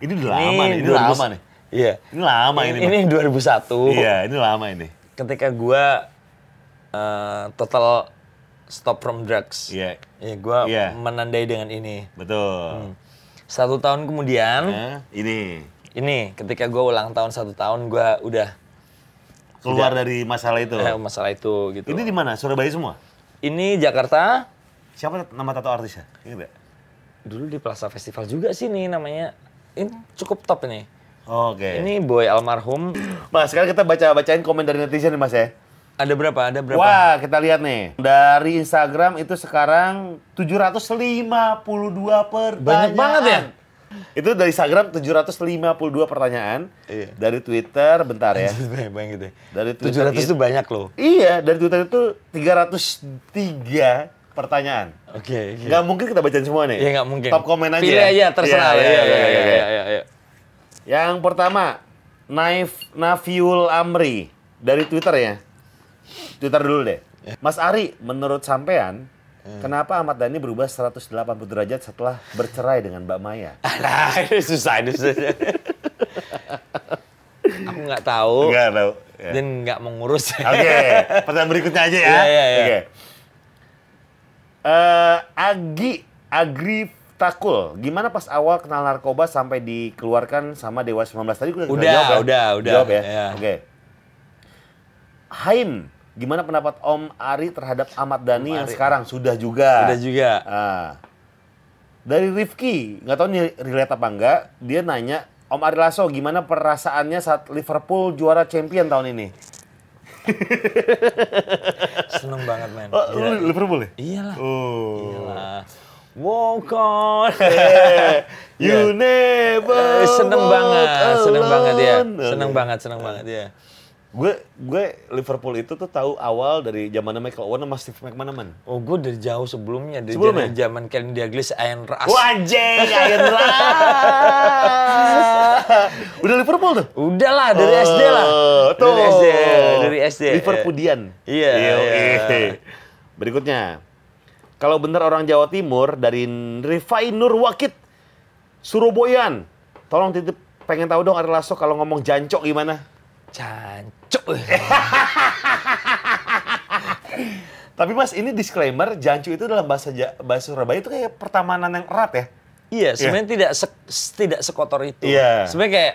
Ini udah lama nih, ini 2000 lama nih. Iya. Ini lama ini. Ini, Mas. 2001. Iya, ini lama ini. Ketika gue eh, total stop from drugs. Iya, Ya, gue Iya. menandai dengan ini. betul. Satu tahun kemudian, Nah, ini ini ketika gue ulang tahun satu tahun, gue udah keluar dari masalah itu. eh, masalah itu gitu. Ini di mana? Surabaya semua? Ini Jakarta, Siapa nama tato artisnya? Ingat nggak? dulu di Plaza Festival juga sih nih namanya. Ini cukup top ini. Oke. Ini Boy almarhum. Mas, sekarang kita baca-bacain komen dari netizen nih Mas ya. Ada berapa? Ada berapa? Wah, kita lihat nih. Dari Instagram itu sekarang 752 pertanyaan. Banyak banget ya? Itu dari Instagram 752 pertanyaan. Iya. Dari Twitter, bentar ya. banyak banget gitu. Dari Twitter 700 itu banyak loh. Iya, dari Twitter itu 303 pertanyaan. Oke. oke. Nggak mungkin kita bacain semua nih. Iya nggak mungkin. Top komen aja. Pilih aja terserah. Iya, iya, iya, iya, iya. iya, iya. Yang pertama, Naif Nafiul Amri dari Twitter ya. Twitter dulu deh. Mas Ari, menurut sampean, kenapa Ahmad Dhani berubah 180 derajat setelah bercerai dengan Mbak Maya? Nah, ini susah ini susah. Aku nggak tahu Enggak tahu. Ya. dan nggak mengurus. Oke, pertanyaan berikutnya aja ya. Iya, iya, iya. Oke. Eh, Agi Agri Takul, gimana pas awal kenal narkoba sampai dikeluarkan sama Dewa 19 tadi gue Udah, jawab ya? udah, udah. Jawab ya. Iya. Oke. Haim, gimana pendapat Om Ari terhadap Ahmad Dhani yang sekarang sudah juga? Udah juga. Ah. Dari Rifki, nggak tahu nih relate apa enggak, dia nanya, Om Ari Lasso, gimana perasaannya saat Liverpool juara champion tahun ini? Seneng banget men. Oh, Gila. Liverpool ya? Iyalah. Oh. Iyalah. Walk on. You never Eh, seneng walk banget, seneng banget ya. Seneng banget, seneng banget ya. Gue gue Liverpool itu tuh tahu awal dari zaman Michael Owen sama Steve McManaman. Oh, gue dari jauh sebelumnya, dari Sebelumnya? zaman- zaman Kenny Dalglish, Ian Rush. Wajeng, Iron Udah Liverpool tuh? Udah lah, dari SD lah. Oh, tuh. Dari SD, dari SD. Liverpoolian. Iya, Iya, iya. iya. Berikutnya. Kalau bener orang Jawa Timur dari Rifai Nur Wakit Suroboyan. Tolong titip pengen tahu dong Ari Lasso kalau ngomong jancok gimana? Cancuk. Tapi Mas, ini disclaimer, jancu itu dalam bahasa bahasa Surabaya itu kayak pertamanan yang erat ya. Iya, sebenarnya tidak se- tidak sekotor itu. Iya. Sebenarnya kayak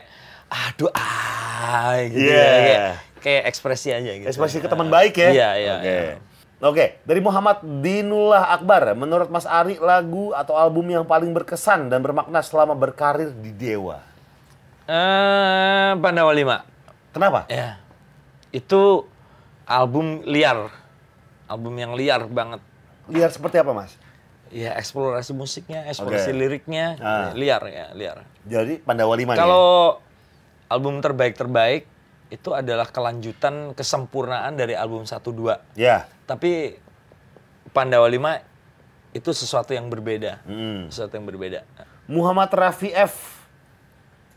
aduh ah gitu Iya. ya. Kayak, kayak ekspresi aja gitu. Ekspresi ke teman baik ya. Iya, iya. Oke. iya. Oke, dari Muhammad Dinullah Akbar, menurut Mas Ari lagu atau album yang paling berkesan dan bermakna selama berkarir di Dewa. Eh, Pandawa 5. Kenapa? Ya. Itu album liar. Album yang liar banget. Lihat seperti apa, Mas? Ya, eksplorasi musiknya, eksplorasi Oke. liriknya, Ah. liar ya, liar. Jadi Pandawa 5 nih. Kalau album terbaik-terbaik itu adalah kelanjutan kesempurnaan dari album 1 2. Ya. Tapi Pandawa 5 itu sesuatu yang berbeda. Hmm. Sesuatu yang berbeda. Muhammad Rafi F.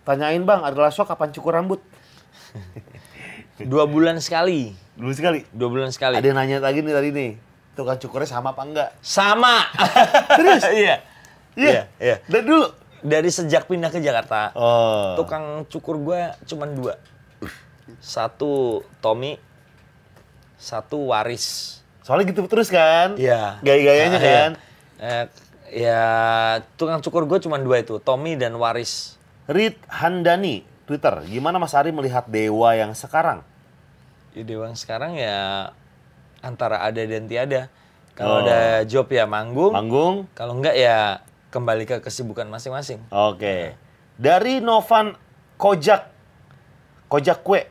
Tanyain Bang, Ari Lasso kapan cukur rambut? Dua bulan sekali. Dulu sekali. Dua bulan sekali. Ada yang nanya lagi nih tadi nih. Tukang cukurnya sama apa enggak? Sama. Serius? Iya. Iya, iya. Dan dulu. Dari sejak pindah ke Jakarta, Oh. tukang cukur gue cuman dua. Satu Tommy, satu Waris. Soalnya gitu terus kan? Iya. Gaya-gayanya Ah, iya. kan? Eh, ya tukang cukur gue cuma dua itu, Tommy dan Waris. Rit Handani, Twitter. Gimana Mas Ari melihat Dewa yang sekarang? Ya Dewa yang sekarang ya antara ada dan tiada. Kalau Oh. ada job ya manggung, Manggung? kalau enggak ya kembali ke kesibukan masing-masing. Oke. Dari Novan Kojak. Kojak kue.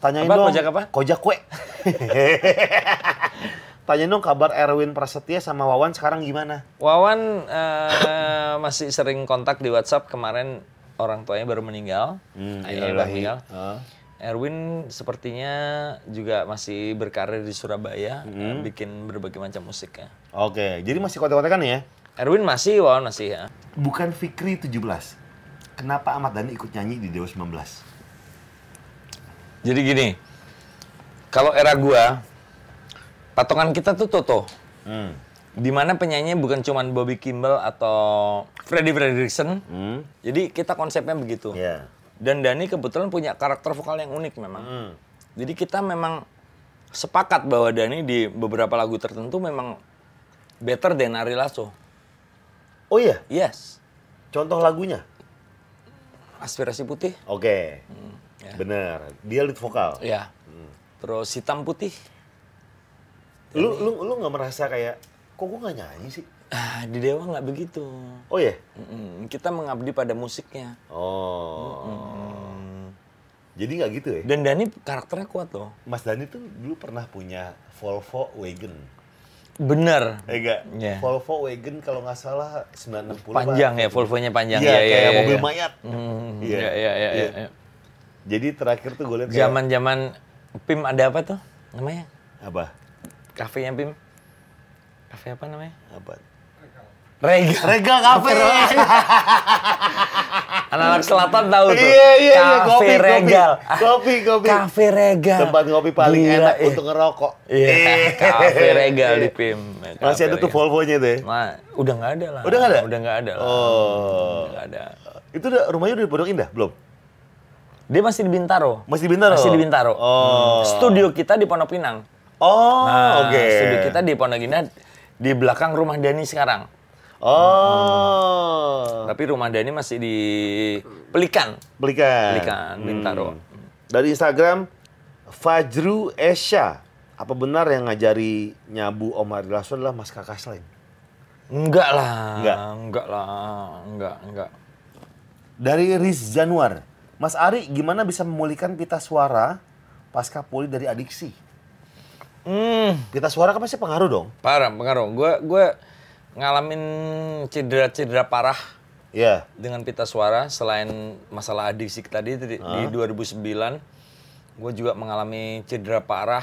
Tanyain Apa, dong. Kojak apa? Kojak kue. Tanyain dong kabar Erwin Prasetya sama Wawan sekarang gimana? Wawan eh, masih sering kontak di WhatsApp kemarin orang tuanya baru meninggal, ayahnya baru meninggal. Ah. Erwin sepertinya juga masih berkarir di Surabaya, eh, bikin berbagai macam musik ya. Oke, jadi masih kontak-kontakan ya? Erwin masih, Wawan masih ya. Bukan Fikri 17. Kenapa Ahmad Dhani ikut nyanyi di Dewa 19? Jadi gini, kalau era gua, patokan kita tuh Toto. Hmm. Di mana penyanyinya bukan cuman Bobby Kimball atau Freddie Fredrickson. Hmm. Jadi kita konsepnya begitu. Ya. Dan Dani kebetulan punya karakter vokal yang unik memang. Hmm. Jadi kita memang sepakat bahwa Dani di beberapa lagu tertentu memang better than Ari Lasso. Oh iya, Yes. contoh lagunya. Aspirasi putih. Oke. ya. Bener. Dia lead vokal. Ya. Terus hitam putih. Lu lu lu nggak merasa kayak kok gue nggak nyanyi sih? Ah, di Dewa nggak begitu. Oh iya. Mm-mm, Kita mengabdi pada musiknya. Oh. Jadi nggak gitu ya? Dan Dani karakternya kuat loh. Mas Dani tuh dulu pernah punya Volvo Wagon. Bener. Enggak? Iya. Volvo Wagon kalau nggak salah 960 Panjang ya, Volvo-nya panjang. Iya, ya, kayak ya, mobil ya. mayat. Hmm, Iya. Iya, iya, iya. Iya. Jadi terakhir tuh gue lihat kayak Zaman-zaman PIM ada apa tuh namanya? apa? Kafenya PIM. Kafe apa namanya? Apa? Rega. Rega Cafe. Anak-anak selatan tahu tuh. Iya, iya, iya. Kafe Kopi, kopi. Regal. Kopi, kopi. Kafe Regal. Tempat ngopi paling Gila, enak iya. untuk ngerokok. Iya, Kafe Regal di PIM. Masih ada Kafe tuh. Volvonya tuh ya? Ma, udah nggak ada lah. Udah nggak ada? Udah nggak ada lah. Oh. Udah nggak ada. Itu udah, rumahnya udah di Pondok Indah? Belum? Dia masih di Bintaro. Masih di Bintaro? Masih di Bintaro. Oh. Hmm. Studio kita di Pondok Pinang. Oh, Nah, oke. Studio kita di Pondok Indah di belakang rumah Dani sekarang. Oh. Tapi rumah Dani masih di Pelikan. Belikan. Pelikan, Bintaro. Hmm. Dari Instagram, Fajru Esya. Apa benar yang ngajari nyabu Om Ari Lasso adalah Mas Kakak? Enggak lah. Enggak? Enggak lah. Enggak, enggak. Dari Riz Januar. Mas Ari, gimana bisa memulihkan pita suara pasca pulih dari adiksi? Hmm, Pita suara kan pasti pengaruh dong? parah pengaruh. Gue gue ngalamin cedera-cedera parah Iya. dengan pita suara selain masalah adiksi tadi di, di 2009 gue juga mengalami cedera parah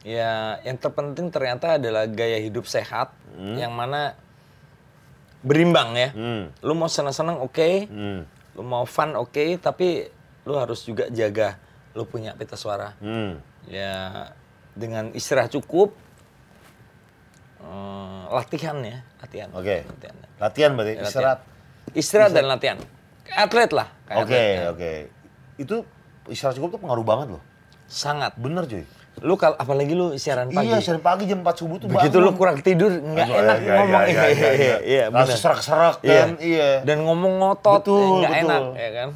ya yang terpenting ternyata adalah gaya hidup sehat yang mana berimbang ya Hmm. lu mau seneng-seneng oke Hmm. lu mau fun oke tapi lu harus juga jaga lu punya pita suara Hmm. ya dengan istirahat cukup eh, latihan ya latihan Oke. latihan Latihan berarti, Latihan. istirahat. Istirahat dan latihan. Atlet lah. Oke, ya. oke. Itu istirahat cukup tuh pengaruh banget loh. Sangat. Bener cuy. Lu kal apalagi lu siaran pagi. Iya, siaran pagi jam 4 subuh tuh Begitu lu kurang tidur nggak enak iya, ngomong. iya, iya, iya. Iya, Langsung benar. serak-serak Iya. kan, iya. Dan ngomong ngotot betul, ya, nggak betul. enak ya kan.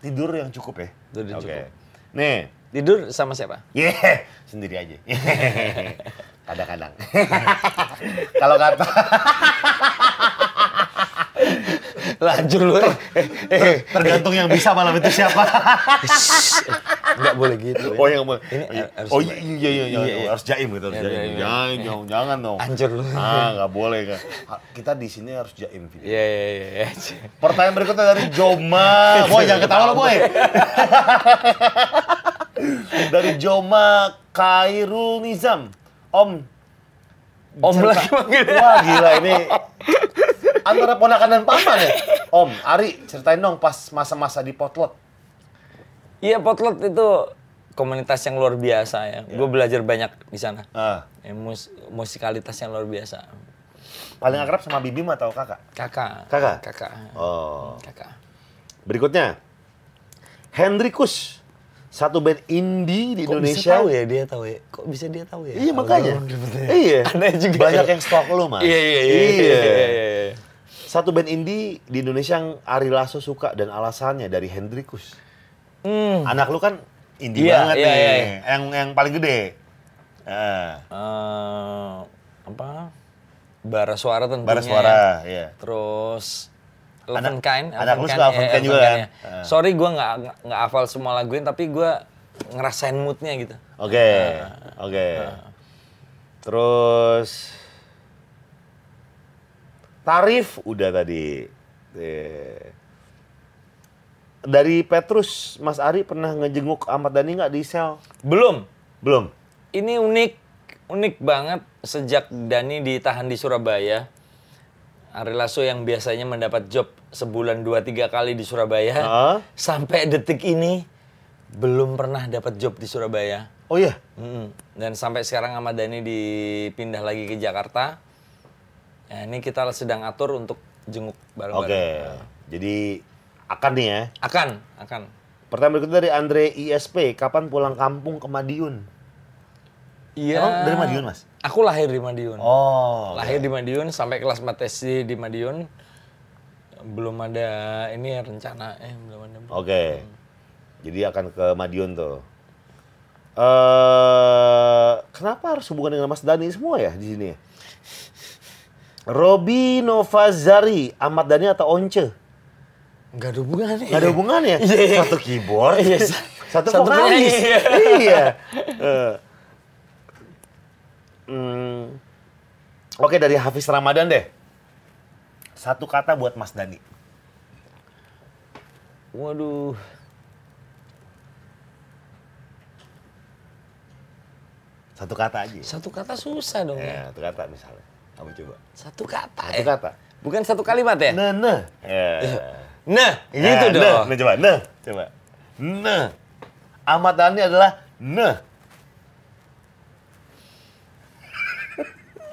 Tidur yang cukup ya. Tidur yang Oke. cukup. Nih, Tidur sama siapa? yeah, sendiri aja. Kadang-kadang. Kalau kata Lanjut lu. eh, tergantung yang bisa malam itu siapa. Nggak boleh gitu. ya. Oh yang mau. Ini oh iya iya iya, iya, Iya, iya. harus jaim gitu, harus jaim. Jangan, jangan, jangan dong. Hancur lu. Ah, nggak boleh kan. Kita di sini harus jaim. Iya iya iya. iya. Pertanyaan berikutnya dari Joma. Boy, jangan ketawa lo, Boy. Dari Joma Kairul Nizam. Om. Om cerita- lagi manggilnya. Wah, gila ini. Antara ponakan dan paman ya. Om, Ari, ceritain dong pas masa-masa di potlot. Iya potlot itu komunitas yang luar biasa ya. Gue belajar banyak di sana. Ah, Ya, mus- musikalitas yang luar biasa. paling akrab sama Bibim atau kakak? Kakak. Kakak? Kakak. Oh. Kakak. Berikutnya. Hendrikus. Satu band indie di Kok Indonesia. bisa tahu ya dia tahu ya? Kok bisa dia tahu ya? Iya makanya. Algoritma. Iya. Aneh juga. Banyak ya. yang stok lu, Mas. Iya iya iya. iya, iya, iya. Satu band indie di Indonesia yang Ari Lasso suka dan alasannya dari Hendrikus. Hmm. Anak lu kan indie Iya, banget iya, nih. iya. Yang yang paling gede. Ah, Eh, apa? Bara suara tentunya. Bara suara, iya. Terus Elephant Kind. anak lu Elephant suka Elephant eh, Kind juga kan? Ya. Sorry gue nggak nggak- hafal semua lagunya, tapi gue ngerasain moodnya gitu. Oke. Oke. Terus tarif udah tadi. Eh. Dari Petrus, Mas Ari pernah ngejenguk Ahmad Dhani nggak di sel? Belum. Belum. Ini unik, unik banget sejak Dani ditahan di Surabaya. Ari Lasso yang biasanya mendapat job sebulan dua tiga kali di Surabaya, Heeh. sampai detik ini belum pernah dapat job di Surabaya. Oh iya. Mm-mm. Dan sampai sekarang Ahmad Dhani dipindah lagi ke Jakarta. Ya, ini kita sedang atur untuk jenguk Oke. bareng-bareng. Jadi akan nih ya. Akan, akan. Pertanyaan berikutnya dari Andre ISP, kapan pulang kampung ke Madiun? Iya. Emang dari Madiun, Mas? Aku lahir di Madiun. Oh. lahir di Madiun sampai kelas 4 SD di Madiun. Belum ada ini ya rencana eh belum ada. Oke. Jadi akan ke Madiun tuh. Eh, kenapa harus hubungan dengan Mas Dani semua ya di sini? ya? Robi Novazari, Ahmad Dhani atau Once? Enggak ada hubungannya. Gak ada hubungannya. Iya, iya. Satu keyboard, Iya, satu, satu vokalis. iya. Eh. Hmm. Oke dari Hafiz Ramadan deh. Satu kata buat Mas Dani. Waduh. Satu kata aja. Satu kata susah dong ya. Ya, satu kata misalnya. Kamu coba. Satu kata Satu ya. kata. Bukan satu kalimat ya? Nah, nah. Ya. Nah, gitu Nah, dong. Nah, nah, coba. Nah, coba. Nah. Ahmad Dhani adalah nah.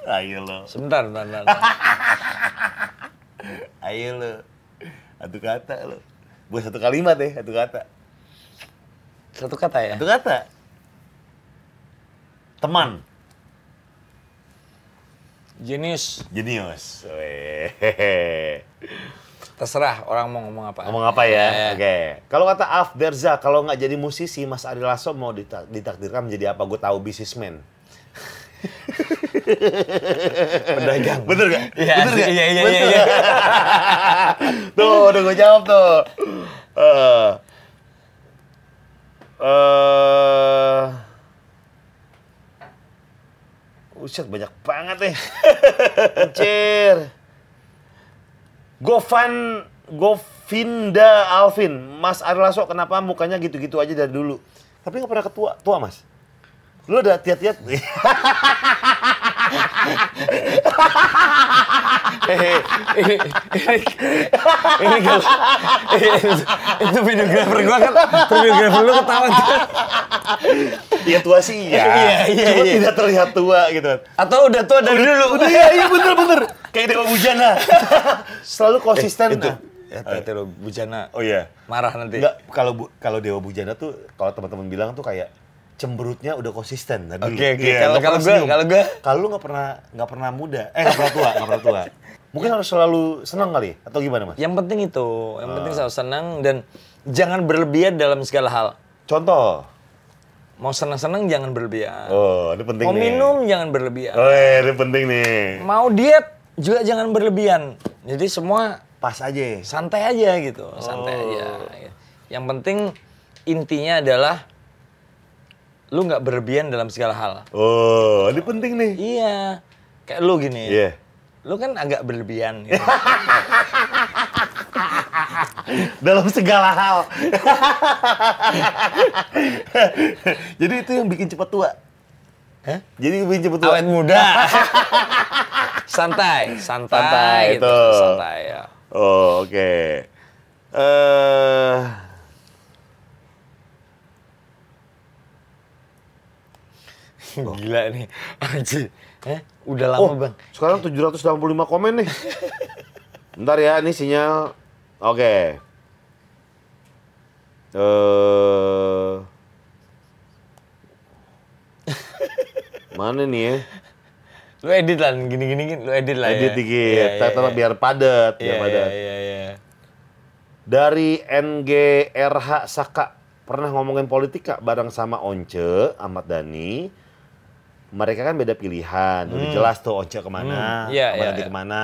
Ayo lo. Sebentar, bentar, bentar. Ayo lo. Satu kata lo. Bukan satu kalimat ya, satu kata. Satu kata ya? Satu kata. Teman. Jenius. Jenius. Terserah orang mau ngomong apa. Ngomong apa ya? Ya. Oke. Kalau kata Af Berza, kalau nggak jadi musisi, Mas Ari Lasso mau dita- ditakdirkan menjadi apa? Gue tahu bisnismen. Pedagang. Bener gak? Iya, Bener gak? iya, iya, Bener. iya, iya. tuh, udah gue jawab tuh. Eh. Eh. Uset banyak banget nih. Anjir. Govan Govinda Alvin, Mas Ari Lasso kenapa mukanya gitu-gitu aja dari dulu? Tapi nggak pernah ketua, tua Mas. Lu ada tiat-tiat? ini ini ini kalau itu videografer gua kan videografer lu ketawa. Iya tua sih iya. Iya, iya, Cuma iya. tidak terlihat tua gitu kan. Atau udah tua dari dulu. Udah iya iya bener bener. Kayak Dewa Bujana. Selalu konsisten. itu. nah. Ya, lo bujana Oh iya. marah nanti. Enggak kalau kalau Dewa Bujana tuh kalau teman-teman bilang tuh kayak cemberutnya udah konsisten. dulu. Oke, oke. Iya, Kalau- nggak kalau pernah gua- senyum. kalau gua- kalau lu nggak pernah nggak pernah muda, eh nggak pernah tua, nggak pernah tua. Mungkin harus selalu senang kali atau gimana mas? Yang penting itu, yang penting selalu senang dan jangan berlebihan dalam segala hal. Contoh. Mau senang-senang jangan berlebihan. Oh, ini penting Mau nih. minum jangan berlebihan. Oh, ini penting nih. Mau diet juga jangan berlebihan. Jadi semua Pas aja. santai aja gitu, santai Oh. aja. Yang penting intinya adalah lu nggak berlebihan dalam segala hal. Oh, ini penting nih. Iya, kayak lu gini. Iya. Lu kan agak berlebihan. Gitu. dalam segala hal. Jadi itu yang bikin cepat tua. Hah? Jadi bikin cepat tua. Awet muda. santai, santai, Santai, gitu. tuh. santai ya. Oh, oke. Eh Gila nih, anjir. Eh, udah lama oh, bang. sekarang 785 komen nih. Bentar ya, ini sinyal. Oke. Eh Mana nih ya? Lu edit lah, gini-gini, gini, lu edit lah Edit ya. dikit, iya, tetap iya. biar padat, Iya, biar iya, padat. iya, iya. Dari NGRH Saka pernah ngomongin politik kak bareng sama Once Ahmad Dhani. Mereka kan beda pilihan, udah jelas tuh Once ke mana, Hmm, iya, Dhani iya. ke mana.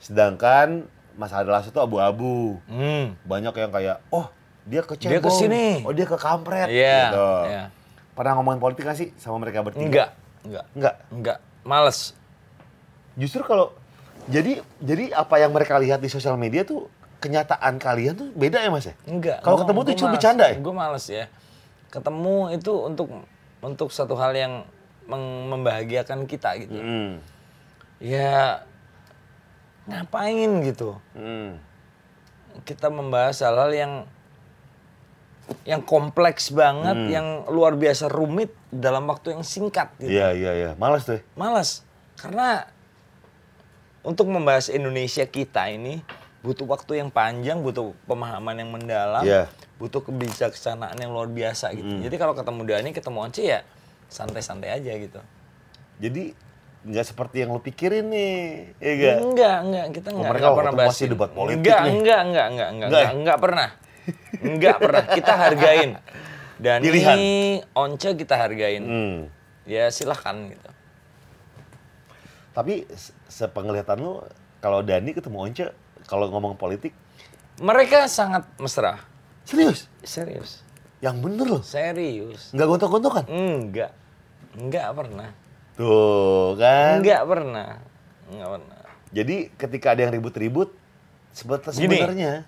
Sedangkan Mas Ari Lasso tuh abu-abu. Hmm. Banyak yang kayak, oh dia ke Dia Cebong, ke sini. oh dia ke Kampret, Iya, gitu. iya. Pernah ngomongin politik nggak sih sama mereka bertiga? Enggak, enggak, Enggak. enggak. Males. Justru kalau jadi jadi apa yang mereka lihat di sosial media tuh kenyataan kalian tuh beda ya mas ya? Enggak. Kalau ketemu tuh cuma bercanda ya? Gue males ya. Ketemu itu untuk untuk satu hal yang membahagiakan kita gitu. Hmm. Ya ngapain gitu? Hmm. Kita membahas hal-hal yang yang kompleks banget, yang luar biasa rumit dalam waktu yang singkat. Gitu. Iya, iya, iya. Males tuh. Malas, karena untuk membahas Indonesia kita ini butuh waktu yang panjang, butuh pemahaman yang mendalam, Iya. butuh kebijaksanaan yang luar biasa gitu. Jadi kalau ketemu Dani, ketemu Once ya santai-santai aja gitu. Jadi nggak seperti yang lu pikirin nih, ya gak? Enggak, enggak, kita Oh, enggak, mereka enggak pernah bahas masih debat politik enggak, nih. enggak, enggak, enggak, enggak, Enggak enggak, ya? enggak pernah. Enggak pernah. Kita hargain. Dan Pilihan. ini Once kita hargain. Hmm. Ya silahkan gitu. Tapi se- sepenglihatan lu, kalau Dani ketemu Once, kalau ngomong politik, Mereka sangat mesra. serius? Serius. Yang bener loh. Serius. Nggak gontok-gontokan? Enggak. Enggak pernah. Tuh, kan? Enggak pernah. Enggak pernah. Jadi ketika ada yang ribut-ribut, sebenarnya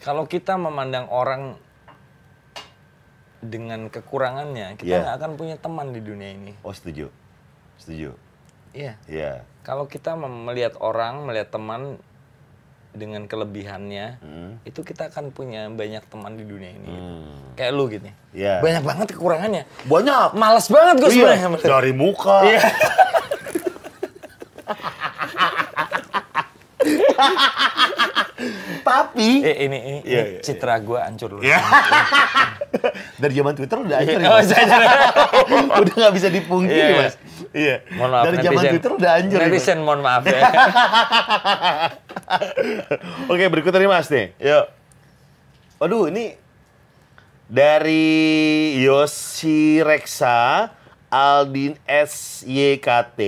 Kalau kita memandang orang dengan kekurangannya, kita Iya. nggak akan punya teman di dunia ini. oh setuju, setuju, Iya. iya. Kalau kita melihat orang, melihat teman dengan kelebihannya, Hmm. itu kita akan punya banyak teman di dunia ini. Hmm. Kayak lu gitu. Iya. Banyak banget kekurangannya. Banyak. Males banget gue Iya, sebenarnya. dari muka. Iya. Tapi Eh ini ini, Iya, ini iya, citra gue hancur loh. dari zaman Twitter udah hancur ya, Oh, Mas. udah nggak bisa dipungkiri, iya. Mas. Iya. Mohon maaf dari zaman. Twitter udah hancur. Netizen mohon maaf ya. Oke, berikutnya nih Mas nih. Yuk. Waduh, ini dari Yosi Reksa, Aldin SYKT,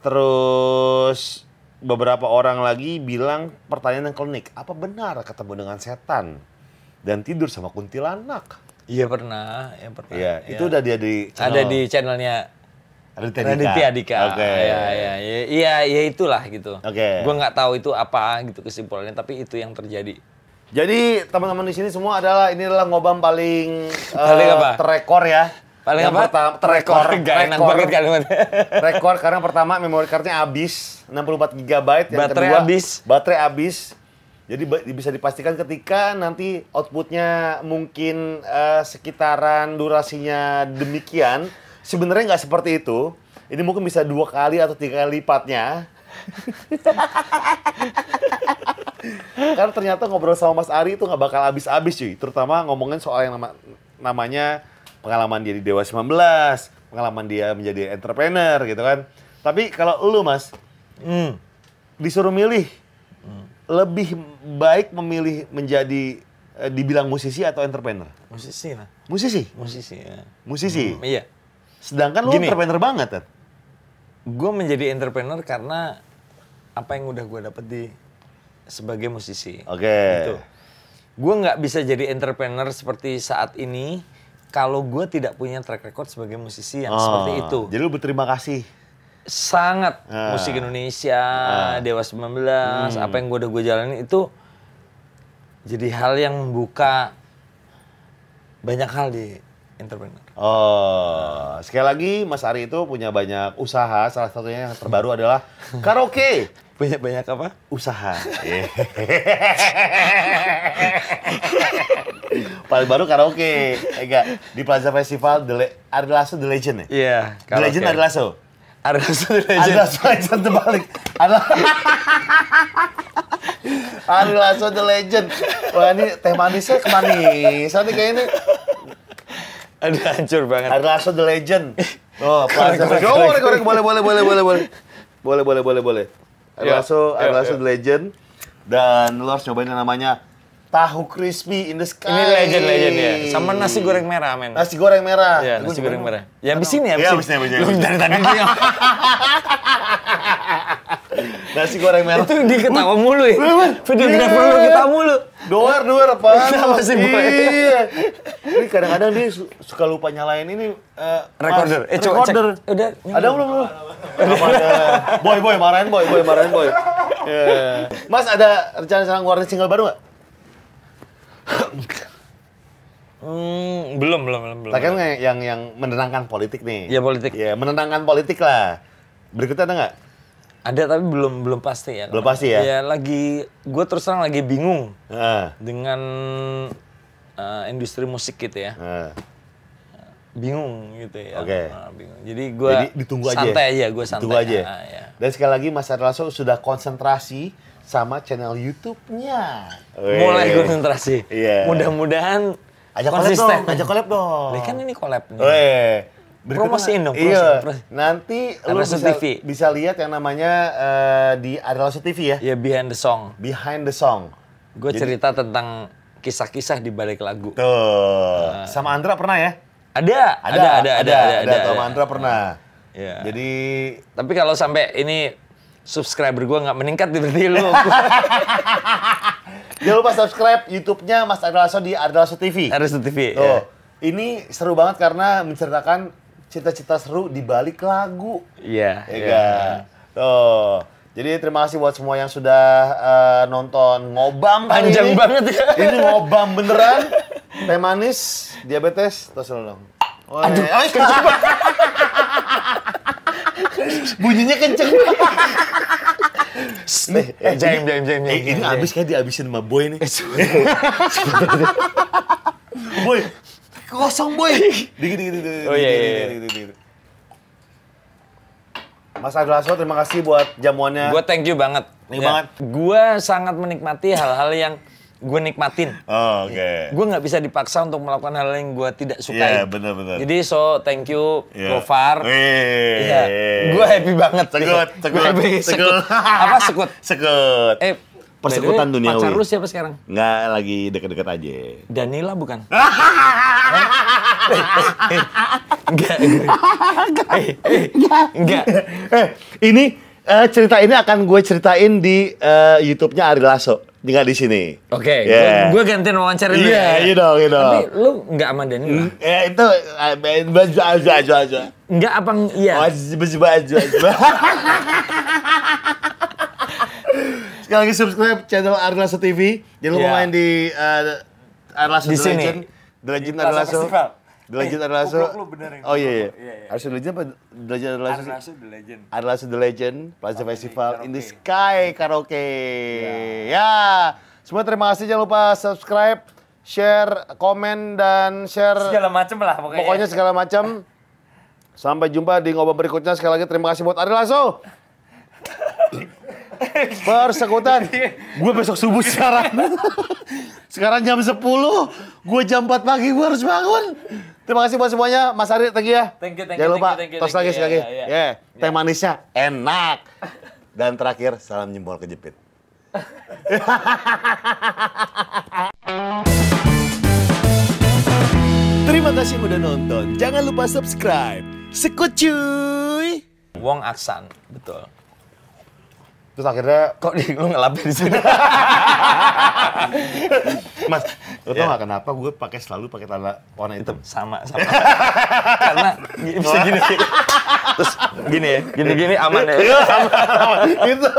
terus beberapa orang lagi bilang pertanyaan yang klinik. Apa benar ketemu dengan setan dan tidur sama kuntilanak? Iya pernah, ya pernah. Iya, Ya. itu udah dia di ada channel di channelnya Raditya Raditya Dika. Oke. Iya, iya, iya, iya, iya itulah gitu. Oke. Gue nggak tahu itu apa gitu kesimpulannya, tapi itu yang terjadi. Jadi teman-teman di sini semua adalah ini adalah ngobam paling Paling eh, apa? terekor ya. Paling Yang apa? pertama terekor. Gak enak rekor. banget kalimatnya. rekor karena pertama memory cardnya habis 64 GB yang Baterai kedua habis. baterai habis jadi bisa dipastikan ketika nanti outputnya mungkin eh, sekitaran durasinya demikian sebenarnya nggak seperti itu ini mungkin bisa dua kali atau tiga kali lipatnya karena ternyata ngobrol sama Mas Ari itu nggak bakal habis-habis cuy terutama ngomongin soal yang nama- namanya pengalaman dia di Dewa 19 pengalaman dia menjadi entrepreneur gitu kan tapi kalau lu Mas Hmm. disuruh milih lebih baik memilih menjadi eh, dibilang musisi atau entrepreneur Musisi lah. musisi Musisi ya. musisi Hmm, iya. Sedangkan lu Gini. entrepreneur banget kan Gue menjadi entrepreneur karena apa yang udah gue dapet di sebagai musisi. oke Gitu. Gue nggak bisa jadi entrepreneur seperti saat ini kalau gue tidak punya track record sebagai musisi yang Oh, seperti itu. jadi lu berterima kasih Sangat Ah. musik Indonesia, Dewa 19, Hmm. apa yang gue udah gue jalanin itu jadi hal yang membuka banyak hal di entrepreneur. Oh, sekali lagi Mas Ari itu punya banyak usaha. Salah satunya yang terbaru adalah karaoke. Banyak-banyak apa? Usaha. Paling baru karaoke. Enggak, di Plaza Festival The Le- Ari Lasso The Legend ya? Iya. The Legend Ari Lasso. Ada satu Ari legend. Lasso Legend terbalik. Ari Lasso The Legend. Wah ini teh manisnya kemanisan nih kayaknya nih. Aduh hancur banget. Ari Lasso The Legend. Oh, Plaza. Oh, korek, boleh, boleh, boleh, boleh, boleh, boleh. Boleh, boleh, boleh, boleh. Ari Ya, Lasso, Ari ya, Lasso ya. The Legend. Dan lu harus cobain yang namanya tahu crispy in the sky. Ini legend legend ya. Sama nasi goreng merah men. Nasi goreng merah. Iya, nasi goreng merah. Ya abis ini ya, Iya, abis abis ini, abis ini, Lu abis ini. dari tadi dia Nasi goreng merah. itu dia ketawa mulu ya. Bener. Videografer lu Iya. ketawa mulu. Doer, doer apaan? Kenapa sih, Boy? Iya. Ini kadang-kadang dia su- suka lupa nyalain ini eh, Recorder. Eh, coba cek. recorder. Udah, Ada belum? Apa ada? Boy, boy, marahin boy, boy, marahin boy. Iya. Mas ada rencana ngeluarin single baru nggak? Hmm, belum, belum, belum, belum. Lah kan yang, yang yang menenangkan politik nih. Iya, politik. Iya, menenangkan politik lah. Berikutnya ada nggak? Ada tapi belum belum pasti ya. Belum pasti ya? Ya lagi gue terus terang lagi bingung Nah, dengan eh, industri musik gitu ya. nah. Bingung gitu ya. Oke. Nah, bingung. Jadi gue ditunggu aja. santai aja, gue santai. Ditunggu aja. Ah, ya. Dan sekali lagi Mas Arlaso sudah konsentrasi sama channel YouTube-nya. Mulai konsentrasi. Iya. Mudah-mudahan Ajak collab konsisten. dong, ajak collab dong. Ini kan ini collab nih. Promosiin dong, Iya. promosi. Nanti lu bisa, TV. bisa lihat yang namanya eh, di Arlaso TV ya. Ya behind the song. Behind the song. Gue cerita tentang kisah-kisah di balik lagu. Tuh. Sama Andra pernah ya? Ada, ada, ada, ada, ada, ada, ada, Sama ada. Andra pernah. Iya. Jadi Tapi kalau sampai ini subscriber gue nggak meningkat berarti lu jangan lupa subscribe YouTube-nya Mas Arlaso di Arlaso TV. di TV. Tuh. ya. Ini seru banget karena menceritakan cita-cita seru di balik lagu. Iya. Ya iya. kan? Tuh. Jadi terima kasih buat semua yang sudah eh, nonton ngobam Panjang ini. banget ya. Ini ngobam beneran. Teh manis, diabetes, terus dong. Aduh, kenceng Bunyinya kenceng. Eh, eh, jaim, jaim, Eh, jaim, ini abis kayak dihabisin sama Boy nih. boy, kosong Boy. Dikit, dikit, dikit. Oh, iya, iya, iya. Mas Adlaso, terima kasih buat jamuannya. Gue thank you banget. Thank you banget. Gue sangat menikmati hal-hal yang gue nikmatin. Oh, Oke. Gue nggak bisa dipaksa untuk melakukan hal yang gue tidak Iya, sukai. benar-benar. Jadi so thank you Iya. Gofar. Iya, gue happy banget. Sekut, sekut. Sekut. Apa sekut? Sekut. Eh, Persekutan by duniawi. Pacar lu siapa sekarang? Nggak lagi deket-deket aja. Danila bukan? Enggak. Enggak. eh, ini eh, cerita ini akan gue ceritain di eh, YouTube-nya Ari Lasso. Nggak di sini. Oke, Yeah. gue gantiin wawancara dulu Iya, ya. iya dong, iya dong. Tapi lu enggak sama Danila? Eh, itu eh, baju aja aja aja. Enggak apa iya? Baju baju baju aja. Sekali lagi subscribe channel Ari Lasso TV. Jangan lupa Iya. main di eh, Ari Lasso Di The sini. Legend. The Legend. Festival. The Legend Eh, yang Oh iya iya. Iya, iya. Ari The Legend apa? The Legend Ari Lasso. the legend. adalah The Legend Plaza Festival in the. Sky Karaoke. Ya. Semua terima kasih jangan lupa subscribe, share, komen dan share Segala macem lah pokoknya. pokoknya segala macam. Sampai jumpa di ngobrol berikutnya. Sekali lagi terima kasih buat Ari Lasso. Persekutan. Gue besok subuh sekarang. sekarang jam 10. Gue jam 4 pagi gue harus bangun. Terima kasih buat semuanya. Mas Ari, thank you ya. Thank you, thank Jangan you, lupa, thank you, thank tos lagi Iya, sekali. iya, iya. Ya, teh manisnya enak. Dan terakhir, salam jempol kejepit. Terima kasih udah nonton. Jangan lupa subscribe. Sekut cuy. Wong Aksan, betul. Terus akhirnya, Kok di, lu ngelapin di sini? Mas, lo tau gak kenapa gue pakai selalu pakai celana warna hitam? sama, sama. Karena bisa gini. Terus gini ya, gini-gini aman ya. Itu.